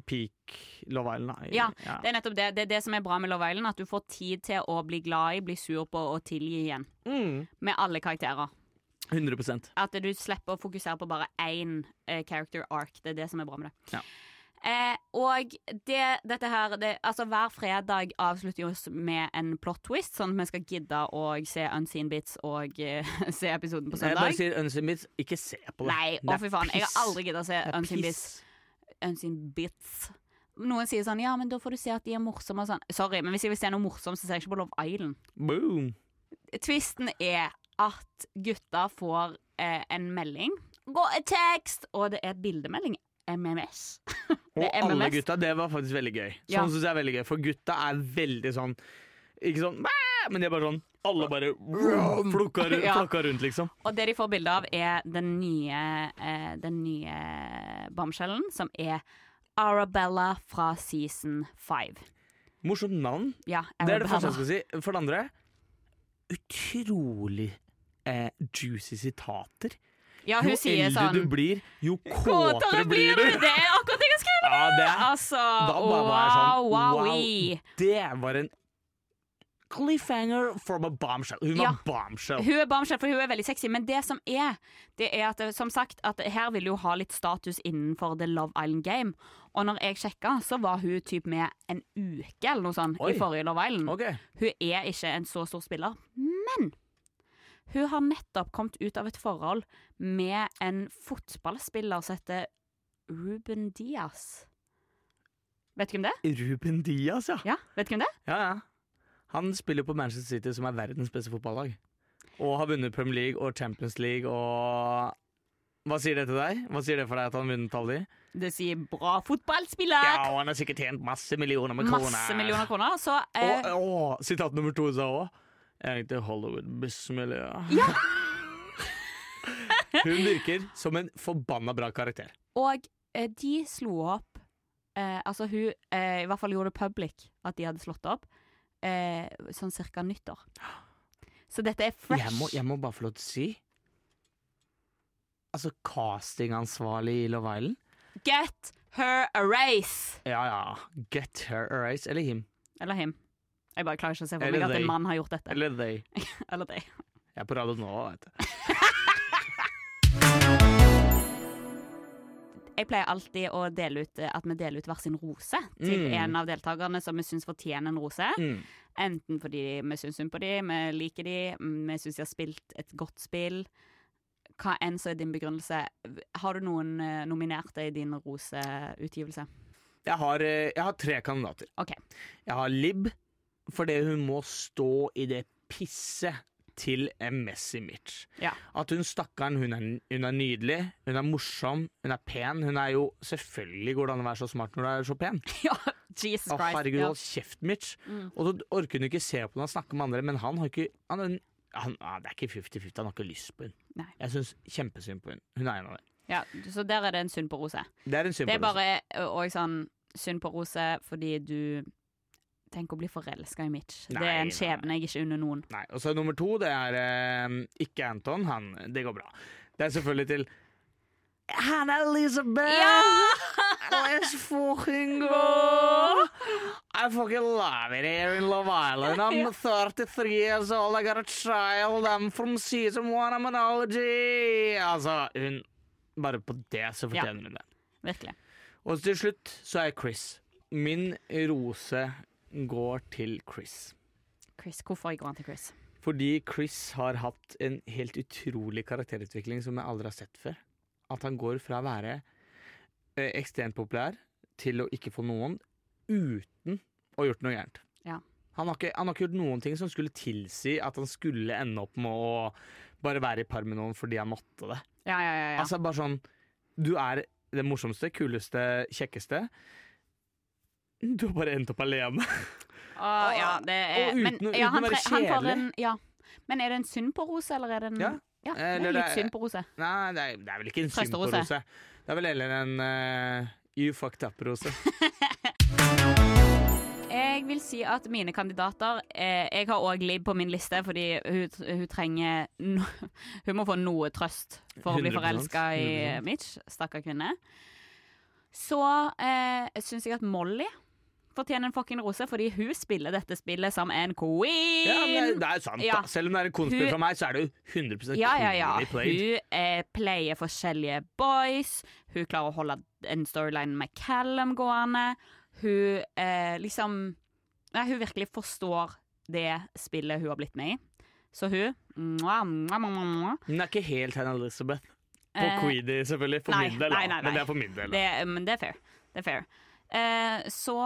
[SPEAKER 2] peak Love Island. da.
[SPEAKER 1] Ja, Det er nettopp det. Det er det som er bra med Love Island, at du får tid til å bli glad i, bli sur på og tilgi igjen.
[SPEAKER 2] Mm.
[SPEAKER 1] Med alle karakterer.
[SPEAKER 2] 100%
[SPEAKER 1] At du slipper å fokusere på bare én eh, character arc. Det er det som er bra med det.
[SPEAKER 2] Ja.
[SPEAKER 1] Eh, og det, dette her det, Altså Hver fredag avslutter vi oss med en plot twist, sånn at vi skal gidde å se Unseen Bits og eh, [laughs] se episoden på søndag.
[SPEAKER 2] Jeg bare
[SPEAKER 1] si
[SPEAKER 2] sier Unseen Bits, ikke se på det.
[SPEAKER 1] Nei, å fy faen. Jeg har aldri giddet å se Unseen. Bits. Unseen Bits. Noen sier sånn Ja, men da får du se at de er morsomme og sånn. Sorry, men hvis jeg vil se noe morsomt, så ser jeg ikke på Love Island.
[SPEAKER 2] Boom.
[SPEAKER 1] Twisten er at gutta får eh, en melding. Gå et tekst! Og det er bildemelding. MMS. [laughs]
[SPEAKER 2] Og
[SPEAKER 1] er
[SPEAKER 2] alle gutta, det var faktisk veldig gøy. Sånn
[SPEAKER 1] Ja.
[SPEAKER 2] synes jeg er veldig gøy For gutta er veldig sånn Ikke sånn! Men de er bare sånn Alle bare flukka flakka rundt, liksom.
[SPEAKER 1] Og det de får bilde av, er den nye, eh, den nye bombshellen, som er Arabella fra season five.
[SPEAKER 2] Morsomt navn.
[SPEAKER 1] Ja,
[SPEAKER 2] Det er det første jeg skal si. For det andre Utrolig eh, juicy sitater.
[SPEAKER 1] Ja,
[SPEAKER 2] jo eldre
[SPEAKER 1] sånn
[SPEAKER 2] du blir, jo
[SPEAKER 1] Kåtere
[SPEAKER 2] blir du!
[SPEAKER 1] Det er akkurat det jeg skriver.
[SPEAKER 2] Ja, det,
[SPEAKER 1] Altså,
[SPEAKER 2] da bare wow, sånn
[SPEAKER 1] wow.
[SPEAKER 2] wow. Det var en cliffhanger from a bombshell. Hun
[SPEAKER 1] Ja.
[SPEAKER 2] var bombshell.
[SPEAKER 1] Hun er bombshell, for hun er veldig sexy, men det som er, det er at som sagt, at her vil hun ha litt status innenfor The Love Island Game. Og når jeg sjekka, så var hun typ med en uke eller noe sånt
[SPEAKER 2] Oi.
[SPEAKER 1] i forrige Love Island.
[SPEAKER 2] Ok.
[SPEAKER 1] Hun er ikke en så stor spiller, men hun har nettopp kommet ut av et forhold med en fotballspiller som heter Ruben Diaz. Vet du hvem det er?
[SPEAKER 2] Ruben Diaz, ja.
[SPEAKER 1] Ja, vet du hvem det er?
[SPEAKER 2] ja, ja. Han spiller på Manchester City, som er verdens beste fotballag. Og har vunnet Premier League og Champions League og Hva sier det til deg? Hva sier det for deg at han har vunnet alle de?
[SPEAKER 1] Det sier bra fotballspiller!
[SPEAKER 2] Ja, og han har sikkert tjent masse millioner med kroner.
[SPEAKER 1] Masse millioner kroner. Så eh,
[SPEAKER 2] Og, og sitat nummer to sa òg Jeg er ikke Hollywood Bussmiljø.
[SPEAKER 1] Ja. [laughs]
[SPEAKER 2] Hun virker som en forbanna bra karakter.
[SPEAKER 1] Og eh, de slo opp eh, Altså hun eh, i hvert fall gjorde det public at de hadde slått opp eh, sånn cirka nyttår. [gasps] Så dette er fresh.
[SPEAKER 2] Jeg må, jeg må bare få lov til å si Altså, castingansvarlig i Love Island
[SPEAKER 1] Get her a race!
[SPEAKER 2] Ja ja, get her a race. Eller him.
[SPEAKER 1] Eller him. Jeg bare klarer ikke å se for meg at en mann har gjort dette.
[SPEAKER 2] Eller they. [laughs]
[SPEAKER 1] Eller they.
[SPEAKER 2] Jeg er på radio nå, vet du. [laughs]
[SPEAKER 1] Jeg pleier alltid å dele ut eh, at vi deler ut hver sin rose til
[SPEAKER 2] Mm.
[SPEAKER 1] en av deltakerne som vi syns fortjener en rose.
[SPEAKER 2] Mm.
[SPEAKER 1] Enten fordi vi syns synd på dem, vi liker dem, vi syns de har spilt et godt spill. Hva enn så er din begrunnelse. Har du noen eh, nominerte i din roseutgivelse?
[SPEAKER 2] Jeg har, eh, jeg har tre kandidater.
[SPEAKER 1] Okay.
[SPEAKER 2] Jeg har Lib, fordi hun må stå i det pisset til en Messi Mitch.
[SPEAKER 1] Ja.
[SPEAKER 2] At hun stakkaren, hun er, hun er nydelig, hun er morsom, hun er pen. Hun er jo Selvfølgelig går det an å være så smart når du er så pen. [laughs]
[SPEAKER 1] ja, Jesus Christ.
[SPEAKER 2] herregud,
[SPEAKER 1] ja.
[SPEAKER 2] kjeft, Mitch.
[SPEAKER 1] Mm.
[SPEAKER 2] Og så orker hun ikke se på når han snakker med andre, men han har ikke han, han, ah, Det er ikke 50-50, han har ikke lyst på hun.
[SPEAKER 1] Nei.
[SPEAKER 2] Jeg syns kjempesynd på hun. Hun er en av dem.
[SPEAKER 1] Ja, så der er det en synd på rose.
[SPEAKER 2] Det er en synd
[SPEAKER 1] Det er bare òg sånn synd på rose fordi du Tenk å bli forelska i Mitch.
[SPEAKER 2] Nei,
[SPEAKER 1] det er en skjebne jeg ikke unner noen.
[SPEAKER 2] Nei, og så nummer to, det er eh, ikke Anton. Han, det går bra. Det er selvfølgelig til Hanna Elizabeth! Let's fucking [laughs] go! I fucking love it here in Love Island. I'm 33 years old, I got a child, I'm from season one, I'm an allergy. Altså, hun Bare på det så
[SPEAKER 1] Ja.
[SPEAKER 2] fortjener hun det.
[SPEAKER 1] Virkelig.
[SPEAKER 2] Og til slutt så er Chris. Min rose går til Chris.
[SPEAKER 1] Chris, hvorfor går han til Chris?
[SPEAKER 2] Fordi Chris har hatt en helt utrolig karakterutvikling som jeg aldri har sett før. At han går fra å være eh, ekstremt populær til å ikke få noen uten å ha gjort noe gærent.
[SPEAKER 1] Ja.
[SPEAKER 2] Han, har ikke, han har ikke gjort noen ting som skulle tilsi at han skulle ende opp med å bare være i par med noen fordi han måtte det.
[SPEAKER 1] Ja, ja, ja. ja.
[SPEAKER 2] Altså bare sånn Du er det morsomste, kuleste, kjekkeste. [laughs] Du har bare endt opp alene. [laughs]
[SPEAKER 1] Å, ja, det er,
[SPEAKER 2] og uten
[SPEAKER 1] men, ja,
[SPEAKER 2] uten å være kjedelig.
[SPEAKER 1] en, ja. men er det en synd på rose, eller er det en
[SPEAKER 2] Ja.
[SPEAKER 1] Ja, det er litt synd på rose.
[SPEAKER 2] Nei, det er, det er vel ikke en synd på rose. Det er vel heller en uh, you fucked up-rose. [laughs]
[SPEAKER 1] Jeg vil si at mine kandidater eh, Jeg har òg Lib på min liste, fordi hun, hun trenger no, Hun må få noe trøst for å bli
[SPEAKER 2] 100%,
[SPEAKER 1] forelska i
[SPEAKER 2] 100%.
[SPEAKER 1] Mitch. Stakkar kvinne. Så eh, syns jeg at Molly fortjener en fucking rose, fordi hun spiller dette spillet som en queen.
[SPEAKER 2] Ja, men det, er sant,
[SPEAKER 1] Ja.
[SPEAKER 2] da. Selv om det er en konspill
[SPEAKER 1] Hun-
[SPEAKER 2] fra meg, så er det jo 100
[SPEAKER 1] Ja, ja, ja. Hun eh, pleier forskjellige boys. Hun klarer å holde en storyline med Callum gående. Hun eh, liksom Nei, hun virkelig forstår det spillet hun har blitt med i. Så hun mwah, mwah, mwah.
[SPEAKER 2] Hun er ikke helt Hannah Elizabeth. På
[SPEAKER 1] Eh,
[SPEAKER 2] Queedy, selvfølgelig. For
[SPEAKER 1] nei,
[SPEAKER 2] min del,
[SPEAKER 1] nei, nei, nei.
[SPEAKER 2] Men det er for min del.
[SPEAKER 1] Det, men det er fair. Det er fair. Eh, så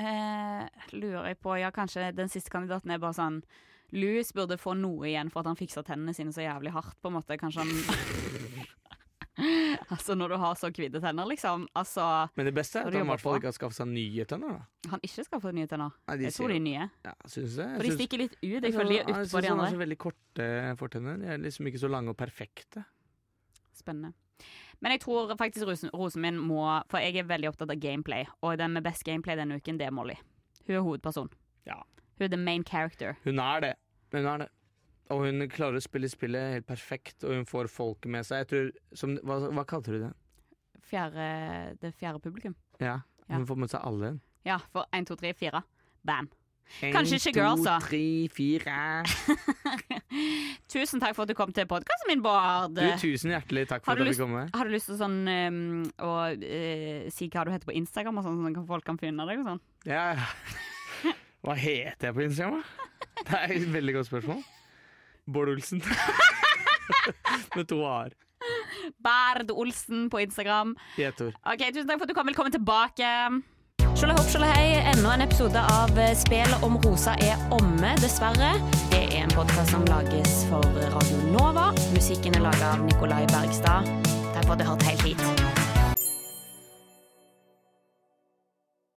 [SPEAKER 1] eh, lurer jeg på Ja, kanskje den siste kandidaten er bare sånn Louis burde få noe igjen for at han fiksa tennene sine så jævlig hardt. på en måte Kanskje han [laughs] Altså, når du har så hvite tenner, liksom. Altså,
[SPEAKER 2] Men det beste er at han i hvert fall ikke har skaffet seg nye tenner. da.
[SPEAKER 1] han ikke skal få nye tenner.
[SPEAKER 2] Nei, de
[SPEAKER 1] Jeg tror de er nye.
[SPEAKER 2] Ja, synes jeg.
[SPEAKER 1] For de stikker litt ut. Jeg
[SPEAKER 2] jeg
[SPEAKER 1] føler de er
[SPEAKER 2] jeg
[SPEAKER 1] utpå
[SPEAKER 2] syns
[SPEAKER 1] de
[SPEAKER 2] han har så veldig korte fortenner. De er liksom ikke så lange og perfekte.
[SPEAKER 1] Spennende. Men jeg tror faktisk rosen, rosen min må For jeg er veldig opptatt av gameplay, og den med best gameplay denne uken, det er Molly. Hun er hovedperson.
[SPEAKER 2] Ja.
[SPEAKER 1] Hun er the main character.
[SPEAKER 2] Hun er det. Hun er det. Og hun klarer å spille spillet helt perfekt, og hun får folket med seg. Jeg tror, som, hva, hva kalte du det?
[SPEAKER 1] Fjerde, det fjerde publikum.
[SPEAKER 2] Ja,
[SPEAKER 1] Ja.
[SPEAKER 2] Hun får med seg alle.
[SPEAKER 1] Ja, for én, to, tre, fire. Bam.
[SPEAKER 2] En,
[SPEAKER 1] Kanskje ikke da.
[SPEAKER 2] To, tre, fire. [laughs]
[SPEAKER 1] Tusen takk for at du kom til podkasten min, Bård.
[SPEAKER 2] Du, tusen hjertelig takk for at jeg
[SPEAKER 1] lyst-
[SPEAKER 2] fikk komme.
[SPEAKER 1] Har du lyst til sånn um, å uh, si hva du heter på Instagram, og sånn, sånn at folk kan finne deg? og sånn?
[SPEAKER 2] Ja. [laughs] Hva heter jeg på Instagram? da? Det er et veldig godt spørsmål. Bård Olsen. [laughs] Med to a-er.
[SPEAKER 1] Bard Olsen på Instagram.
[SPEAKER 2] I ett ord.
[SPEAKER 1] Ok, Tusen takk for at du kom. Velkommen tilbake. Sjolle hopp, sjolle hei. Enda en episode av eh, Spelet om rosa er omme, dessverre. Det er en podkast som lages for Radio Nova. Musikken er laga av Nikolai Bergstad. Takk for at du hørte helt hit.